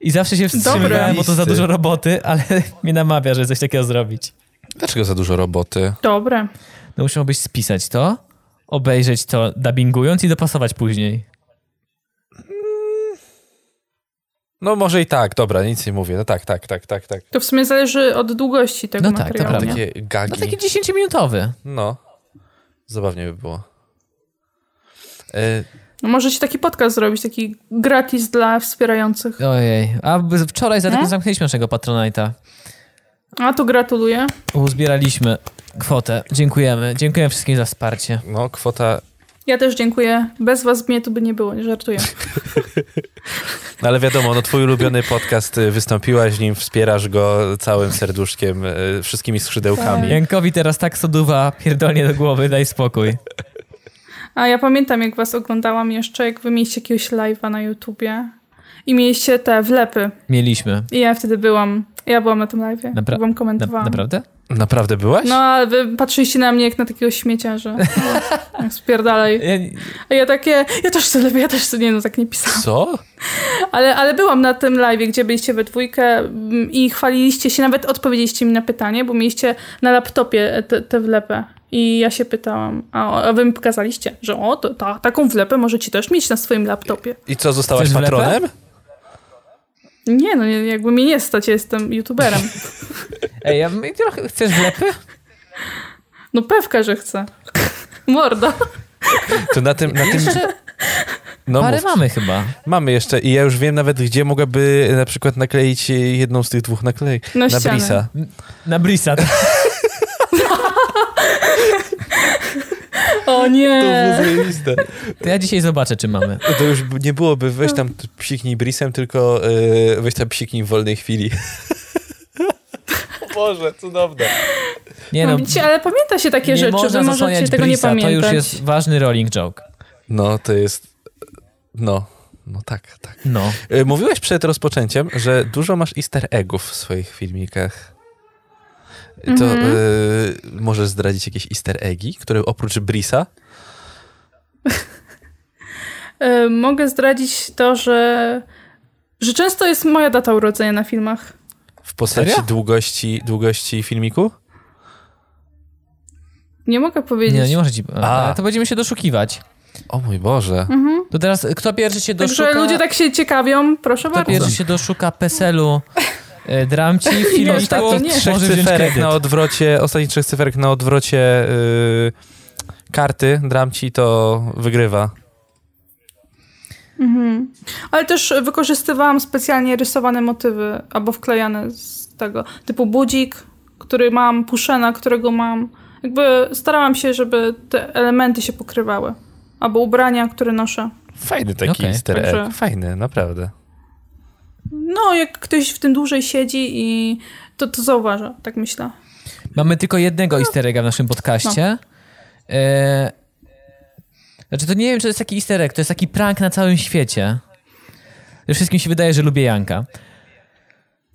I zawsze się wstrzymywałem, bo to za dużo roboty, ale <laughs> mnie namawia, żeby coś takiego zrobić.
Dlaczego za dużo roboty?
Dobre.
No musiałbyś spisać to, obejrzeć to dubbingując i dopasować później.
No może i tak, dobra, nic nie mówię, no tak, tak, tak, tak, tak.
To w sumie zależy od długości tego
No tak, to
materiału.
prawda.
nie?
Takie gagi,
No taki 10-minutowy.
no, zabawnie by było. E,
No możecie taki podcast zrobić, taki gratis dla wspierających.
Ojej, a wczoraj za
No?
zamknęliśmy naszego Patronite'a.
A to gratuluję.
Uzbieraliśmy kwotę. Dziękujemy. Dziękuję wszystkim za wsparcie.
no, kwota,
Ja też dziękuję. Bez was mnie tu by nie było, nie żartuję. <laughs>
no ale wiadomo, no twój ulubiony podcast, y, wystąpiłaś w nim, wspierasz go całym serduszkiem, y, wszystkimi skrzydełkami.
Tak.
Jankowi teraz tak soduwa pierdolnie do głowy, daj spokój.
A ja pamiętam, jak was oglądałam jeszcze, jak wy mieliście jakiegoś live'a na YouTubie i mieliście te wlepy.
Mieliśmy.
I ja wtedy byłam, ja byłam na tym live'ie.
Napra-
byłam
Na,
komentowałam.
naprawdę?
Naprawdę byłaś?
No, ale wy patrzyliście na mnie jak na takiego śmiecia, że <laughs> no, jak spierdalaj.
Ja,
A ja takie, ja też chcę lepiej, ja też chcę, nie no, tak nie pisałam.
Co?
Ale, ale byłam na tym live, gdzie byliście we dwójkę mm, i chwaliliście się, nawet odpowiedzieliście mi na pytanie, bo mieliście na laptopie te, te wlepę. I ja się pytałam, a, a wy mi pokazaliście, że o, to, ta, taką wlepę możecie też mieć na swoim laptopie.
I co, zostałaś
Chcesz wlepę?
patronem?
Nie, no nie, jakby mnie nie stać, ja jestem youtuberem. <laughs>
ej, ja, trochę, chcesz wlepy?
No pewka, że chcę. Morda.
To na tym, na tym... No,
Parę
mów.
mamy chyba.
Mamy jeszcze i ja już wiem nawet, gdzie mogłaby na przykład nakleić jedną z tych dwóch naklejek.
Na
Na
ścianę.
Brisa.
Na Brisa.
O nie. <laughs>
zajebiste.
To ja dzisiaj zobaczę, czy mamy.
To już nie byłoby weź tam psiknij Brisem, tylko yy, weź tam psiknij w wolnej chwili. <laughs> Boże, cudowne.
Nie
No,
no,
widzicie, ale pamięta się takie
nie
rzeczy,
można
wy możecie
zasłaniać
tego nie
Brisa, to
pamiętać.
już jest ważny rolling joke.
No, to jest... No, no tak, tak.
No.
Yy, mówiłeś przed rozpoczęciem, że dużo masz easter eggów w swoich filmikach. To
Mhm.
yy, możesz zdradzić jakieś easter eggi, które oprócz Brisa?
E, <laughs> mogę zdradzić to, że, że często jest moja data urodzenia na filmach.
W postaci
Serio?
długości, długości filmiku?
Nie mogę powiedzieć.
Nie, nie może ci...
A.
Ale to będziemy się doszukiwać.
O mój Boże.
Mhm.
To teraz, kto pierwszy się
Także
doszuka...
ludzie tak się ciekawią, proszę
Kto
bardzo.
pierwszy się doszuka PESEL-u <laughs> dramci w <laughs> filmie,
Nie, tak
trzech cyferek na odwrocie, ostatnich trzech cyferek na odwrocie yy, karty dramci, to wygrywa.
Mhm. Ale też wykorzystywałam specjalnie rysowane motywy, albo wklejane z tego, typu budzik, który mam, puszena, którego mam. Jakby starałam się, żeby te elementy się pokrywały. Albo ubrania, które noszę.
Fajny taki
Okej,
easter egg.
także-
Fajny, naprawdę.
No, jak ktoś w tym dłużej siedzi i to, to zauważa, tak myślę.
Mamy tylko jednego easter egga w naszym podcaście. E... Znaczy, to nie wiem, czy to jest taki easter egg, to jest taki prank na całym świecie. Że wszystkim się wydaje, że lubię Janka.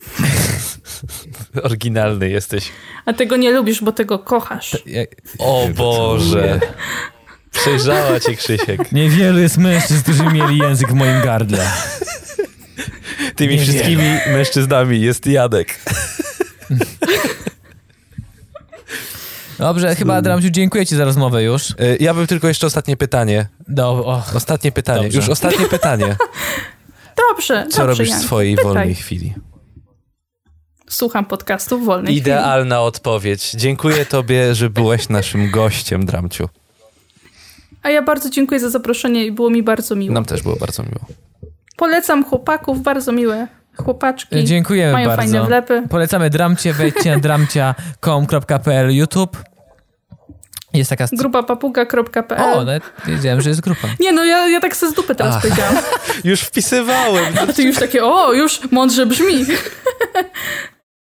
<laughs>
Oryginalny jesteś.
A tego nie lubisz, bo tego kochasz.
Ja-
O Boże. Przejrzała cię Krzysiek.
Niewielu jest mężczyzn, którzy mieli język w moim gardle.
Tymi
Nie
wszystkimi mężczyznami jest Jadek.
Dobrze, chyba Adramciu, dziękuję ci za rozmowę już.
Y, Ja bym tylko jeszcze ostatnie pytanie.
Do,
Ostatnie pytanie.
Dobrze.
Już ostatnie pytanie. <laughs>
Dobrze,
Co
dobrze,
robisz w swojej
Pytaj.
wolnej chwili?
Słucham podcastu w wolnej chwili.
Idealna odpowiedź. Dziękuję tobie, że byłeś naszym gościem, Dramciu.
A ja bardzo dziękuję za zaproszenie i było mi bardzo miło.
Nam też było bardzo miło.
Polecam chłopaków, bardzo miłe chłopaczki.
dziękujemy
Mają
bardzo.
fajne wlepy.
Polecamy Dramcie, wejdźcie na dramcia.com.pl YouTube. Jest taka...
Grupa papuga.pl
O, nawet wiedziałem, że jest grupa.
Nie, no ja, ja tak se z dupy teraz Ach, powiedziałam. <laughs>
już wpisywałem.
A ty już takie, o, już mądrze brzmi. <laughs>